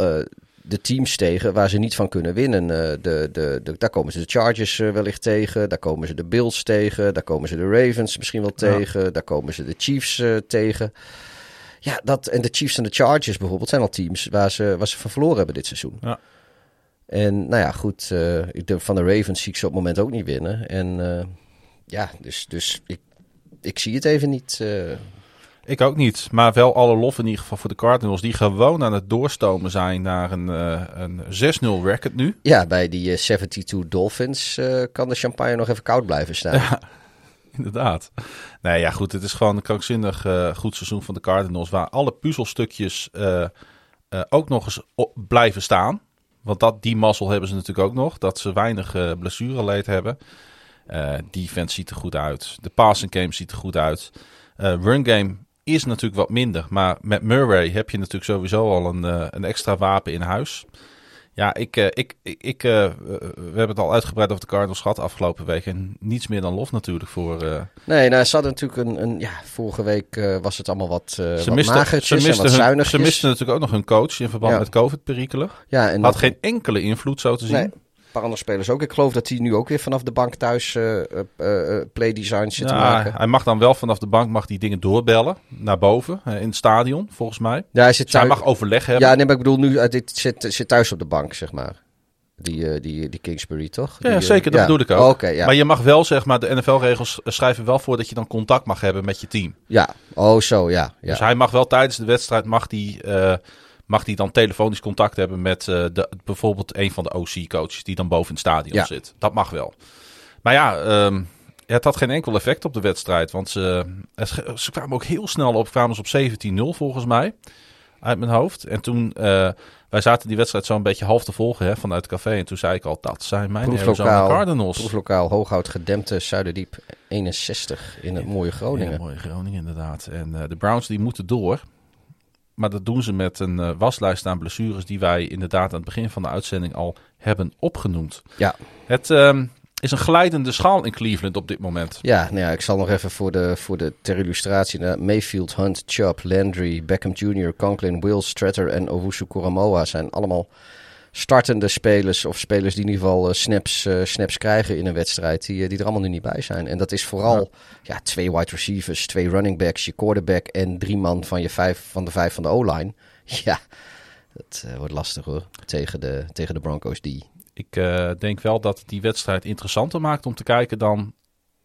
de teams tegen waar ze niet van kunnen winnen. Eh, de, de, de, daar komen ze de Chargers eh, wellicht tegen. Daar komen ze de Bills tegen. Daar komen ze de Ravens misschien wel Ja. tegen. Daar komen ze de Chiefs eh, tegen. Ja, dat, en de Chiefs en de Chargers bijvoorbeeld zijn al teams waar ze, waar ze van verloren hebben dit seizoen. Ja. En nou ja, goed. ik denk van de Ravens zie ik ze op het moment ook niet winnen. En ja, dus, dus ik, ik zie het even niet. Ik ook niet. Maar wel alle lof in ieder geval voor de Cardinals. Die gewoon aan het doorstomen zijn naar een, eh, een 6-0 record nu. Ja, bij die eh, 72 Dolphins eh, kan de champagne nog even koud blijven staan. Inderdaad. Nee, ja goed. Het is gewoon een krankzinnig eh, goed seizoen van de Cardinals. Waar alle puzzelstukjes eh, eh, ook nog eens op blijven staan. Want dat, die mazzel hebben ze natuurlijk ook nog. Dat ze weinig eh blessureleed hebben. Eh defense ziet er goed uit. De passing game ziet er goed uit. Eh, run game is natuurlijk wat minder. Maar met Murray heb je natuurlijk sowieso al een, eh, een extra wapen in huis. Ja, ik, eh, ik, ik, ik, eh, we hebben het al uitgebreid over de Cardinals gehad afgelopen week. En niets meer dan lof natuurlijk voor... Nee, nou, ze hadden natuurlijk een, een ja, vorige week was het allemaal wat, ze, wat misten, ze, en wat zuinigjes. ze misten natuurlijk ook nog hun coach in verband Ja. met COVID-perikelen. ja, en Had geen enkele invloed zo te zien. Nee, paar andere spelers ook. Ik geloof dat hij nu ook weer vanaf de bank thuis eh eh, eh, playdesigns zit te Ja, maken. hij mag dan wel vanaf de bank mag die dingen doorbellen naar boven in het stadion, volgens mij. Ja, hij zit Dus hij mag overleg hebben. Ja, nee, maar ik bedoel nu, dit zit, zit thuis op de bank, zeg maar. Die, die, die Kingsbury, toch? Ja, Die, zeker, dat ja. bedoel ik ook. Ja. Maar je mag wel, zeg maar, de NFL-regels schrijven wel voor dat je dan contact mag hebben met je team. Ja, oh zo, ja. ja. Dus hij mag wel tijdens de wedstrijd, mag die, mag die dan telefonisch contact hebben met eh, de, bijvoorbeeld een van de OC-coaches die dan boven in het stadion Ja. zit. Dat mag wel. Maar ja, ehm, het had geen enkel effect op de wedstrijd. Want ze, het- ze kwamen ook heel snel op, kwamen ze op 17-0 volgens mij. Uit mijn hoofd. En toen, eh, wij zaten die wedstrijd zo een beetje half te volgen hè, vanuit het café. En toen zei ik al, dat zijn mijn Arizona Cardinals. proeflokaal Hooghout gedempte Zuiderdiep 61 in het mooie Groningen. Ja, mooi Groningen inderdaad. En eh, de Browns die moeten door. Maar dat doen ze met een eh, waslijst aan blessures die wij inderdaad aan het begin van de uitzending al hebben opgenoemd. Ja. Het ehm, is een glijdende schaal in Cleveland op dit moment. Ja, nou ja, ik zal nog even voor de, voor de ter illustratie. nou, Mayfield, Hunt, Chubb, Landry, Beckham Jr., Conklin, Wills, Stratter en Owusu Koramoa zijn allemaal startende spelers. Of spelers die in ieder geval eh, snaps, eh, snaps krijgen in een wedstrijd. Die, eh, die er allemaal nu niet bij zijn. En dat is vooral ja. twee wide receivers, twee running backs, je quarterback en drie man van, je vijf, van de vijf van de O-line. Ja, dat wordt lastig hoor. Tegen de, tegen de Broncos die. Ik denk wel dat die wedstrijd interessanter maakt om te kijken dan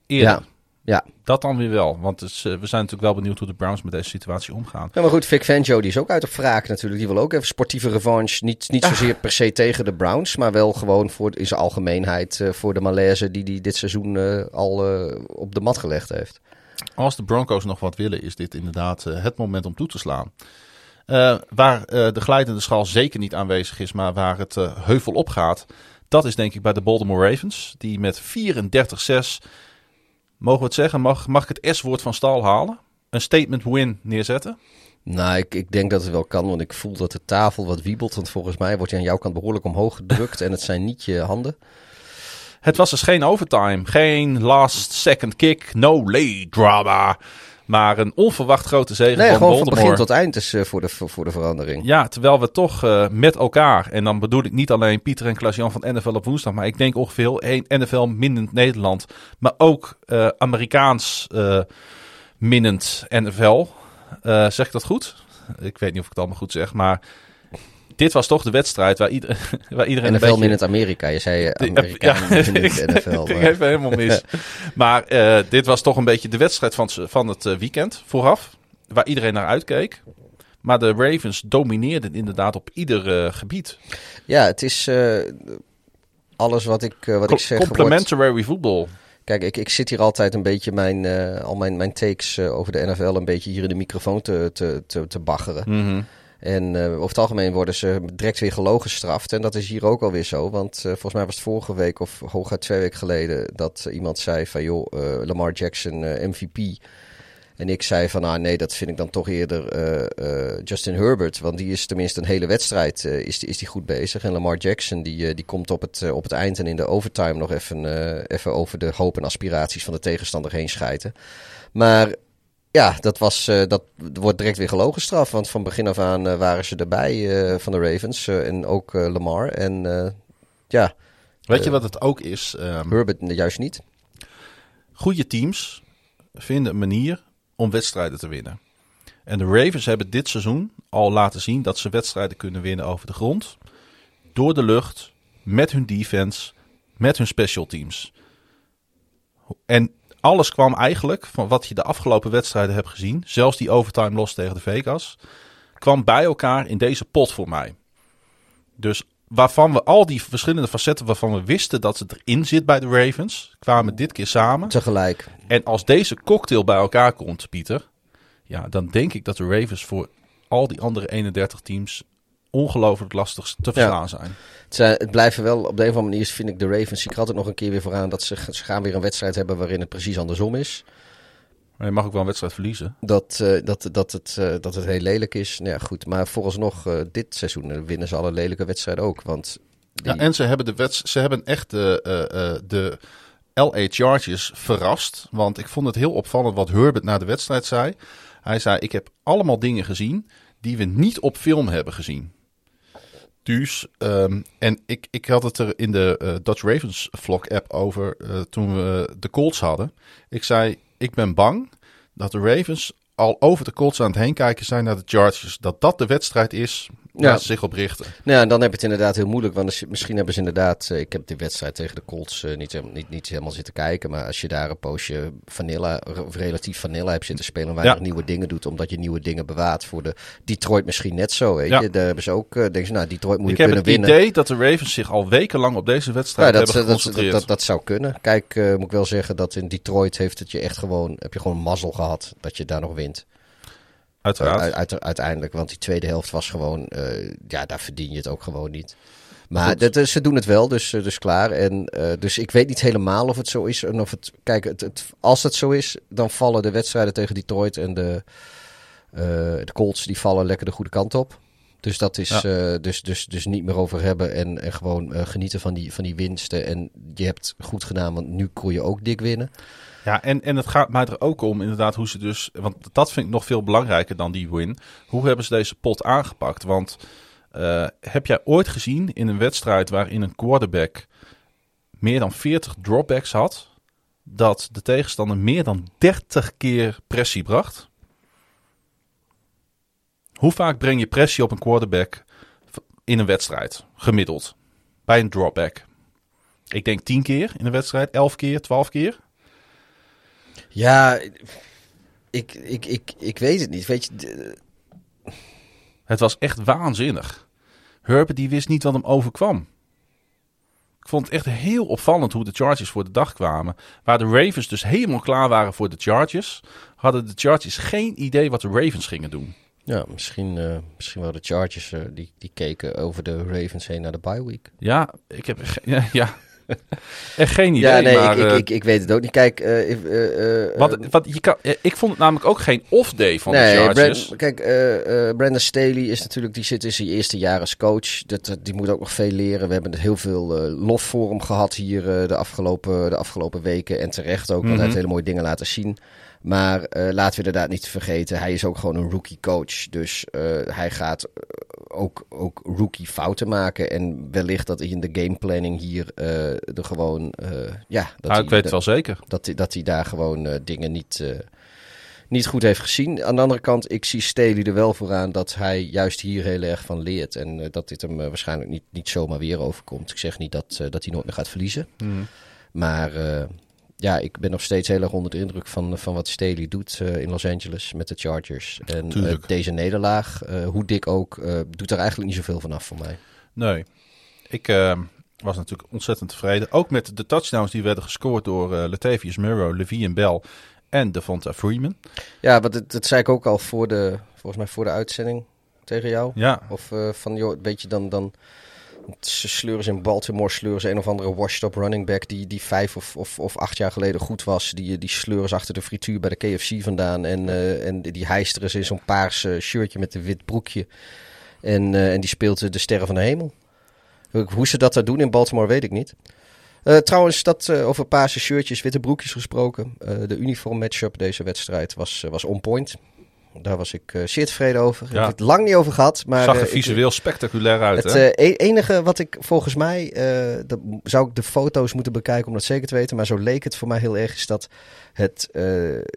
eerder. Ja, ja. Dat dan weer wel. Want eh, we zijn natuurlijk wel benieuwd hoe de Browns met deze situatie omgaan. Ja, maar goed, Vic Fangio die is ook uit op wraak natuurlijk. Die wil ook even sportieve revanche. Niet, niet zozeer per se tegen de Browns, maar wel gewoon voor, in zijn algemeenheid eh, voor de malaise die hij dit seizoen eh, al op de mat gelegd heeft. Als de Broncos nog wat willen, is dit inderdaad het moment om toe te slaan. Waar de glijdende schaal zeker niet aanwezig is, maar waar het heuvel op gaat, dat is denk ik bij de Baltimore Ravens. Die met 34-6, mogen we het zeggen, mag, mag ik het S-woord van stal halen? Een statement win neerzetten? Nou, ik, ik denk dat het wel kan, want ik voel dat de tafel wat wiebelt. Want volgens mij wordt hij aan jouw kant behoorlijk omhoog gedrukt en het zijn niet je handen. Het was dus geen overtime, geen last second kick, no lay drama. Maar een onverwacht grote zege Nee, van gewoon van begin tot eind is eh, voor, de, voor de verandering. Ja, terwijl we toch eh, met elkaar, en dan bedoel ik niet alleen Pieter en Klaas-Jan van NFL op woensdag, maar ik denk ongeveer één NFL minnend Nederland, maar ook eh, Amerikaans minnend NFL. Zeg ik dat goed? Ik weet niet of ik het allemaal goed zeg, maar dit was toch de wedstrijd waar, ieder, waar iedereen NFL een beetje... Minute Amerika. Je zei eh, Amerika ja, Minute ik, NFL. ik maar- even helemaal mis. maar eh, dit was toch een beetje de wedstrijd van, van het eh, weekend vooraf. Waar iedereen naar uitkeek. Maar de Ravens domineerden inderdaad op ieder gebied. Ja, het is alles wat ik, wat ik zeg. wordt- Complementary football. Kijk, ik, ik zit hier altijd een beetje mijn, al mijn, mijn takes over de NFL een beetje hier in de microfoon te, te, te, te baggeren. Mhm. En eh, over het algemeen worden ze direct weer gelogen gestraft. En dat is hier ook alweer zo. Want eh, volgens mij was het vorige week of hooguit twee weken geleden dat iemand zei van joh, eh, Lamar Jackson MVP. En ik zei van ah nee, dat vind ik dan toch eerder Justin Herbert. Want die is tenminste een hele wedstrijd is, is die goed bezig. En Lamar Jackson die, die komt op het, op het eind en in de overtime nog even, even over de hoop en aspiraties van de tegenstander heen schijten. Maar ja, dat, was, eh, dat wordt direct weer gelogen straf. Want van begin af aan eh, waren ze erbij eh, van de Ravens. en ook Lamar. En ja, Weet je wat het ook is? Ehm, Herbert juist niet. goede teams vinden een manier om wedstrijden te winnen. En de Ravens hebben dit seizoen al laten zien dat ze wedstrijden kunnen winnen over de grond. Door de lucht, met hun defense, met hun special teams. En alles kwam eigenlijk van wat je de afgelopen wedstrijden hebt gezien. Zelfs die overtime los tegen de Vegas. Kwam bij elkaar in deze pot voor mij. Dus waarvan we al die verschillende facetten waarvan we wisten dat het erin zit bij de Ravens, kwamen dit keer samen. Tegelijk. En als deze cocktail bij elkaar komt, Pieter, ja, dan denk ik dat de Ravens voor al die andere 31 teams ongelooflijk lastig te verslaan zijn. Het, zijn- het blijven wel, op de een of andere manier vind ik de Ravens, ik er altijd nog een keer weer vooraan dat ze, ze gaan weer een wedstrijd hebben waarin het precies andersom is. Maar je mag ook wel een wedstrijd verliezen. Dat, eh, dat, dat, het, eh, dat het heel lelijk is. Nou ja, goed. Maar vooralsnog, eh dit seizoen winnen ze alle lelijke wedstrijden ook. Want die- Ja, en ze hebben, de wets, ze hebben echt de, eh, eh, de LA Chargers verrast. Want ik vond het heel opvallend wat Herbert na de wedstrijd zei. Hij zei, ik heb allemaal dingen gezien die we niet op film hebben gezien. Dus, en ik, ik had het er in de eh, Dutch Ravens vlog app over eh, toen we de Colts hadden. Ik zei, ik ben bang dat de Ravens al over de Colts aan het heen kijken zijn naar de Chargers. Dat dat de wedstrijd is waar Ja. ze zich op richten. Nou, ja, dan heb je het inderdaad heel moeilijk. Want als je- misschien hebben ze inderdaad. eh, ik heb die wedstrijd tegen de Colts eh, niet, helemaal- niet, niet helemaal zitten kijken. Maar als je daar een poosje vanilla, of relatief vanilla hebt zitten spelen. en weinig Ja. nieuwe dingen doet. omdat je nieuwe dingen bewaart voor de. Detroit misschien net zo. Weet je. Daar hebben ze ook. eh denken ze, nou, Detroit moet Ik je heb kunnen het winnen. idee dat de Ravens zich al wekenlang op deze wedstrijd dat, hebben dat, dat, geconcentreerd. dat, dat zou kunnen. Kijk, moet ik wel zeggen dat in Detroit heeft het je echt gewoon. heb je gewoon mazzel gehad dat je daar nog wint. Uiteraard. Uit- uiteindelijk, want die tweede helft was gewoon, eh, ja, daar verdien je het ook gewoon niet. Maar dat, is- ze doen het wel, dus, eh, dus klaar. En, eh, dus ik weet niet helemaal of het zo is. En of het, kijk, het, het, als het zo is, dan vallen de wedstrijden tegen Detroit en de, eh, de Colts, die vallen lekker de goede kant op. Dus dat is Ja. eh, dus, dus, dus niet meer over hebben en, en gewoon eh, genieten van die, van die winsten. En je hebt goed gedaan, want nu kon je ook dik winnen. Ja, en, en het gaat mij er ook om inderdaad hoe ze dus... Want dat vind ik nog veel belangrijker dan die win. Hoe hebben ze deze pot aangepakt? Want eh, heb jij ooit gezien in een wedstrijd waarin een quarterback meer dan 40 dropbacks had... dat de tegenstander meer dan 30 keer pressie bracht? Hoe vaak breng je pressie op een quarterback in een wedstrijd, gemiddeld, bij een dropback? Ik denk 10 keer in een wedstrijd, 11 keer, 12 keer. Ja, ik, ik, ik, ik weet het niet. Weet je, Het was echt waanzinnig. Herbert die wist niet wat hem overkwam. Ik vond het echt heel opvallend hoe de Chargers voor de dag kwamen. Waar de Ravens dus helemaal klaar waren voor de Chargers, hadden de Chargers geen idee wat de Ravens gingen doen. Ja, misschien, eh, misschien wel de Chargers eh, die, die keken over de Ravens heen naar de bye week. Ja, ik heb ja, ja. echt geen idee. ja, nee, maar, ik, ik, eh, ik, ik weet het ook niet. Kijk, wat, wat, je kan, ik vond het namelijk ook geen off-day van de Chargers. Brand- kijk, Brandon Staley is natuurlijk, die zit in zijn eerste jaar als coach. Dat, die moet ook nog veel leren. We hebben er heel veel lof voor hem gehad hier de, afgelopen, de afgelopen weken. En terecht ook, want Mhm. hij heeft hele mooie dingen laten zien. Maar eh, laten we inderdaad niet vergeten, hij is ook gewoon een rookie coach. Dus eh, hij gaat eh, ook, ook rookie fouten maken. En wellicht dat hij in de gameplanning hier er gewoon... ja, dat hij, ik weet het wel zeker. dat, hij, dat hij daar gewoon dingen niet, niet goed heeft gezien. Aan de andere kant, ik zie Staley er wel vooraan dat hij juist hier heel erg van leert. En dat dit hem waarschijnlijk niet, niet zomaar weer overkomt. Ik zeg niet dat, dat hij nooit meer gaat verliezen. Maar eh, ja, ik ben nog steeds heel erg onder de indruk van, van wat Staley doet eh, in Los Angeles met de Chargers. En eh, deze nederlaag, eh, hoe dik ook, eh, doet er eigenlijk niet zoveel vanaf voor mij. Nee. Ik eh, was natuurlijk ontzettend tevreden. Ook met de touchdowns die werden gescoord door eh Latavius Murrow, Levi en Bell en Devonta Freeman. Ja, want dat, dat zei ik ook al voor de, volgens mij voor de uitzending tegen jou. Ja, Of eh, van, joh, weet je, dan, dan ze sleuren ze in Baltimore, sleuren ze een of andere washed-up running back die, die vijf of, of, of acht jaar geleden goed was. Die, die sleuren ze achter de frituur bij de KFC vandaan. En, eh, en die hijsteren ze in zo'n paars eh, shirtje met een wit broekje. En, eh, en die speelt de sterren van de hemel. Hoe ze dat daar doen in Baltimore weet ik niet. Trouwens, dat over paarse shirtjes, witte broekjes gesproken. De uniform matchup deze wedstrijd was, was on point. Daar was ik eh, zeer tevreden over. Ik heb het lang niet over gehad. Maar, zag eh, er ik- visueel spectaculair uit. het hè? eh, e- enige wat ik volgens mij, eh, dat zou ik de foto's moeten bekijken om dat zeker te weten, maar zo leek het voor mij heel erg, is dat het, eh,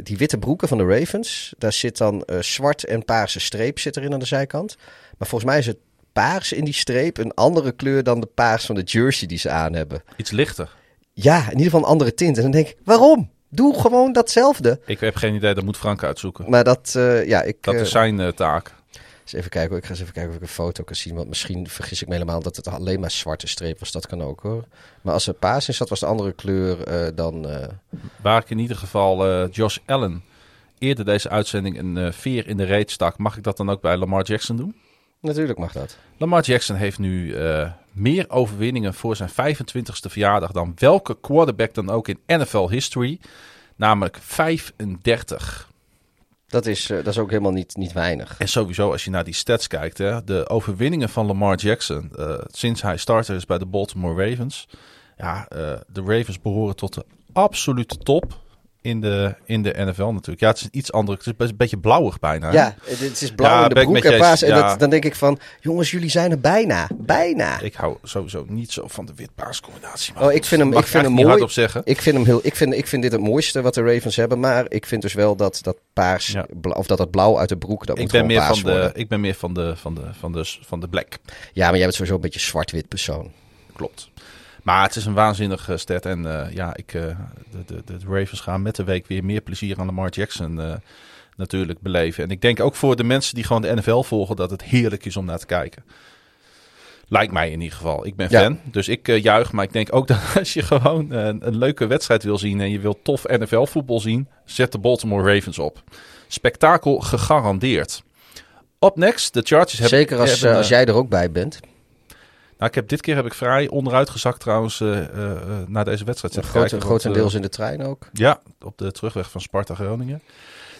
die witte broeken van de Ravens, daar zit dan eh, zwart en paarse streep zit erin aan de zijkant. Maar volgens mij is het paars in die streep een andere kleur dan de paars van de jersey die ze aan hebben. Iets lichter. Ja, in ieder geval een andere tint. En dan denk ik, waarom? Doe gewoon datzelfde. Ik heb geen idee, dat moet Frank uitzoeken. Maar dat, eh, ja, ik... Dat eh, is zijn eh, taak. eens even kijken, ik ga eens even kijken of ik een foto kan zien. Want misschien vergis ik me helemaal dat het alleen maar zwarte streep was. Dat kan ook hoor. Maar als er paars in zat, was de andere kleur eh, dan... eh, Waar ik in ieder geval eh, Josh Allen eerder deze uitzending een eh, veer in de reet stak, mag ik dat dan ook bij Lamar Jackson doen? Natuurlijk mag dat. Lamar Jackson heeft nu eh, meer overwinningen voor zijn 25ste verjaardag dan welke quarterback dan ook in NFL history. Namelijk 35. Dat is, eh, dat is ook helemaal niet, niet weinig. En sowieso als je naar die stats kijkt, hè, de overwinningen van Lamar Jackson eh, sinds hij starter is bij de Baltimore Ravens. Ja, eh, de Ravens behoren tot de absolute top in de, in de NFL natuurlijk. Ja, het is iets andere, het is best een beetje blauwig bijna. hè? Ja, het, het is blauw Ja, in de broek en paars. En Ja. dat, dan denk ik van, jongens, jullie zijn er bijna. Bijna. Ik hou sowieso niet zo van de wit-paars combinatie. maar Oh, ik vind hem- ik vind hem mooi. hardop zeggen. Ik vind, hem heel, ik, vind, ik vind dit het mooiste wat de Ravens hebben. Maar ik vind dus wel dat dat paars, Ja. of dat dat blauw uit de broek, dat Ik moet ben, meer van de, worden. ik ben meer van de, van de, van de, van de black. Ja, maar jij bent sowieso een beetje zwart-wit persoon. Klopt. Maar het is een waanzinnig uh, stat. En uh, ja, ik, uh, de, de, de Ravens gaan met de week weer meer plezier aan Lamar Jackson uh, natuurlijk beleven. En ik denk ook voor de mensen die gewoon de NFL volgen, dat het heerlijk is om naar te kijken. Lijkt mij in ieder geval. Ik ben Ja. fan, dus ik juich. Maar ik denk ook dat als je gewoon een, een leuke wedstrijd wil zien en je wilt tof NFL voetbal zien, zet de Baltimore Ravens op. Spektakel gegarandeerd. Op next, de Chargers hebben... Zeker als, hebben, als jij er ook bij bent. Nou, ik heb, dit keer heb ik vrij onderuit gezakt trouwens uh, uh, naar deze wedstrijd. Een grote, grotendeels in de trein ook. Ja, op de terugweg van Sparta Groningen.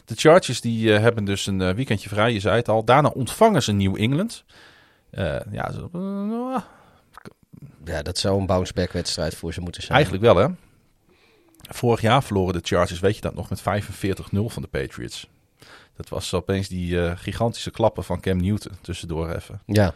De Chargers die uh, hebben dus een weekendje vrij, je zei het al. Daarna ontvangen ze New England. ja, zo, ja, dat zou een bounce-back wedstrijd voor ze moeten zijn. Eigenlijk wel, hè? Vorig jaar verloren de Chargers, weet je dat nog, met 45-0 van de Patriots. Dat was opeens die gigantische klappen van Cam Newton tussendoor even. Ja.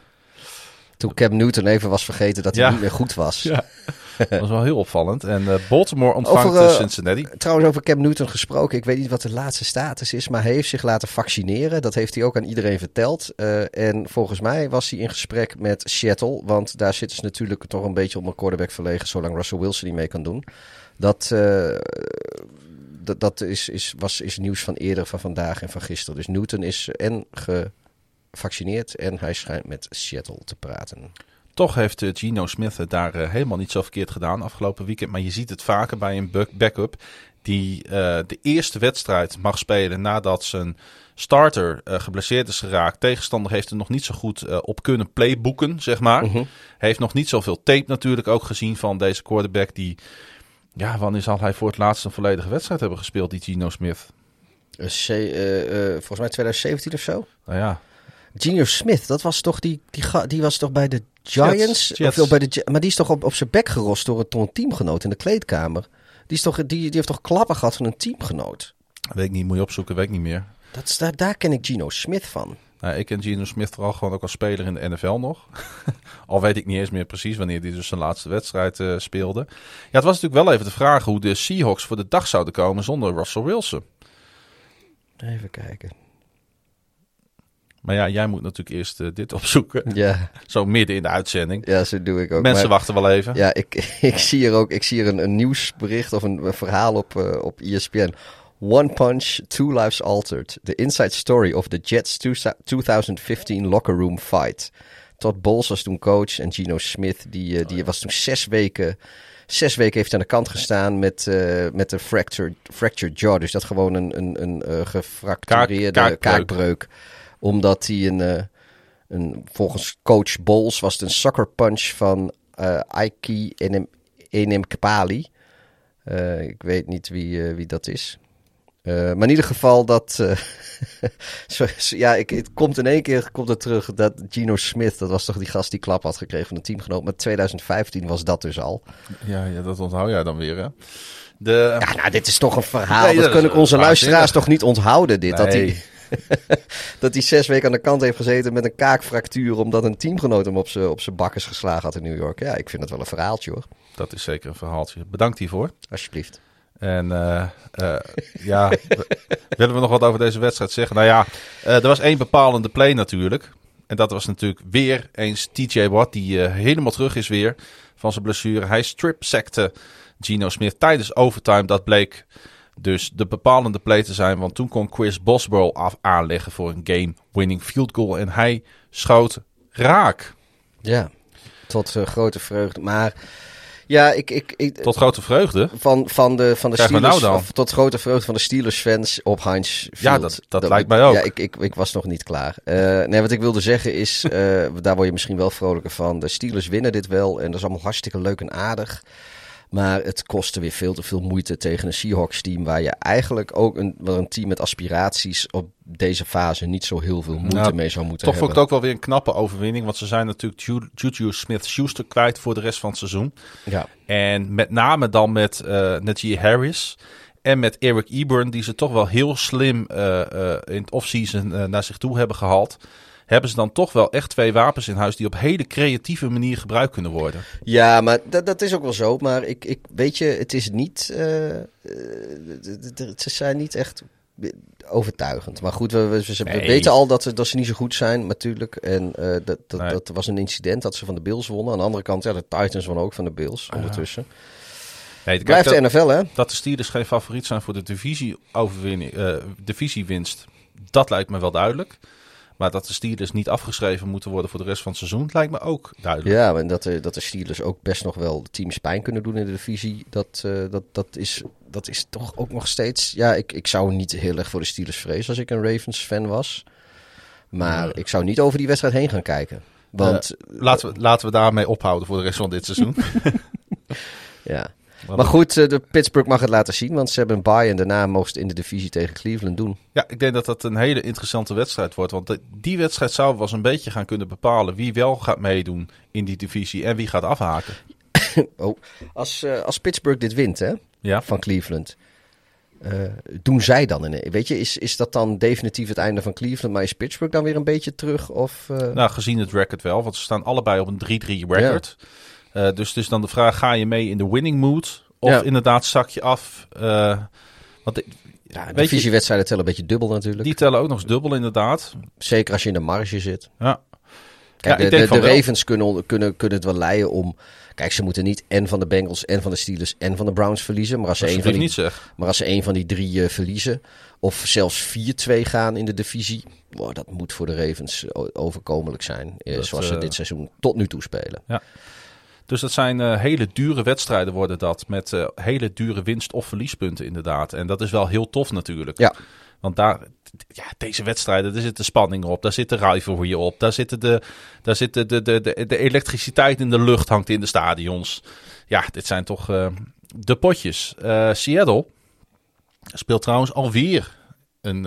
Toen Cam Newton even was vergeten dat hij Ja. niet meer goed was. Ja, dat was wel heel opvallend. En uh, Baltimore ontvangt Over, uh, Cincinnati. Trouwens, over Cam Newton gesproken. Ik weet niet wat de laatste status is, maar hij heeft zich laten vaccineren. Dat heeft hij ook aan iedereen verteld. Uh, en volgens mij was hij in gesprek met Seattle. Want daar zitten ze natuurlijk toch een beetje een quarterback verlegen, zolang Russell Wilson niet mee kan doen. Dat, dat, dat is, is, was, is nieuws van eerder, van vandaag en van gisteren. Dus Newton is en gevaccineerd en hij schijnt met Seattle te praten. Toch heeft uh, Gino Smith het daar uh, helemaal niet zo verkeerd gedaan afgelopen weekend. Maar je ziet het vaker bij een backup die uh, de eerste wedstrijd mag spelen nadat zijn starter uh, geblesseerd is geraakt. Tegenstander heeft er nog niet zo goed uh, op kunnen playboeken, zeg maar. Mhm. -huh. Heeft nog niet zoveel tape natuurlijk ook gezien van deze quarterback die... Ja, wanneer zal hij voor het laatst een volledige wedstrijd hebben gespeeld, die Gino Smith? Volgens mij 2017 of zo. Nou ja, Gino Smith, dat was toch die, die, die was toch bij de Giants? Jets, Jets. Of bij de, maar die is toch op, op zijn bek gerost door een, door een teamgenoot in de kleedkamer. Die, is toch, die, die heeft toch klappen gehad van een teamgenoot? Weet ik niet, moet je opzoeken, weet ik niet meer. Dat is, daar, daar ken ik Gino Smith van. Nou, ik ken Gino Smith vooral gewoon ook als speler in de NFL nog. Al weet ik niet eens meer precies wanneer hij dus zijn laatste wedstrijd uh, speelde. Ja, het was natuurlijk wel even de vraag hoe de Seahawks voor de dag zouden komen zonder Russell Wilson. Even kijken. Maar ja, jij moet natuurlijk eerst eh, dit opzoeken. Ja, Zo midden in de uitzending. ja zo doe ik ook. Mensen Maar- wachten wel even. Ja, ik, ik zie hier ook ik zie hier een, een nieuwsbericht of een, een verhaal op, eh, op ESPN. One punch, two lives altered. The inside story of the Jets 2015 locker room fight. Todd Bowles was toen coach en Gino Smith, die, eh, die was toen zes weken, zes weken heeft aan de kant gestaan met, met een fractured, fractured jaw. Dus dat gewoon een, een, een gefractureerde Kaak- kaakbreuk. kaakbreuk. Omdat hij een, eh, een, volgens coach Bowles was het een sucker punch van eh Aiki Enem, Enem Kepali. Eh, ik weet niet wie, wie dat is. Maar in ieder geval dat... ja, ik, het komt in één keer komt het terug dat Gino Smith... dat was toch die gast die klap had gekregen van een teamgenoot. Maar 2015 was dat dus al. Ja, ja, dat onthoud jij dan weer, hè? De, Ja, nou, dit is toch een verhaal. Nee, dat kunnen onze luisteraars toch niet onthouden, dit. Dat hij dat hij zes weken aan de kant heeft gezeten met een kaakfractuur... omdat een teamgenoot hem op zijn op zijn bakkes geslagen had in New York. Ja, ik vind het wel een verhaaltje, hoor. Dat is zeker een verhaaltje. Bedankt hiervoor. Alsjeblieft. En eh, eh, ja, willen we nog wat over deze wedstrijd zeggen? Nou ja, eh, er was één bepalende play natuurlijk. En dat was natuurlijk weer eens TJ Watt, die helemaal terug is weer van zijn blessure. Hij strip-sackte Gino Smith tijdens overtime. Dat bleek dus de bepalende play te zijn. Want toen kon Chris Boswell af aanleggen voor een game-winning field goal. En hij schoot raak. Ja, tot eh, grote vreugde. Maar ja, ik... ik, ik Tot grote vreugde. van, van de, van de we Steelers, nou of tot grote vreugde van de Steelers-fans op Heinz Field. Ja, dat- dat lijkt mij ook. Ja, ik, ik, ik was nog niet klaar. Eh, nee, wat ik wilde zeggen is, eh, daar word je misschien wel vrolijker van. De Steelers winnen dit wel en dat is allemaal hartstikke leuk en aardig. Maar het kostte weer veel te veel moeite tegen een Seahawks-team... waar je eigenlijk ook een, wel een team met aspiraties op deze fase... niet zo heel veel moeite Nou, mee zou moeten Toch vond hebben. ik het ook wel weer een knappe overwinning. Want ze zijn natuurlijk Ju- Juju Smith-Schuster kwijt voor de rest van het seizoen. Ja. En met name dan met eh Najee Harris en met Eric Eburn, die ze toch wel heel slim eh, eh, in het offseason naar zich toe hebben gehaald. Hebben ze dan toch wel echt twee wapens in huis die op hele creatieve manier gebruikt kunnen worden. Ja, maar dat, dat is ook wel zo. Maar ik, ik weet je, het is niet. eh, eh, ze zijn niet echt overtuigend. Maar goed, we, we, we Nee. weten al dat, ze- dat ze niet zo goed zijn, natuurlijk. En eh, dat, dat, Nee. dat was een incident dat ze van de Bills wonnen. Aan de andere kant, ja, de Titans wonnen ook van de Bills ondertussen. Nee, kijk, Blijft dat, de NFL, hè? dat de Steelers geen favoriet zijn voor de divisie-overwinning, eh, divisiewinst, dat lijkt me wel duidelijk. Maar dat de Steelers niet afgeschreven moeten worden voor de rest van het seizoen, lijkt me ook duidelijk. Ja, en dat, de- dat de Steelers ook best nog wel teams pijn kunnen doen in de divisie. Dat, eh, dat, dat, is, dat is toch ook nog steeds... Ja, ik, ik zou niet heel erg voor de Steelers vrezen als ik een Ravens-fan was. Maar ik zou niet over die wedstrijd heen gaan kijken. Want, Laten we, laten we daarmee ophouden voor de rest van dit seizoen. ja... Maar goed, eh, de Pittsburgh mag het laten zien, want ze hebben een bye en daarna mogen ze in de divisie tegen Cleveland doen. Ja, ik denk dat dat een hele interessante wedstrijd wordt. Want die wedstrijd zou wel eens een beetje gaan kunnen bepalen wie wel gaat meedoen in die divisie en wie gaat afhaken. Oh, als, eh, als Pittsburgh dit wint, hè, Ja, van Cleveland, eh, doen zij dan een... Weet je, is, is dat dan definitief het einde van Cleveland, maar is Pittsburgh dan weer een beetje terug? Of, nou gezien het record wel, want ze staan allebei op een 3-3 record. Eh, dus het is dan de vraag, ga je mee in de winning mood? Of Ja. inderdaad zak je af? Eh, want de- ja, je, divisiewedstrijden tellen een beetje dubbel natuurlijk. die tellen ook nog eens dubbel inderdaad. Zeker als je in de marge zit. Ja, Kijk, Ja, de, de, de. Ravens kunnen, kunnen, kunnen het wel leiden om... Kijk, ze moeten niet en van de Bengals en van de Steelers en van de Browns verliezen. Maar als ze, een van die, maar als ze van die drie eh, verliezen, of zelfs 4-2 gaan in de divisie... wow, dat moet voor de Ravens overkomelijk zijn. Dat, zoals ze dit seizoen tot nu toe spelen. Dus dat zijn eh, hele dure wedstrijden worden dat. Met eh, hele dure winst- of verliespunten inderdaad. En dat is wel heel tof natuurlijk. Ja. Want daar, ja, deze wedstrijden, daar zit de spanning op. Daar zit de rivalry op. Daar zit de, daar zit de, de, de, de, de elektriciteit in de lucht hangt in de stadions. Ja, dit zijn toch eh, de potjes. Seattle speelt trouwens alweer een,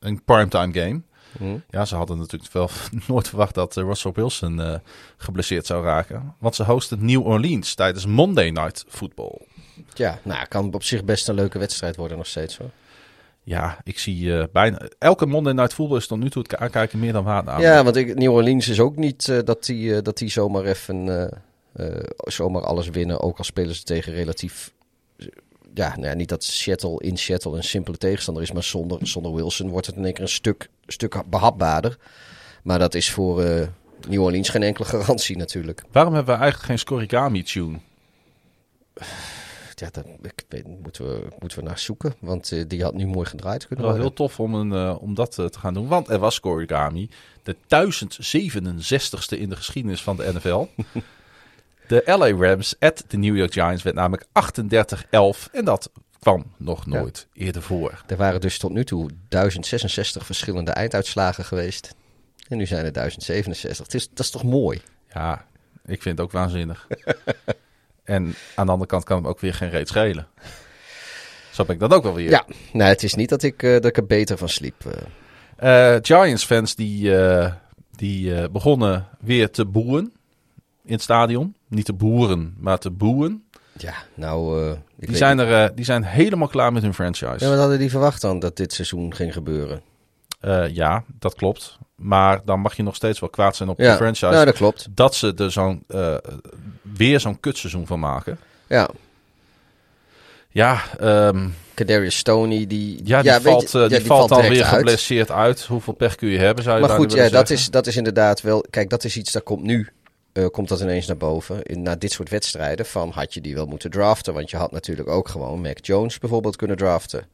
een primetime game. Hm? Ja, ze hadden natuurlijk wel nooit verwacht dat eh, Russell Wilson eh, geblesseerd zou raken. Want ze hosten New Orleans tijdens Monday Night Football. Ja, nou, kan op zich best een leuke wedstrijd worden nog steeds hoor. Ja, ik zie eh, bijna... Elke Monday Night Football is tot nu toe het aankijken meer dan waard aan. Ja, want ik, New Orleans is ook niet dat die, dat die zomaar even zomaar alles winnen. Ook al spelen ze tegen relatief ja, nou ja, niet dat Seattle in Seattle een simpele tegenstander is, maar zonder, zonder Wilson wordt het in één keer een stuk, stuk behapbaarder. Maar dat is voor uh, New Orleans geen enkele garantie natuurlijk. Waarom hebben we eigenlijk geen Scorigami-tune? Ja, ik weet, moeten, we, moeten we naar zoeken, want uh, die had nu mooi gedraaid kunnen Wel heel tof om, een, uh, om dat uh, te gaan doen, want er was Scorigami, de 1067ste in de geschiedenis van de NFL. de LA Rams at de New York Giants werd namelijk 38-11 en dat kwam nog nooit ja. eerder voor. Er waren dus tot nu toe 1066 verschillende einduitslagen geweest. En nu zijn er 1067. Het is, dat is toch mooi? Ja, ik vind het ook waanzinnig. en aan de andere kant kan het ook weer geen reet schelen. Zo ben ik dat ook wel weer. Ja, nou, het is niet dat ik, uh, dat ik er beter van sliep. Uh, Giants-fans die, uh, die begonnen weer te boeren in het stadion. Niet te boeren, maar te boeren. Ja, nou... die, zijn er, die zijn helemaal klaar met hun franchise. Ja, wat hadden die verwacht dan dat dit seizoen ging gebeuren? ja, dat klopt. Maar dan mag je nog steeds wel kwaad zijn op ja, de franchise. Ja, dat klopt. Dat ze er zo'n, weer zo'n kutseizoen van maken. Ja. Ja, um, Kadarius Stoney, die, ja, die ja, valt, je, uh, die, die, valt, dan weer geblesseerd uit. Hoeveel pech kun je hebben, zou je Maar goed, ja, dat is, dat is inderdaad wel... Kijk, dat is iets dat komt nu. Uh, komt dat ineens naar boven. In, na dit soort wedstrijden van had je die wel moeten draften. Want je had natuurlijk ook gewoon Mac Jones bijvoorbeeld kunnen draften.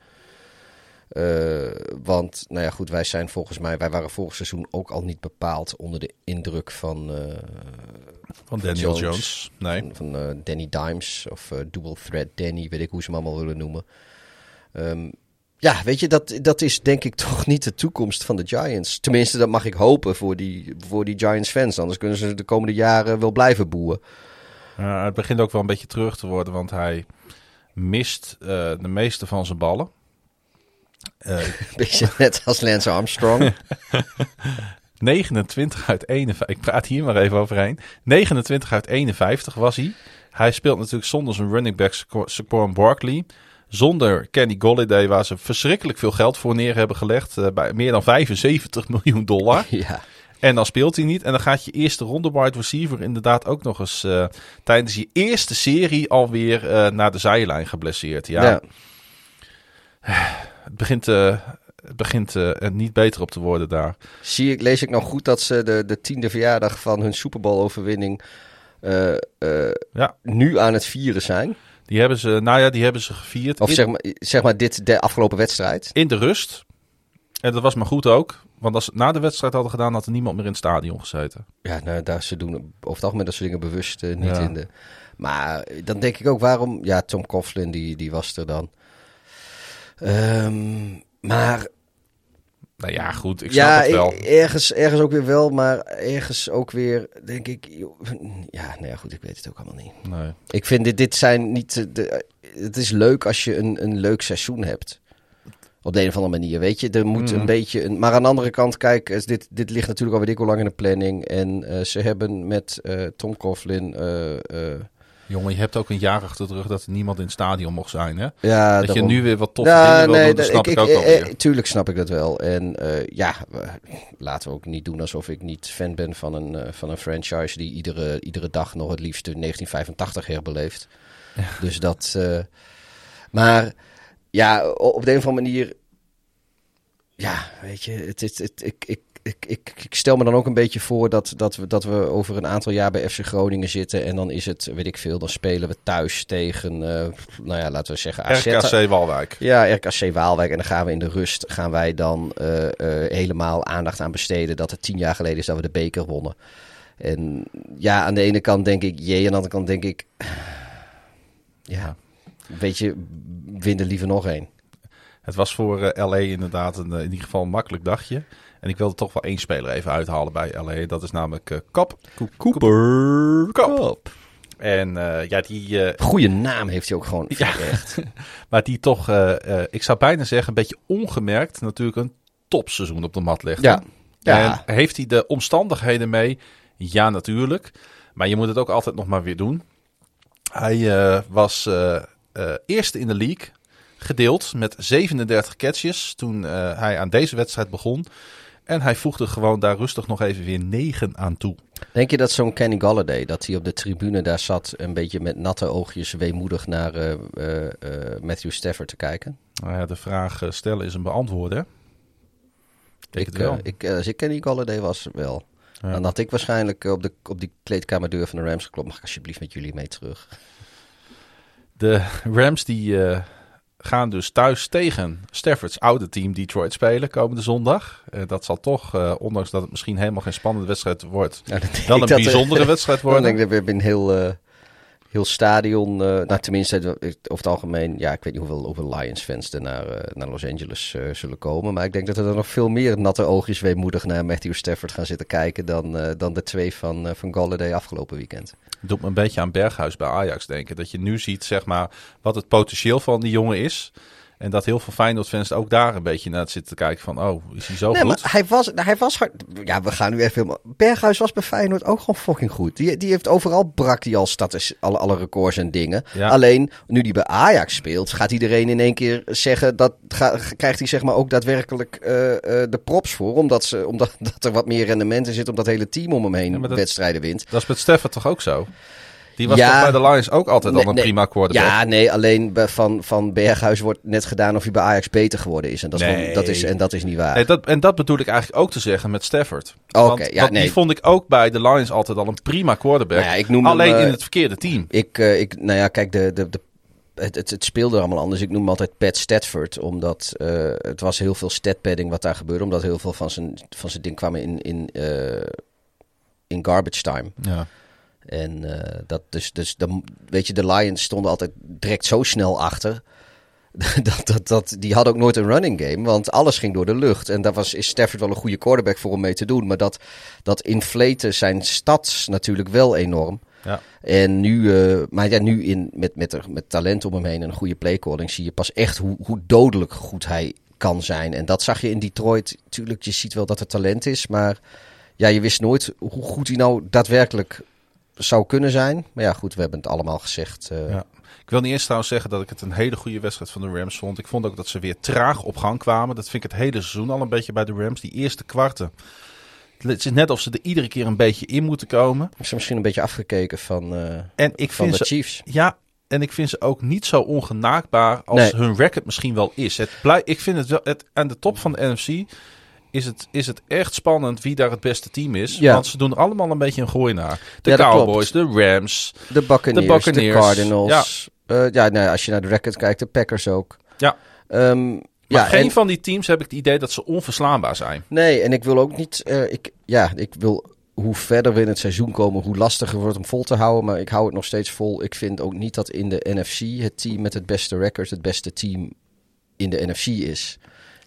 Uh, want, nou ja, goed, wij zijn volgens mij, wij waren vorig seizoen ook al niet bepaald onder de indruk van. Uh, van Daniel Jones. Jones. Nee. Van, van Danny Dimes of Double Threat Danny, weet ik hoe ze hem allemaal willen noemen. Um, ja, weet je, dat, dat is denk ik toch niet de toekomst van de Giants. Tenminste, dat mag ik hopen voor die, voor die Giants fans. Anders kunnen ze de komende jaren wel blijven boeien. het begint ook wel een beetje terug te worden, want hij mist de meeste van zijn ballen. Uh, Beetje net als Lance Armstrong. 29 uit 51. Ik praat hier maar even overheen. 29 uit 51 was hij. Hij speelt natuurlijk zonder zijn running back Saquon Barkley. Zonder Kenny Golladay, waar ze verschrikkelijk veel geld voor neer hebben gelegd. Uh, bij meer dan 75 miljoen dollar. Ja. En dan speelt hij niet. En dan gaat je eerste ronde wide receiver inderdaad ook nog eens uh, tijdens je eerste serie alweer uh, naar de zijlijn geblesseerd. Ja. ja het begint, het begint er niet beter op te worden daar. Zie ik, lees ik nou goed dat ze de, de tiende verjaardag van hun Super Bowl overwinning ja. nu aan het vieren zijn? Die hebben ze, nou ja, die hebben ze gevierd. Of zeg, maar, zeg maar dit, de afgelopen wedstrijd? In de rust. En dat was maar goed ook. Want als ze na de wedstrijd hadden gedaan, had er niemand meer in het stadion gezeten. Ja, nou, daar ze doen over het algemeen dat soort dingen bewust niet ja. in de... Maar dan denk ik ook, waarom... Ja, Tom Coughlin, die, die was er dan. Um, maar. Nou ja, goed, ik snap het wel. Ergens, ergens ook weer wel, maar ergens ook weer, denk ik. Ja, nou ja, goed, ik weet het ook allemaal niet. Nee. Ik vind dit, dit zijn niet. De, het is leuk als je een, een leuk seizoen hebt. Op de een of andere manier, weet je. Er moet een beetje. Een, maar aan de andere kant, kijk, dit, dit ligt natuurlijk al weet ik hoe lang in de planning. En uh, ze hebben met uh, Tom Coughlin. Uh, Jongen, je hebt ook een jaar achter de rug dat niemand in het stadion mocht zijn, hè? Ja, dat daarom. je nu weer wat toffe ja, dingen wil doen, dat snap ik, ik ook wel weer. Tuurlijk snap ik dat wel. En uh, ja, laten we ook niet doen alsof ik niet fan ben van een, uh, van een franchise die iedere, iedere dag nog het liefst 1985 herbeleeft. Ja. Dus dat... Uh, maar ja, op de een of andere manier... Ja, weet je, het, het, het, ik, ik, ik, ik, ik, stel me dan ook een beetje voor dat, dat, we, dat we over een aantal jaar bij FC Groningen zitten. En dan is het, weet ik veel, dan spelen we thuis tegen, uh, nou ja, laten we zeggen AZ. RKC Waalwijk. Ja, RKC Waalwijk. En dan gaan we in de rust, gaan wij dan uh, uh, helemaal aandacht aan besteden dat het tien jaar geleden is dat we de beker wonnen. En ja, aan de ene kant denk ik jee, aan de andere kant denk ik, ja, weet je, win er liever nog één. Het was voor LA inderdaad een, in ieder geval een makkelijk dagje. En ik wilde toch wel één speler even uithalen bij LA. Dat is namelijk uh, Kap. Cooper Kap. En uh, ja, die... Uh, Goeie naam heeft hij ook gewoon. Ja, echt. maar die toch, ik zou bijna zeggen, een beetje ongemerkt natuurlijk een topseizoen op de mat legt. Ja. ja. En heeft hij de omstandigheden mee? Ja, natuurlijk. Maar je moet het ook altijd nog maar weer doen. Hij was eerste in de league gedeeld met 37 catches toen hij aan deze wedstrijd begon. En hij voegde gewoon daar rustig nog even weer 9 aan toe. Denk je dat zo'n Kenny Galladay, dat hij op de tribune daar zat, een beetje met natte oogjes weemoedig naar uh, uh, Matthew Stafford te kijken? Nou ja, de vraag stellen is een beantwoorden. Ik, ik, wel. ik, als ik Kenny Galladay was, wel. Ja. Dan had ik waarschijnlijk op, de, op die kleedkamerdeur van de Rams geklopt. Mag ik alsjeblieft met jullie mee terug? De Rams die gaan dus thuis tegen Stafford's oude team Detroit spelen komende zondag. Uh, dat zal toch, uh, ondanks dat het misschien helemaal geen spannende wedstrijd wordt, ja, wel een bijzondere wedstrijd worden. Ik denk dat we een heel heel stadion, uh, nou tenminste over het algemeen, ja, ik weet niet hoeveel, hoeveel Lions-fans er naar, uh, naar Los Angeles uh, zullen komen. Maar ik denk dat er nog veel meer natte oogjes weemoedig naar Matthew Stafford gaan zitten kijken dan, dan de twee van, van Galladay afgelopen weekend. Het doet me een beetje aan Berghuis bij Ajax denken. Dat je nu ziet, zeg maar, wat het potentieel van die jongen is. En dat heel veel Feyenoord-fans ook daar een beetje naar zitten te kijken van... oh, is hij zo nee, goed? Maar hij was, hij was. Ja, we gaan nu even helemaal... Berghuis was bij Feyenoord ook gewoon fucking goed. Die, die heeft overal brak die al status, alle, alle records en dingen. Alleen, nu die bij Ajax speelt, gaat iedereen in één keer zeggen... dat ga, krijgt hij zeg maar ook daadwerkelijk uh, uh, de props voor. Omdat, ze, omdat dat er wat meer rendement in zit, omdat het hele team om hem heen ja, wedstrijden wint. Dat is met Steffen toch ook zo? Die was ja, bij de Lions ook altijd al een prima quarterback. Ja, nee, alleen van, van Berghuis wordt net gedaan of hij bij Ajax beter geworden is. En dat, is, dat, is, en dat is niet waar. Nee, dat, en dat bedoel ik eigenlijk ook te zeggen met Stafford. Oké, ja, nee. die vond ik ook bij de Lions altijd al een prima quarterback. Nou ja, ik noem alleen hem, in het verkeerde team. Ik, uh, ik, nou ja, kijk, de, de, de het, het, het, speelde allemaal anders. Ik noem hem altijd Pat Stedford, omdat uh, het was heel veel statpadding wat daar gebeurde. Omdat heel veel van zijn, van zijn ding kwamen in, in, uh, in garbage time. Ja. En uh, dat dus, dus dan, weet je, de Lions stonden altijd direct zo snel achter. dat, dat, dat, die hadden ook nooit een running game, want alles ging door de lucht. En daar was, is Stafford wel een goede quarterback voor om mee te doen. Maar dat, dat inflaten zijn stats natuurlijk wel enorm. Ja. En nu, uh, maar ja, nu in, met, met, met talent om hem heen en een goede playcalling zie je pas echt hoe, hoe dodelijk goed hij kan zijn. En dat zag je in Detroit. Tuurlijk, je ziet wel dat er talent is, maar ja, je wist nooit hoe goed hij nou daadwerkelijk zou kunnen zijn. Maar ja, goed, we hebben het allemaal gezegd. Uh... Ja. Ik wil niet eerst trouwens zeggen dat ik het een hele goede wedstrijd van de Rams vond. Ik vond ook dat ze weer traag op gang kwamen. Dat vind ik het hele seizoen al een beetje bij de Rams. Die eerste kwarten. Het is net of ze er iedere keer een beetje in moeten komen. Ze misschien een beetje afgekeken van, uh, en ik van vind de Chiefs. ja, en ik vind ze ook niet zo ongenaakbaar als hun record misschien wel is. Het blij, ik vind het wel het, aan de top van de NFC is het, is het echt spannend wie daar het beste team is. Ja. Want ze doen allemaal een beetje een gooi naar. De Cowboys, de Rams, de Buccaneers, de, Buccaneers. de Cardinals. Ja, uh, ja nou, als je naar de record kijkt, de Packers ook. Ja. Um, maar ja, geen van die teams heb ik het idee dat ze onverslaanbaar zijn. Nee, en ik wil ook niet... Uh, ik, ja, ik wil hoe verder we in het seizoen komen, hoe lastiger wordt om vol te houden. Maar ik hou het nog steeds vol. Ik vind ook niet dat in de NFC het team met het beste record het beste team in de NFC is.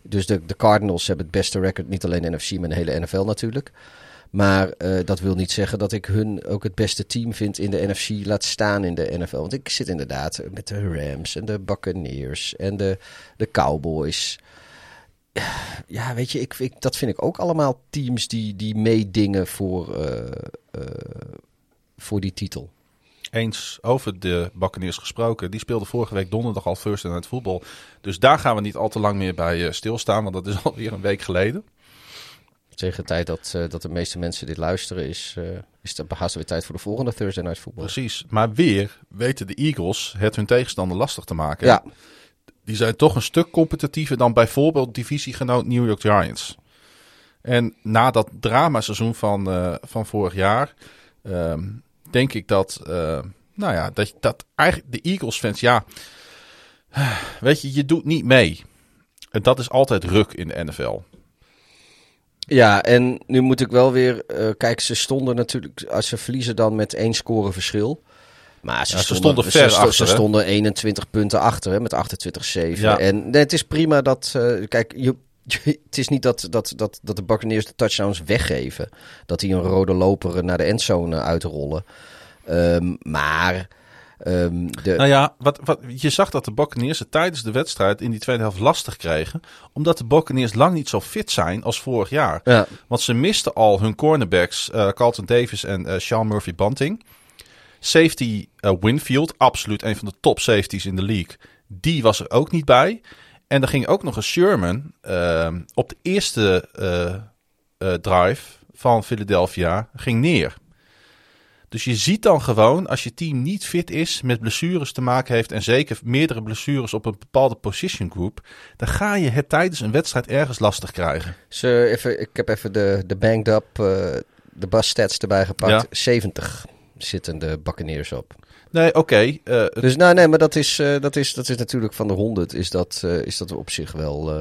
Dus de, de Cardinals hebben het beste record, niet alleen NFC, maar de hele NFL natuurlijk. Maar uh, dat wil niet zeggen dat ik hun ook het beste team vind in de NFC laat staan in de NFL. Want ik zit inderdaad met de Rams en de Buccaneers en de, de Cowboys. Ja, weet je, ik, ik, dat vind ik ook allemaal teams die, die meedingen voor, uh, uh, voor die titel. Eens over de Buccaneers gesproken. Die speelde vorige week donderdag al First in het voetbal. Dus daar gaan we niet al te lang meer bij uh, stilstaan, want dat is alweer een week geleden. Tegen de tijd dat, uh, dat de meeste mensen dit luisteren, is, uh, is het haast weer tijd voor de volgende Thursday Night Football. Precies, maar weer weten de Eagles het hun tegenstander lastig te maken. Ja. Die zijn toch een stuk competitiever dan bijvoorbeeld divisiegenoot New York Giants. En na dat dramaseizoen van, van vorig jaar... Ehm, denk ik dat, uh, nou ja, dat, dat eigenlijk de Eagles fans, ja, weet je, je doet niet mee. En dat is altijd ruk in de NFL. Ja, en nu moet ik wel weer, uh, kijk, ze stonden natuurlijk, als ze verliezen dan met één score verschil. Maar ze, stonden, stonden, ver ze, achter. Ze stonden 21 punten achter hè, met 28-7. Ja. En nee, het is prima dat, uh, kijk, je, het is niet dat, dat, dat, dat de Buccaneers de touchdowns weggeven. Dat die een rode loper naar de endzone uitrollen. Um, maar... Um, de... Nou ja, wat, wat, je zag dat de Buccaneers het tijdens de wedstrijd in die tweede helft lastig kregen. Omdat de Buccaneers lang niet zo fit zijn als vorig jaar. Ja. Want ze misten al hun cornerbacks uh, Carlton Davis en uh, Sean Murphy Bunting. Safety uh, Winfield, absoluut een van de top safeties in de league. Die was er ook niet bij. En er ging ook nog een Sherman uh, op de eerste uh, eh, drive van Philadelphia ging neer. Dus je ziet dan gewoon, als je team niet fit is, met blessures te maken heeft en zeker meerdere blessures op een bepaalde position group, dan ga je het tijdens een wedstrijd ergens lastig krijgen. Even, ik heb even de, de banged up, eh, de bus stats erbij gepakt. Ja. 70 zitten de Buccaneers op. Nee, oké. eh, Dus nou nee, maar dat is, eh, dat is, dat is natuurlijk van de 100 is dat, eh, is dat op zich wel...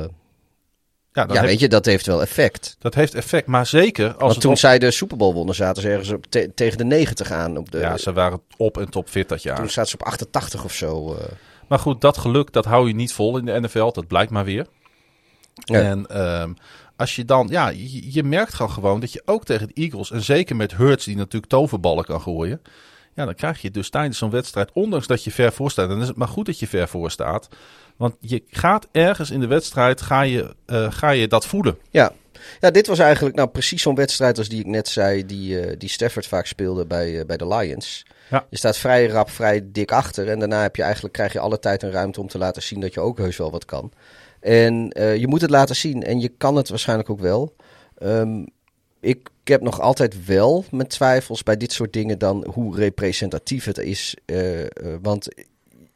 ja, ja, weet je, dat heeft wel effect. dat heeft effect. Maar zeker als Want toen op- zij de Super Bowl wonnen, zaten ze ergens op te- tegen de 90 aan. Op de, ja, ze waren op en top fit dat jaar. Toen zaten ze op 88 of zo. Maar goed, dat geluk, dat hou je niet vol in de NFL. Dat blijkt maar weer. Ja. En ehm, als je dan, ja, je, je merkt gewoon gewoon dat je ook tegen de Eagles, en zeker met Hurts, die natuurlijk toverballen kan gooien. Ja, dan krijg je dus tijdens zo'n wedstrijd, ondanks dat je ver voor staat, dan is het maar goed dat je ver voor staat. Want je gaat ergens in de wedstrijd, ga je, eh, ga je dat voelen. Ja. ja, dit was eigenlijk nou precies zo'n wedstrijd als die ik net zei, die, eh, die Stafford vaak speelde bij, eh, bij de Lions. Ja. Je staat vrij rap, vrij dik achter. En daarna heb je eigenlijk, krijg je alle tijd en ruimte om te laten zien dat je ook heus wel wat kan. En eh, je moet het laten zien. En je kan het waarschijnlijk ook wel. Ehm, ik, ik heb nog altijd wel mijn twijfels bij dit soort dingen dan hoe representatief het is. Eh, eh, want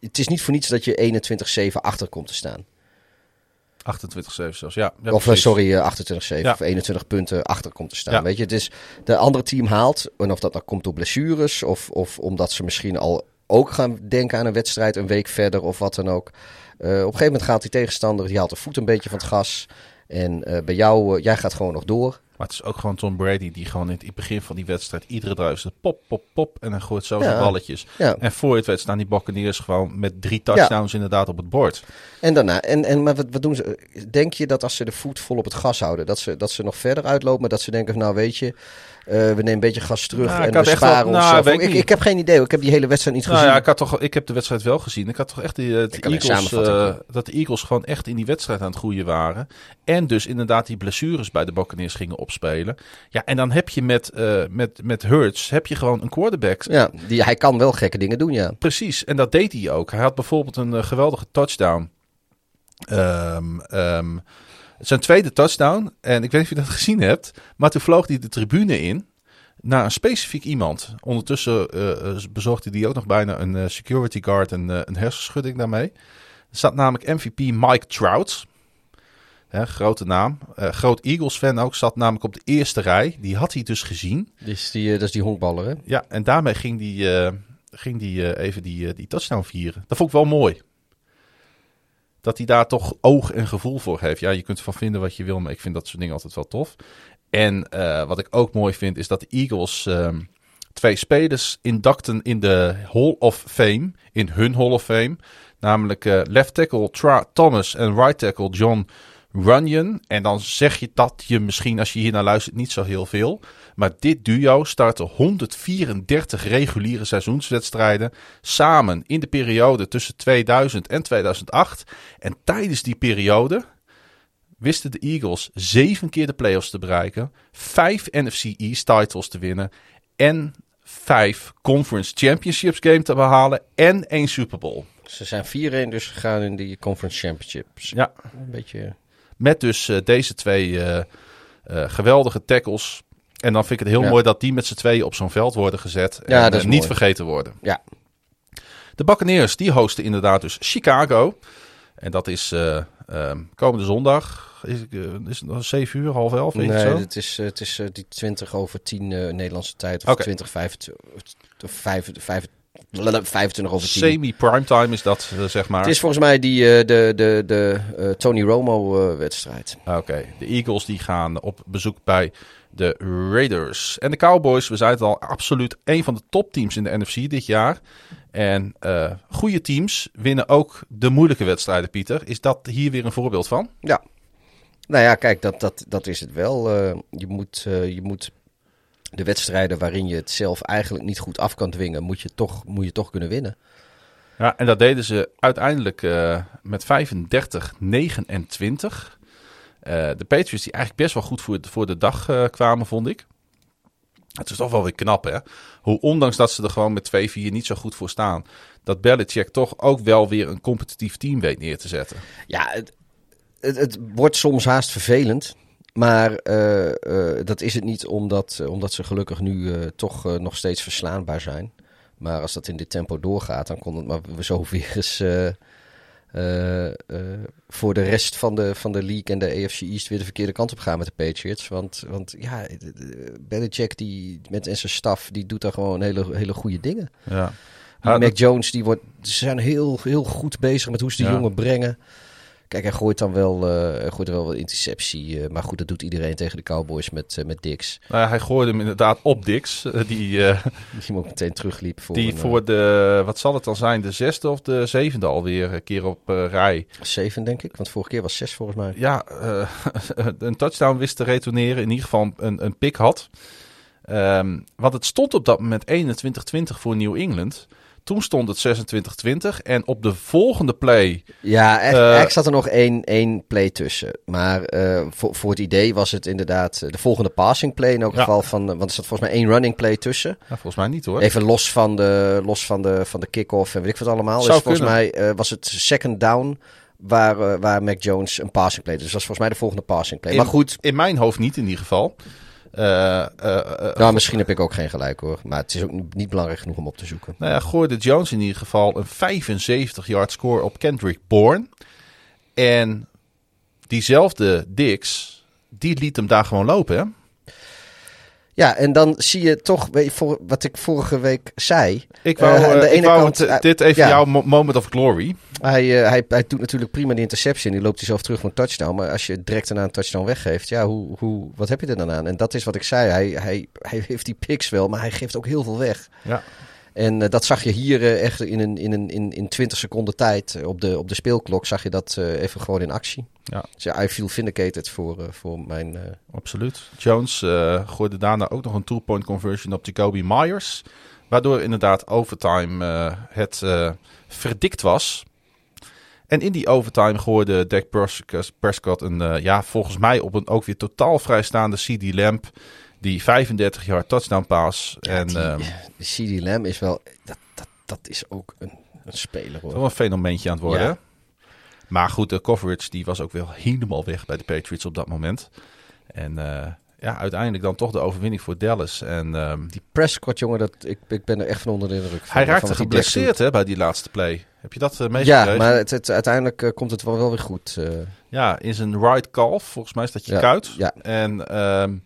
het is niet voor niets dat je 21-7 achter komt te staan. 28-7 zelfs, ja. ja of precies. sorry, eh, 28-7 Ja. of 21 punten achter komt te staan. Ja. Weet je, het is de andere team haalt. En of dat dan komt door blessures of, of omdat ze misschien al ook gaan denken aan een wedstrijd een week verder of wat dan ook. Eh, op een gegeven moment gaat die tegenstander, die haalt de voet een beetje van het gas. En eh, bij jou, eh, jij gaat gewoon nog door. Maar het is ook gewoon Tom Brady die gewoon in het begin van die wedstrijd iedere zegt pop, pop, pop. En dan gooit zo Ja. zijn balletjes. Ja. En voor je het weet staan die Buccaneers gewoon met drie touchdowns inderdaad op het bord. En daarna, en, en maar wat, wat doen ze? Denk je dat als ze de voet vol op het gas houden, dat ze, dat ze nog verder uitlopen, maar dat ze denken, nou weet je, eh, we nemen een beetje gas terug Nou, ik en we echt wel- nou, ik ik, ik heb geen idee, ik heb die hele wedstrijd niet Nou gezien. ja, ik, had toch, ik heb de wedstrijd wel gezien. Ik had toch echt die, eh, Ik Eagles, eh, dat de Eagles gewoon echt in die wedstrijd aan het groeien waren. En dus inderdaad die blessures bij de Buccaneers gingen opspelen. Ja, en dan heb je met, met, met Hurts heb je gewoon een quarterback. Ja, die, hij kan wel gekke dingen doen, ja. Precies, en dat deed hij ook. Hij had bijvoorbeeld een geweldige touchdown. Ehm, zijn tweede touchdown. En ik weet niet of je dat gezien hebt. Maar toen vloog hij de tribune in. Naar een specifiek iemand. Ondertussen eh, bezorgde hij ook nog bijna een eh, security guard en een hersenschudding daarmee. Er staat namelijk MVP Mike Trout. Hè, grote naam. Groot Eagles fan ook. Zat namelijk op de eerste rij. Die had hij dus gezien. Dus die, dat is die honkballer, hè? Ja, en daarmee ging die, eh, ging die even die, die touchdown vieren. Dat vond ik wel mooi. Dat hij daar toch oog en gevoel voor heeft. Ja, je kunt ervan vinden wat je wil, maar ik vind dat soort dingen altijd wel tof. En eh, wat ik ook mooi vind, is dat de Eagles ehm, twee spelers inducten in de Hall of Fame. In hun Hall of Fame. Namelijk eh, left tackle Tra Thomas en right tackle John Runyon. En dan zeg je dat je misschien, als je hier naar luistert, niet zo heel veel. Maar dit duo startte 134 reguliere seizoenswedstrijden samen in de periode tussen 2000 en 2008. En tijdens die periode wisten de Eagles zeven keer de playoffs te bereiken, vijf NFC East titles te winnen en vijf Conference Championships game te behalen en één Super Bowl. Ze zijn 4-1 dus gegaan in die Conference Championships. Ja, Een beetje... met dus eh, deze twee eh, eh, geweldige tackles. En dan vind ik het heel Ja. mooi dat die met z'n tweeën op zo'n veld worden gezet. Ja, en dat is niet mooi. vergeten worden. Ja. De Buccaneers die hosten inderdaad dus Chicago. En dat is ehm, komende zondag. Is, is het nog 7 uur, half elf? Weet je Nee, zo? het is, het is die 20 over 10 eh, Nederlandse tijd. Of Oké. 20, 25, of 5, 5, 25 over 10. Semi-primetime is dat, eh, zeg maar. Het is volgens mij die, eh, de, de, de eh, Tony Romo eh, wedstrijd. Oké, de Eagles die gaan op bezoek bij de Raiders. En de Cowboys, we zeiden het al, absoluut een van de topteams in de NFC dit jaar. En goede teams winnen ook de moeilijke wedstrijden, Pieter. Is dat hier weer een voorbeeld van? Ja. Nou ja, kijk, dat, dat, dat is het wel. Je, moet, je moet de wedstrijden waarin je het zelf eigenlijk niet goed af kan dwingen, moet je toch, moet je toch kunnen winnen. Ja, en dat deden ze uiteindelijk eh, met 35-29. Eh, de Patriots die eigenlijk best wel goed voor, voor de dag eh, kwamen, vond ik. Het is toch wel weer knap, hè? Hoe ondanks dat ze er gewoon met 2-4 niet zo goed voor staan, dat Belichick toch ook wel weer een competitief team weet neer te zetten. Ja, het, het, het wordt soms haast vervelend. Maar uh, uh, dat is het niet omdat, uh, omdat ze gelukkig nu toch nog steeds verslaanbaar zijn. Maar als dat in dit tempo doorgaat, dan kon het maar zo weer eens voor de rest van de, van de league en de AFC East weer de verkeerde kant op gaan met de Patriots. Want, want ja, Belichick die, met en zijn staf, die doet daar gewoon hele, hele goede dingen. Ja. Mac Jones, die wordt, ze zijn heel, heel goed bezig met hoe ze die ja. jongen brengen. Kijk, hij gooit dan wel, uh, gooit er wel wat interceptie. Uh, maar goed, dat doet iedereen tegen de Cowboys met, uh, met Dix. Nou, hij gooide hem inderdaad op Dix. die, die hem ook meteen terugliep. Voor die een, voor de, wat zal het dan zijn, de zesde of de zevende alweer een keer op rij. Zeven, denk ik. Want vorige keer was zes volgens mij. Ja, een touchdown wist te retourneren. In ieder geval een, een pick had. Um, want het stond op dat moment 21-20 voor New England. Toen stond het 26-20. En op de volgende play. Ja, echt, uh, zat er nog één, één play tussen. Maar uh, voor, voor het idee was het inderdaad de volgende passing play. In elk ja. geval van. Want er zat volgens mij één running play tussen. Ja, volgens mij niet hoor. Even los van de, los van de, van de kick-off en weet ik wat allemaal. Zou dus volgens mij uh, was het second down. Waar, uh, waar Mac Jones een passing play. Dus dat was volgens mij de volgende passing play. In, maar goed. In mijn hoofd niet in ieder geval. Uh, nou, misschien heb ik ook geen gelijk hoor. Maar het is ook niet belangrijk genoeg om op te zoeken. Nou ja, gooide Jones in ieder geval een 75-yard score op Kendrick Bourne. En diezelfde Dix, die liet hem daar gewoon lopen, hè? Ja, en dan zie je toch, voor, wat ik vorige week zei. Ik wou, uh, de ik ene wou kant, het, dit even ja, jouw moment of glory. Hij, uh, hij, hij doet natuurlijk prima de interceptie en die loopt hij zelf terug voor een touchdown. Maar als je direct daarna een touchdown weggeeft, ja, hoe, hoe, wat heb je er dan aan? En dat is wat ik zei. Hij, hij, hij heeft die picks wel, maar hij geeft ook heel veel weg. Ja. En uh, dat zag je hier uh, echt in, een, in, een, in, in 20 seconden tijd op de, op de speelklok. Zag je dat even gewoon in actie. Ja. Dus ja, I feel vindicated voor, voor mijn... Absoluut. Jones gooide daarna ook nog een two-point conversion op Jacoby Myers. Waardoor inderdaad overtime het verdikt was. En in die overtime gooide Dak Prescott een, ja, volgens mij op een ook weer totaal vrijstaande CD Lamp... Die 35 jaar touchdown pass. Ja, en, die, um, de CD Lamb is wel... Dat, dat, dat is ook een, een speler hoor. Wel een fenomeentje aan het worden. Ja. Maar goed, de coverage die was ook wel helemaal weg bij de Patriots op dat moment. En uh, ja, uiteindelijk dan toch de overwinning voor Dallas. En, um, die Prescott, jongen, dat, ik, ik ben er echt van onder de indruk. Hij raakte geblesseerd hè, bij die laatste play. Heb je dat uh, meegekregen? Ja, maar het, het, uiteindelijk uh, komt het wel, wel weer goed. Uh. Ja, in zijn right calf. Volgens mij is dat je ja, kuit. Ja. En... Um,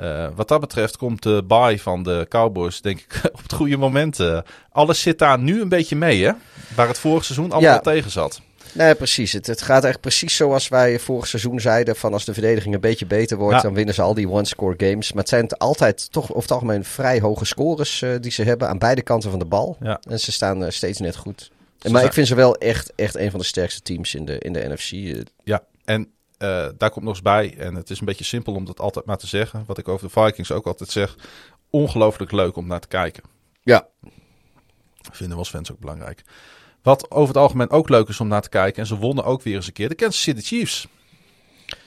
uh, wat dat betreft komt de bye van de Cowboys, denk ik, op het goede moment. Uh, alles zit daar nu een beetje mee, hè? Waar het vorig seizoen allemaal ja. tegen zat. Nee, precies. Het, het gaat echt precies zoals wij vorig seizoen zeiden: van als de verdediging een beetje beter wordt, Ja. dan winnen ze al die one-score games. Maar het zijn altijd toch over het algemeen vrij hoge scores eh, die ze hebben aan beide kanten van de bal. Ja. En ze staan eh, steeds net goed. Ze maar zijn- ik vind ze wel echt, echt een van de sterkste teams in de, in de NFC. Eh, Ja, en eh, daar komt nog eens bij, en het is een beetje simpel om dat altijd maar te zeggen, wat ik over de Vikings ook altijd zeg, ongelooflijk leuk om naar te kijken. Ja. Vinden we als fans ook belangrijk. Wat over het algemeen ook leuk is om naar te kijken, en ze wonnen ook weer eens een keer, de Kansas City Chiefs.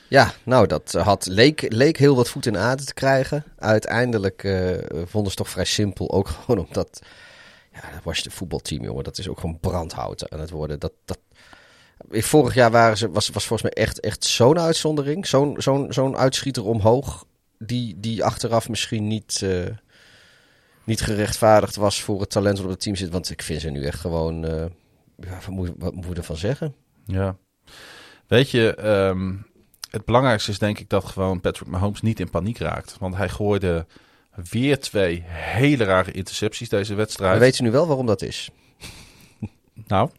Ja, nou, dat had, leek, leek heel wat voet in aarde te krijgen. Uiteindelijk eh, vonden ze toch vrij simpel. Ook gewoon omdat. Ja, dat Washington voetbalteam, jongen. Dat is ook gewoon brandhout aan het worden. Dat, dat... Vorig jaar waren ze, was, was volgens mij echt, echt zo'n uitzondering. Zo'n zo'n zo'n uitschieter omhoog. Die, die achteraf misschien niet, eh, niet gerechtvaardigd was voor het talent dat op het team zit. Want ik vind ze nu echt gewoon. eh, ja, wat, moet, wat moet je ervan zeggen? Ja. Weet je, ehm, het belangrijkste is denk ik dat gewoon Patrick Mahomes niet in paniek raakt. Want hij gooide weer twee hele rare intercepties deze wedstrijd. Weet je nu wel waarom dat is? Nou,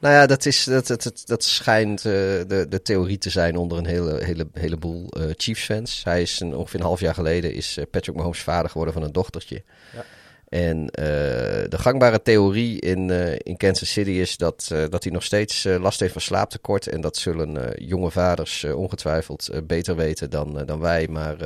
Nou ja, dat, is, dat, dat, dat, dat schijnt eh, de, de theorie te zijn onder een hele, hele, heleboel eh, Chiefs-fans. Hij is een, ongeveer een half jaar geleden is eh, Patrick Mahomes vader geworden van een dochtertje. Ja. En de gangbare theorie in, in Kansas City is dat, dat hij nog steeds last heeft van slaaptekort. En dat zullen jonge vaders ongetwijfeld beter weten dan, dan wij. Maar,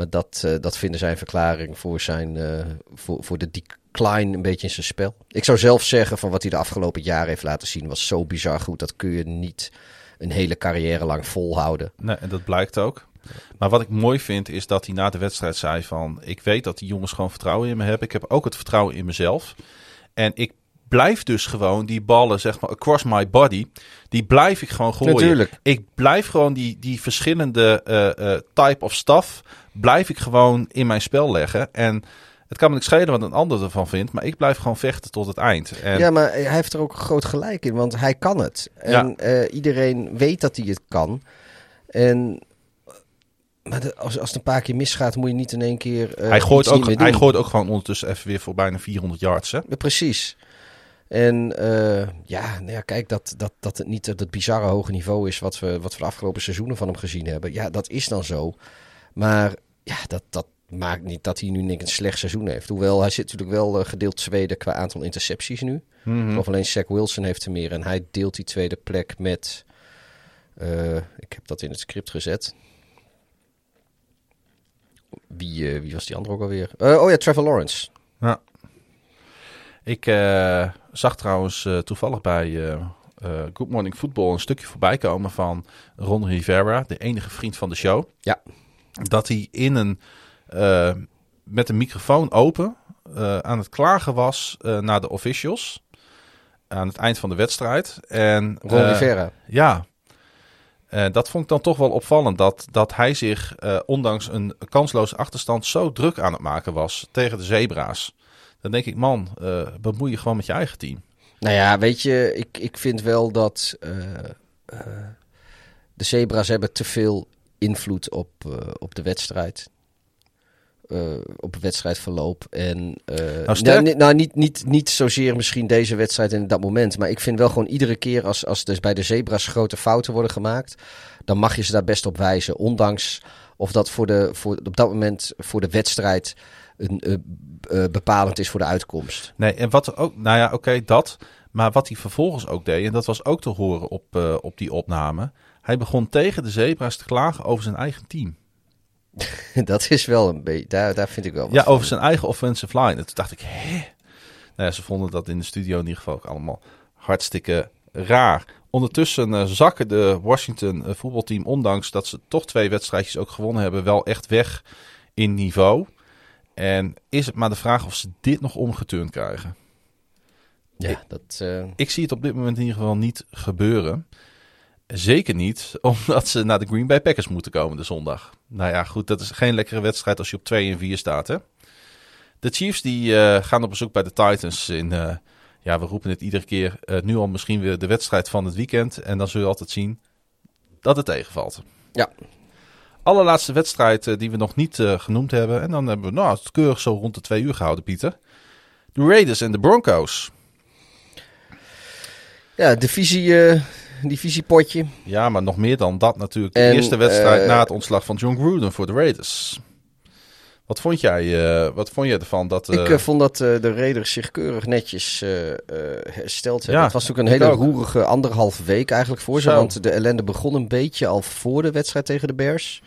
maar dat, eh, dat vinden zij een verklaring voor, zijn, eh, voor, voor de decline een beetje in zijn spel. Ik zou zelf zeggen van wat hij de afgelopen jaren heeft laten zien was zo bizar goed. Dat kun je niet een hele carrière lang volhouden. nee, en dat blijkt ook. Maar wat ik mooi vind is dat hij na de wedstrijd zei van... ik weet dat die jongens gewoon vertrouwen in me hebben. Ik heb ook het vertrouwen in mezelf. En ik blijf dus gewoon die ballen, zeg maar, across my body, die blijf ik gewoon gooien. Natuurlijk. Ik blijf gewoon die, die verschillende eh, type of stuff, blijf ik gewoon in mijn spel leggen. En het kan me niet schelen wat een ander ervan vindt, maar ik blijf gewoon vechten tot het eind. En Ja, maar hij heeft er ook groot gelijk in, want hij kan het. En eh, iedereen weet dat hij het kan. En maar de- als, als het een paar keer misgaat, moet je niet in één keer. eh, hij, gooit ook, hij gooit ook gewoon ondertussen even weer voor bijna 400 yards. Hè? Ja, Precies. En eh, ja, nou ja, kijk, dat, dat, dat het niet dat bizarre hoge niveau is wat we, wat we de afgelopen seizoenen van hem gezien hebben. Ja, dat is dan zo. Maar ja, dat, dat maakt niet dat hij nu niks een slecht seizoen heeft. Hoewel, hij zit natuurlijk wel eh, gedeeld tweede qua aantal intercepties nu. Mhm. Of alleen Zach Wilson heeft er meer. En hij deelt die tweede plek met... eh, ik heb dat in het script gezet. Wie, eh, wie was die andere ook alweer? Oh ja, Trevor Lawrence. Ik eh, zag trouwens toevallig bij Good Morning Football een stukje voorbij komen van Ron Rivera, de enige vriend van de show. Ja. Dat hij in een, eh, met een microfoon open eh, aan het klagen was eh, naar de officials aan het eind van de wedstrijd. En, Ron Rivera. Ja. Dat vond ik dan toch wel opvallend. Dat, dat hij zich, ondanks een kansloze achterstand, zo druk aan het maken was tegen de zebra's. Dan denk ik, man, bemoei je gewoon met je eigen team. Nou ja, weet je, ik, ik vind wel dat de zebra's hebben te veel invloed op, eh, op de wedstrijd. Eh, op het wedstrijdverloop. En, eh, Nou, nou, nou, niet, niet, niet zozeer misschien deze wedstrijd in dat moment. Maar ik vind wel gewoon iedere keer als, als dus bij de zebra's grote fouten worden gemaakt. Dan mag je ze daar best op wijzen. Ondanks of dat voor de, voor, op dat moment voor de wedstrijd een, bepalend is voor de uitkomst. Nee, en wat ook, nou ja, oké, dat. Maar wat hij vervolgens ook deed, en dat was ook te horen op, op die opname. Hij begon tegen de zebra's te klagen over zijn eigen team. dat is wel een beetje, daar, daar vind ik wel wat Ja, van. over zijn eigen offensive line. En toen dacht ik, hè? Nou ja, ze vonden dat in de studio in ieder geval ook allemaal hartstikke raar. Ondertussen eh, zakken de Washington eh, voetbalteam, ondanks dat ze toch twee wedstrijdjes ook gewonnen hebben, wel echt weg in niveau. En is het maar de vraag of ze dit nog omgeturnd krijgen. Ja, dat, eh, Ik zie het op dit moment in ieder geval niet gebeuren. Zeker niet omdat ze naar de Green Bay Packers moeten komen de zondag. Nou ja, goed, dat is geen lekkere wedstrijd als je op 2 en 4 staat. Hè? De Chiefs die eh, gaan op bezoek bij de Titans in... eh, ja, we roepen het iedere keer. eh, nu al misschien weer de wedstrijd van het weekend. En dan zul je altijd zien dat het tegenvalt. Ja. Allerlaatste wedstrijd die we nog niet genoemd hebben. En dan hebben we nou, het keurig zo rond de twee uur gehouden, Pieter. De Raiders en de Broncos. ja, divisie, divisiepotje. Ja, maar nog meer dan dat natuurlijk. De En, eerste wedstrijd eh, na het ontslag van John Gruden voor de Raiders. Wat vond jij, eh, wat vond jij ervan? Dat, ik eh, vond dat de Raiders zich keurig netjes hersteld hebben. Ja, het was natuurlijk ik een hele ook. roerige anderhalf week eigenlijk voor ze. Zo. Want de ellende begon een beetje al voor de wedstrijd tegen de Bears.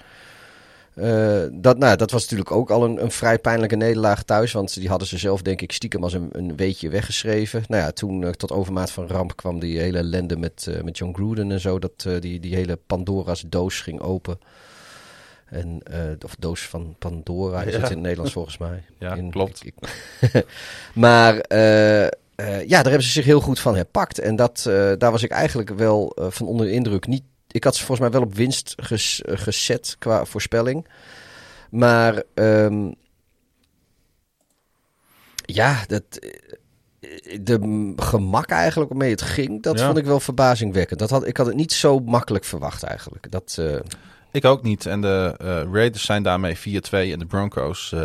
Eh, dat, nou, dat was natuurlijk ook al een, een vrij pijnlijke nederlaag thuis. Want die hadden ze zelf, denk ik, stiekem als een, een weetje weggeschreven. Nou ja, toen eh, tot overmaat van ramp kwam die hele ellende met, eh, met John Gruden en zo. Dat die, die hele Pandora's doos ging open. En, of doos van Pandora is Ja. het in het Nederlands volgens mij. Ja, In- klopt. ik- ik- maar ja, daar hebben ze zich heel goed van herpakt. En dat, daar was ik eigenlijk wel van onder de indruk. Niet, ik had ze volgens mij wel op winst ges, eh, gezet qua voorspelling. Maar ehm, ja, dat, eh, de gemak eigenlijk waarmee het ging, dat Ja. vond ik wel verbazingwekkend. Dat had, ik had het niet zo makkelijk verwacht eigenlijk. Dat, eh, Ik ook niet. En de Raiders zijn daarmee 4-2. En de Broncos,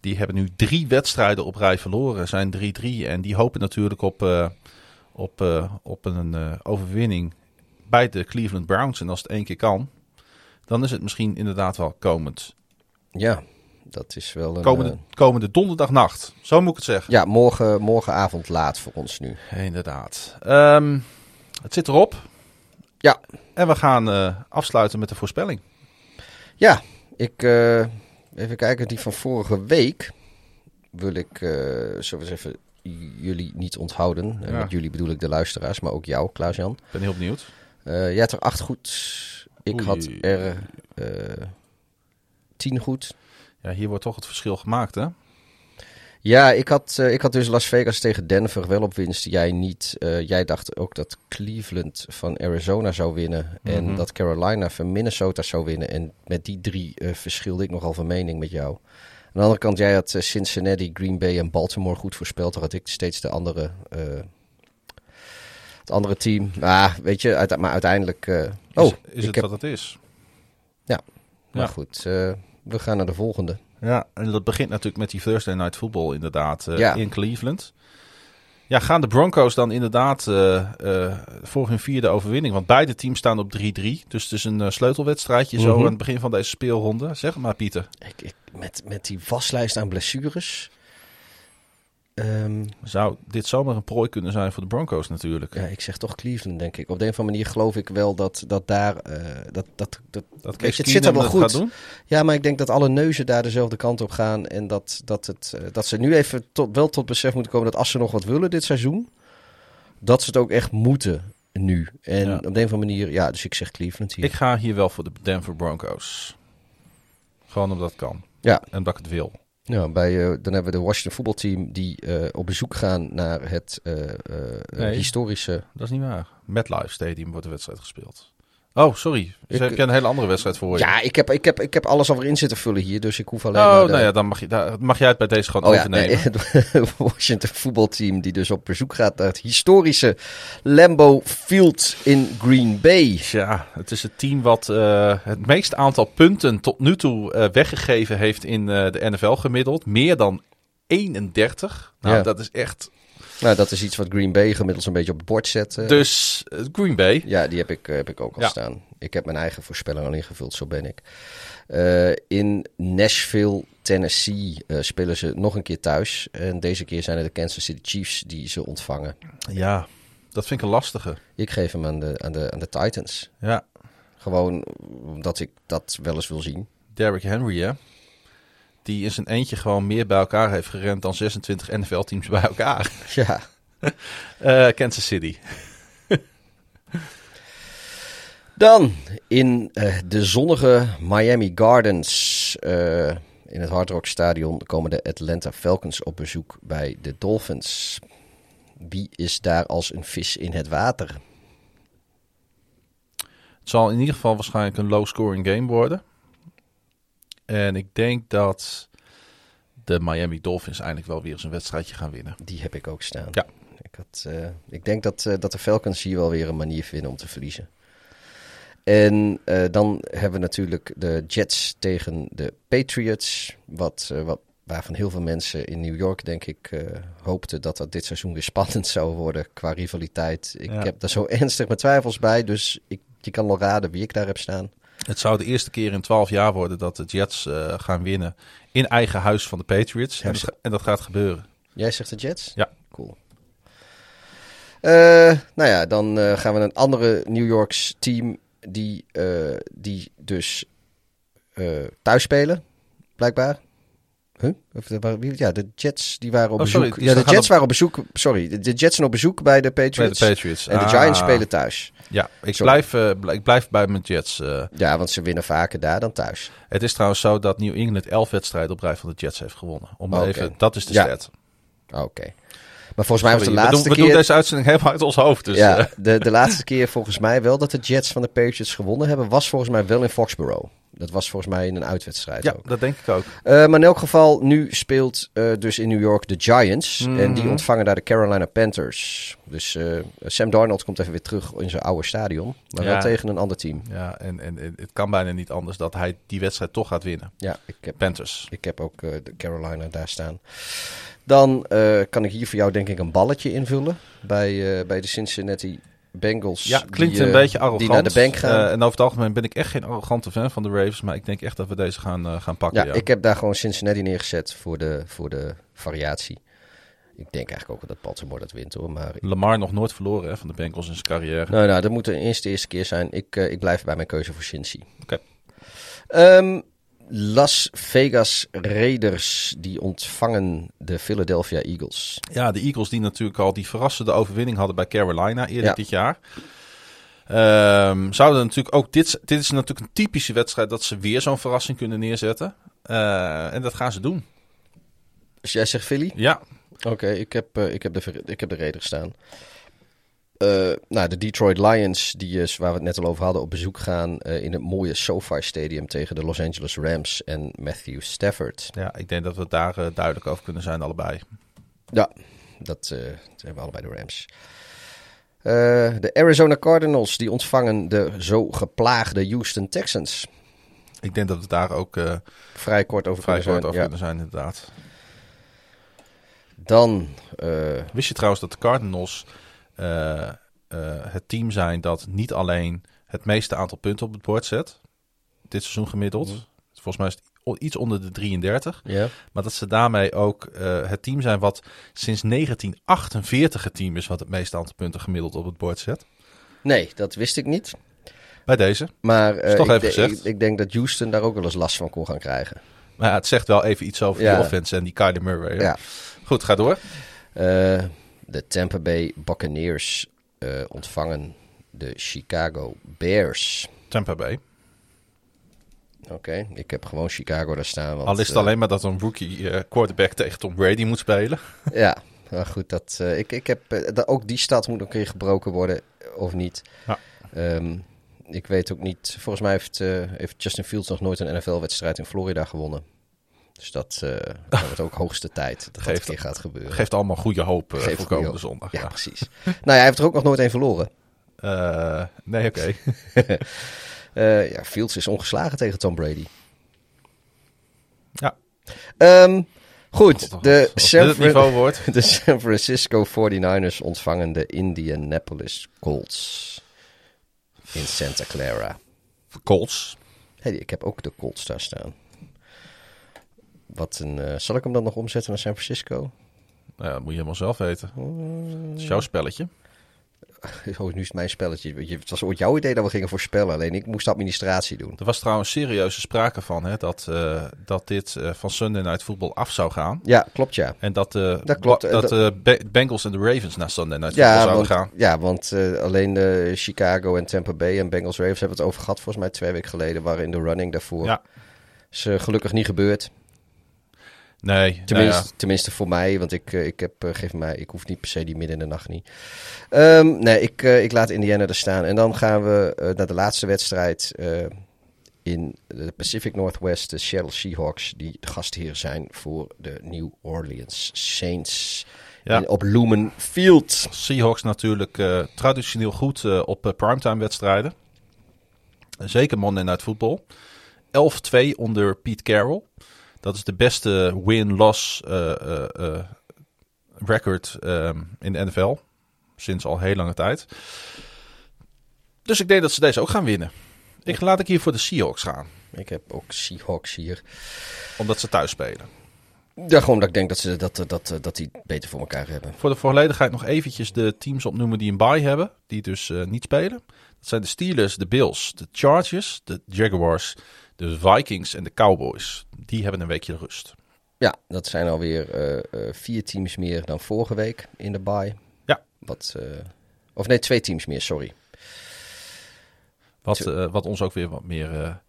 die hebben nu drie wedstrijden op rij verloren. Zijn 3-3. En die hopen natuurlijk op, op, op een overwinning bij de Cleveland Browns. En als het één keer kan, dan is het misschien inderdaad wel komend. ja, dat is wel een... Komende, eh, komende donderdagnacht. Zo moet ik het zeggen. ja, morgen, morgenavond laat voor ons nu. Inderdaad. Ehm, het zit erop. Ja. En we gaan eh, afsluiten met de voorspelling. Ja, ik eh, even kijken, die van vorige week wil ik, eh zullen we eens even jullie niet onthouden. En met jullie bedoel ik de luisteraars, maar ook jou, Klaas-Jan. Ik ben heel benieuwd. Eh, jij had er acht goed. Ik Oei. had er eh tien goed. Ja, hier wordt toch het verschil gemaakt, hè? Ja, ik had, eh, ik had dus Las Vegas tegen Denver wel op winst. Jij niet. Jij dacht ook dat Cleveland van Arizona zou winnen. En Mhm. dat Carolina van Minnesota zou winnen. En met die drie verschilde ik nogal van mening met jou. Aan de andere kant, jij had Cincinnati, Green Bay en Baltimore goed voorspeld. Dan had ik steeds de andere, het andere team. Ah, weet je, uit, maar uiteindelijk... eh, oh, is, is ik het heb, wat het is? maar ja. goed. eh, we gaan naar de volgende. Ja, en dat begint natuurlijk met die Thursday Night Football inderdaad eh, Ja. in Cleveland. Ja, gaan de Broncos dan inderdaad eh, eh, voor hun vierde overwinning? Want beide teams staan op 3-3. Dus het is een eh, sleutelwedstrijdje zo Mhm. aan het begin van deze speelronde. Zeg maar, Pieter. Ik, ik, met, met die waslijst aan blessures... Ehm, Zou dit zomaar een prooi kunnen zijn voor de Broncos natuurlijk? Ja, ik zeg toch Cleveland, denk ik. Op de een of andere manier geloof ik wel dat, dat daar... eh, dat, dat, dat, Dat weet je, het zit er wel dat goed. gaat doen? Ja, maar ik denk dat alle neuzen daar dezelfde kant op gaan. En dat, dat, het, eh, dat ze nu even tot, wel tot besef moeten komen dat als ze nog wat willen dit seizoen... dat ze het ook echt moeten nu. En Ja. op de een of andere manier... Ja, dus ik zeg Cleveland hier. Ik ga hier wel voor de Denver Broncos. Gewoon omdat het kan. Ja. En omdat ik het wil. Ja, bij, eh, dan hebben we de Washington voetbalteam die eh, op bezoek gaan naar het eh, Nee. historische... Dat is niet waar. MetLife Stadium wordt de wedstrijd gespeeld. Oh, sorry. Dus Ik- heb je een hele andere wedstrijd voor je? Ja, ik heb, ik, heb, ik heb alles alweer in zitten vullen hier, dus ik hoef alleen Oh, maar... de- nou ja, dan mag, je, daar mag jij het bij deze gewoon Oh ja, overnemen. nee, het Washington voetbalteam die dus op bezoek gaat naar het historische Lambeau Field in Green Bay. Ja, het is het team wat eh, het meeste aantal punten tot nu toe eh, weggegeven heeft in eh, de NFL gemiddeld. Meer dan 31. Nou, Ja. dat is echt... Nou, dat is iets wat Green Bay gemiddeld een beetje op het bord zet. eh. Dus eh, Green Bay. Ja, die heb ik, eh, heb ik ook al Ja. staan. Ik heb mijn eigen voorspelling al ingevuld, zo ben ik. Eh, in Nashville, Tennessee eh, spelen ze nog een keer thuis. En deze keer zijn het de Kansas City Chiefs die ze ontvangen. Ja, dat vind ik een lastige. Ik geef hem aan de, aan de, aan de Titans. Ja, Gewoon omdat ik dat wel eens wil zien. Derrick Henry, hè. Die in zijn eentje gewoon meer bij elkaar heeft gerend dan 26 NFL-teams bij elkaar. Ja. Eh, Kansas City. Dan in eh, de zonnige Miami Gardens. eh, in het Hard Rock Stadion komen de Atlanta Falcons op bezoek bij de Dolphins. Wie is daar als een vis in het water? Het zal in ieder geval waarschijnlijk een low-scoring game worden. En ik denk dat de Miami Dolphins eindelijk wel weer eens een wedstrijdje gaan winnen. Die heb ik ook staan. Ja. Ik, had, eh, ik denk dat, eh, dat de Falcons hier wel weer een manier vinden om te verliezen. En eh, dan hebben we natuurlijk de Jets tegen de Patriots. Wat, wat, waarvan heel veel mensen in New York, denk ik, eh, hoopten dat dat dit seizoen weer spannend zou worden qua rivaliteit. Ik Ja. heb daar zo ernstig mijn twijfels bij, dus ik, je kan wel raden wie ik daar heb staan. Het zou de eerste keer in 12 jaar worden dat de Jets eh, gaan winnen in eigen huis van de Patriots. En dat, ga- en dat gaat gebeuren. Jij zegt de Jets? Ja. Cool. Eh, nou ja, dan eh, gaan we naar een andere New Yorks team die, die dus thuis spelen, blijkbaar. Huh? Ja, de Jets die waren op Oh, sorry, bezoek. ja, de Jets op- waren op bezoek. Sorry, de, Jets zijn op bezoek bij de Bij Patriots. de Patriots. En de Ah. Giants spelen thuis. Ja, ik Sorry. blijf, eh, ik blijf bij mijn Jets. eh. Ja, want ze winnen vaker daar dan thuis. het is trouwens zo dat New England 11 wedstrijden op rij van de Jets heeft gewonnen. Om even, dat is de Ja. stat. Oké. Maar volgens mij was de Sorry, we, laatste doen, we doen keer... deze uitzending helemaal uit ons hoofd. Dus, ja, eh, de, de laatste keer volgens mij wel dat de Jets van de Patriots gewonnen hebben, was volgens mij wel in Foxborough. Dat was volgens mij in een uitwedstrijd ja, ook. dat denk ik ook. Eh, maar in elk geval, nu speelt eh, dus in New York de Giants. Mhm. En die ontvangen daar de Carolina Panthers. Dus eh, Sam Darnold komt even weer terug in zijn oude stadion. Maar Ja. wel tegen een ander team. Ja, en, en, en het kan bijna niet anders dat hij die wedstrijd toch gaat winnen. Ja, ik heb, Panthers. ik heb ook de Carolina daar staan. Dan kan ik hier voor jou denk ik een balletje invullen. Bij, bij de Cincinnati Bengals. Ja, klinkt die, een eh, beetje arrogant. Die naar de bank gaan. Eh, en over het algemeen ben ik echt geen arrogante fan van de Ravens. Maar ik denk echt dat we deze gaan, eh, gaan pakken. Ja, Ja, ik heb daar gewoon Cincinnati neergezet voor de, voor de variatie. Ik denk eigenlijk ook wel dat Baltimore dat wint hoor. Maar Lamar nog nooit verloren hè, van de Bengals in zijn carrière. nou, nou, dat moet de eerste, eerste keer zijn. Ik, eh, ik blijf bij mijn keuze voor Cincy. Oké. Ehm, Las Vegas Raiders die ontvangen de Philadelphia Eagles. Ja, de Eagles die natuurlijk al die verrassende overwinning hadden bij Carolina eerder Ja. dit jaar. Ehm, zouden natuurlijk ook dit, dit is natuurlijk een typische wedstrijd dat ze weer zo'n verrassing kunnen neerzetten. Eh, en dat gaan ze doen. Dus jij zegt Philly? Ja, Oké, ik, heb, eh, ik, heb de, ik heb de Raiders staan. Eh, nou, de Detroit Lions, die is, waar we het net al over hadden, op bezoek gaan eh, in het mooie SoFi Stadium tegen de Los Angeles Rams en Matthew Stafford. ja, ik denk dat we daar eh, duidelijk over kunnen zijn allebei. Ja, dat zijn we allebei de Rams. De Arizona Cardinals, die ontvangen de zo geplaagde Houston Texans. Ik denk dat we daar ook Vrij kort over vrij kunnen kort zijn, over ja. kunnen zijn, inderdaad. Dan, Wist je trouwens dat de Cardinals eh, eh, het team zijn dat niet alleen het meeste aantal punten op het bord zet, dit seizoen gemiddeld. Mhm. Volgens mij is het iets onder de 33. ja. Maar dat ze daarmee ook eh, het team zijn wat sinds 1948 het team is wat het meeste aantal punten gemiddeld op het bord zet. Nee, dat wist ik niet. Bij deze. Maar toch ik, even ik, ik denk dat Houston daar ook wel eens last van kon gaan krijgen. Maar ja, het zegt wel even iets over Ja. die offense en die Kyler Murray. Ja. Goed, ga door. De Tampa Bay Buccaneers eh, ontvangen de Chicago Bears. Tampa Bay. Oké, ik heb gewoon Chicago daar staan. Want, Al is het eh, alleen maar dat een rookie eh, quarterback tegen Tom Brady moet spelen. Ja, maar goed, dat, ik, ik heb, ook die stad moet een keer gebroken worden, of niet. Ja. Ehm, ik weet ook niet, volgens mij heeft, heeft Justin Fields nog nooit een NFL-wedstrijd in Florida gewonnen. Dus dat eh, wordt ook hoogste tijd dat dat Geeft- een keer gaat gebeuren. Geeft allemaal goede hoop eh, voor komende hoop. zondag. Ja, Ja. precies. nou ja, hij heeft er ook nog nooit een verloren. Eh, nee, oké. Ja, Fields is ongeslagen tegen Tom Brady. Ja. Goed, God, de San, de San Francisco 49ers ontvangen de Indianapolis Colts in Santa Clara. Colts. Hey, ik heb ook de Colts daar staan. Wat een, eh, zal ik hem dan nog omzetten naar San Francisco? Nou ja, dat moet je helemaal zelf weten. Het is jouw spelletje. Oh, nu is het mijn spelletje. Je- Het was ooit jouw idee dat we gingen voorspellen. Alleen ik moest administratie doen. Er was trouwens serieuze sprake van hè, dat, eh, dat dit eh, van Sunday Night Football af zou gaan. Ja, klopt ja. En dat, Dat klopt. dat de Bengals en de Ravens naar Sunday Night Football Ja, zouden want, gaan. ja, want alleen de Chicago en Tampa Bay en Bengals Ravens hebben het over gehad. Volgens mij twee weken geleden waren in de running daarvoor. Ja. Is gelukkig niet gebeurd. Nee, nou Tenminste, ja, tenminste voor mij, want ik, eh, ik, heb, eh, geef mij, ik hoef niet per se die midden in de nacht niet. Ehm, nee, ik, eh, ik laat Indiana er staan. En dan gaan we naar de laatste wedstrijd in de Pacific Northwest. De Seattle Seahawks, die de gastheer zijn voor de New Orleans Saints. Ja. Op Lumen Field. Seahawks natuurlijk traditioneel goed op eh, primetime wedstrijden. Zeker Monday Night Football. 11-2 onder Pete Carroll. Dat is de beste win-loss eh, eh, eh, record ehm, in de NFL. Sinds al heel lange tijd. Dus ik denk dat ze deze ook gaan winnen. Ik laat ik hier voor de Seahawks gaan. Ik heb ook Seahawks hier. Omdat ze thuis spelen. Ja, gewoon dat ik denk dat ze dat, dat, dat, die beter voor elkaar hebben. Voor de volledigheid nog eventjes de teams opnoemen die een bye hebben. Die dus niet spelen. Dat zijn de Steelers, de Bills, de Chargers, de Jaguars, de Vikings en de Cowboys. Die hebben een weekje rust. Ja, dat zijn alweer eh, vier teams meer dan vorige week in de bye. Ja. Wat, eh, of nee, twee teams meer, sorry. Wat, wat ons ook weer wat meer,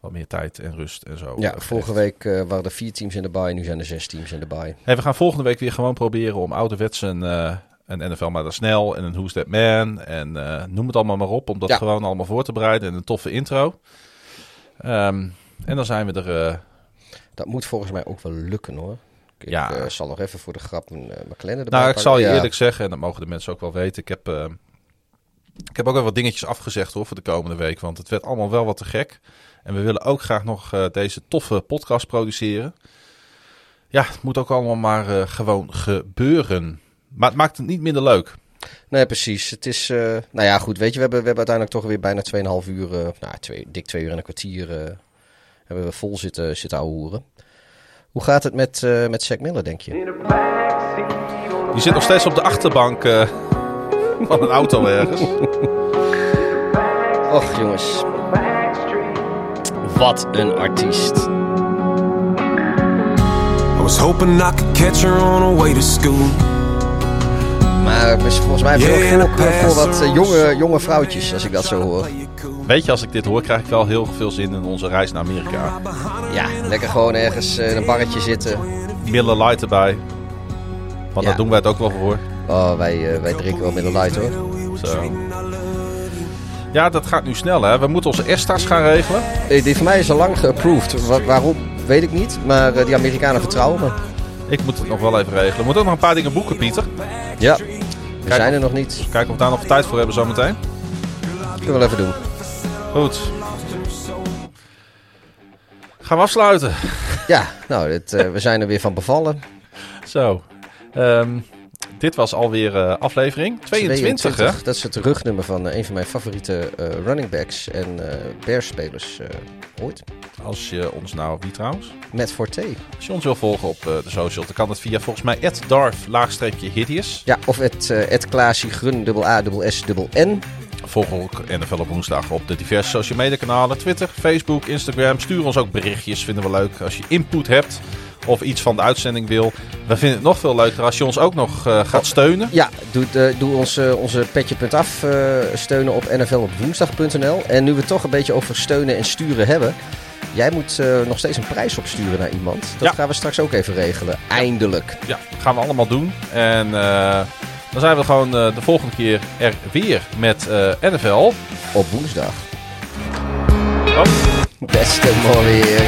wat meer tijd en rust en zo. Ja, vorige week waren er vier teams in de bye, nu zijn er zes teams in de bye. Hey, we gaan volgende week weer gewoon proberen om ouderwets een, een NFL maar dan snel en een Who's That Man en noem het allemaal maar op. Om dat Ja. gewoon allemaal voor te bereiden en een toffe intro. Ehm, en dan zijn we er... eh, Dat moet volgens mij ook wel lukken hoor. Ik Ja. eh, zal nog even voor de grap mijn, eh, mijn kalender erbij Nou, ik zal je Ja. eerlijk zeggen, en dat mogen de mensen ook wel weten. Ik heb, eh, ik heb ook wel wat dingetjes afgezegd hoor, voor de komende week. Want het werd allemaal wel wat te gek. En we willen ook graag nog deze toffe podcast produceren. Ja, het moet ook allemaal maar gewoon gebeuren. Maar het maakt het niet minder leuk. Nee, precies. Het is, eh, nou ja, goed. Weet je, we hebben, we hebben uiteindelijk toch weer bijna 2,5 uur, eh, nou, twee, dik twee uur en een kwartier, eh, hebben we vol zitten, zitten ouwehoeren. Hoe gaat het met, eh met Zack Miller, denk je? Die zit nog steeds op de achterbank eh, van een auto ergens. Och, jongens. Wat een artiest. I was hoping I could catch her on her way to school. Maar volgens mij veel in voor, the voor wat eh, jonge, jonge vrouwtjes, als ik dat zo hoor. Weet je, als ik dit hoor, krijg ik wel heel veel zin in onze reis naar Amerika. Ja, lekker gewoon ergens eh, in een barretje zitten. Miller Lite erbij. Want Ja. daar doen wij het ook wel voor. Oh, wij, eh, wij drinken wel Miller Lite hoor. Zo. Ja, dat gaat nu snel hè. We moeten onze ESTA's gaan regelen. Die van mij is al lang geapproved. Wa- waarom, weet ik niet. Maar die Amerikanen vertrouwen me. Ik moet het nog wel even regelen. We moeten ook nog een paar dingen boeken, Pieter. Ja, we Kijk zijn er nog niet. Kijken of we daar nog tijd voor hebben zometeen. Kunnen we wel even doen. Goed. Gaan we afsluiten. Ja, nou, dit, eh, we zijn er weer van bevallen. Zo. Ehm, dit was alweer eh aflevering 22, hè? Dat is het rugnummer van eh, een van mijn favoriete eh, running backs en Bears-spelers eh, ooit. Als je ons nou, wie trouwens? Matt Forte. Als je ons wil volgen op de social, dan kan dat via volgens mij Darf Hideous. Ja, of het, het Klaasje Grun, dubbel A, dubbel S, dubbel N. Volg ook NFL op woensdag op de diverse social media kanalen. Twitter, Facebook, Instagram. Stuur ons ook berichtjes, vinden we leuk. Als je input hebt of iets van de uitzending wil. We vinden het nog veel leuker als je ons ook nog eh, gaat steunen. Ja, doe, eh, doe onze, onze petje.af steunen op nflopwoensdag.nl. En nu we het toch een beetje over steunen en sturen hebben. Jij moet nog steeds een prijs opsturen naar iemand. Dat Ja. gaan we straks ook even regelen. Eindelijk. Ja, gaan we allemaal doen. En dan zijn we gewoon de volgende keer er weer met NFL. Op woensdag. Oh. Beste mooi weer.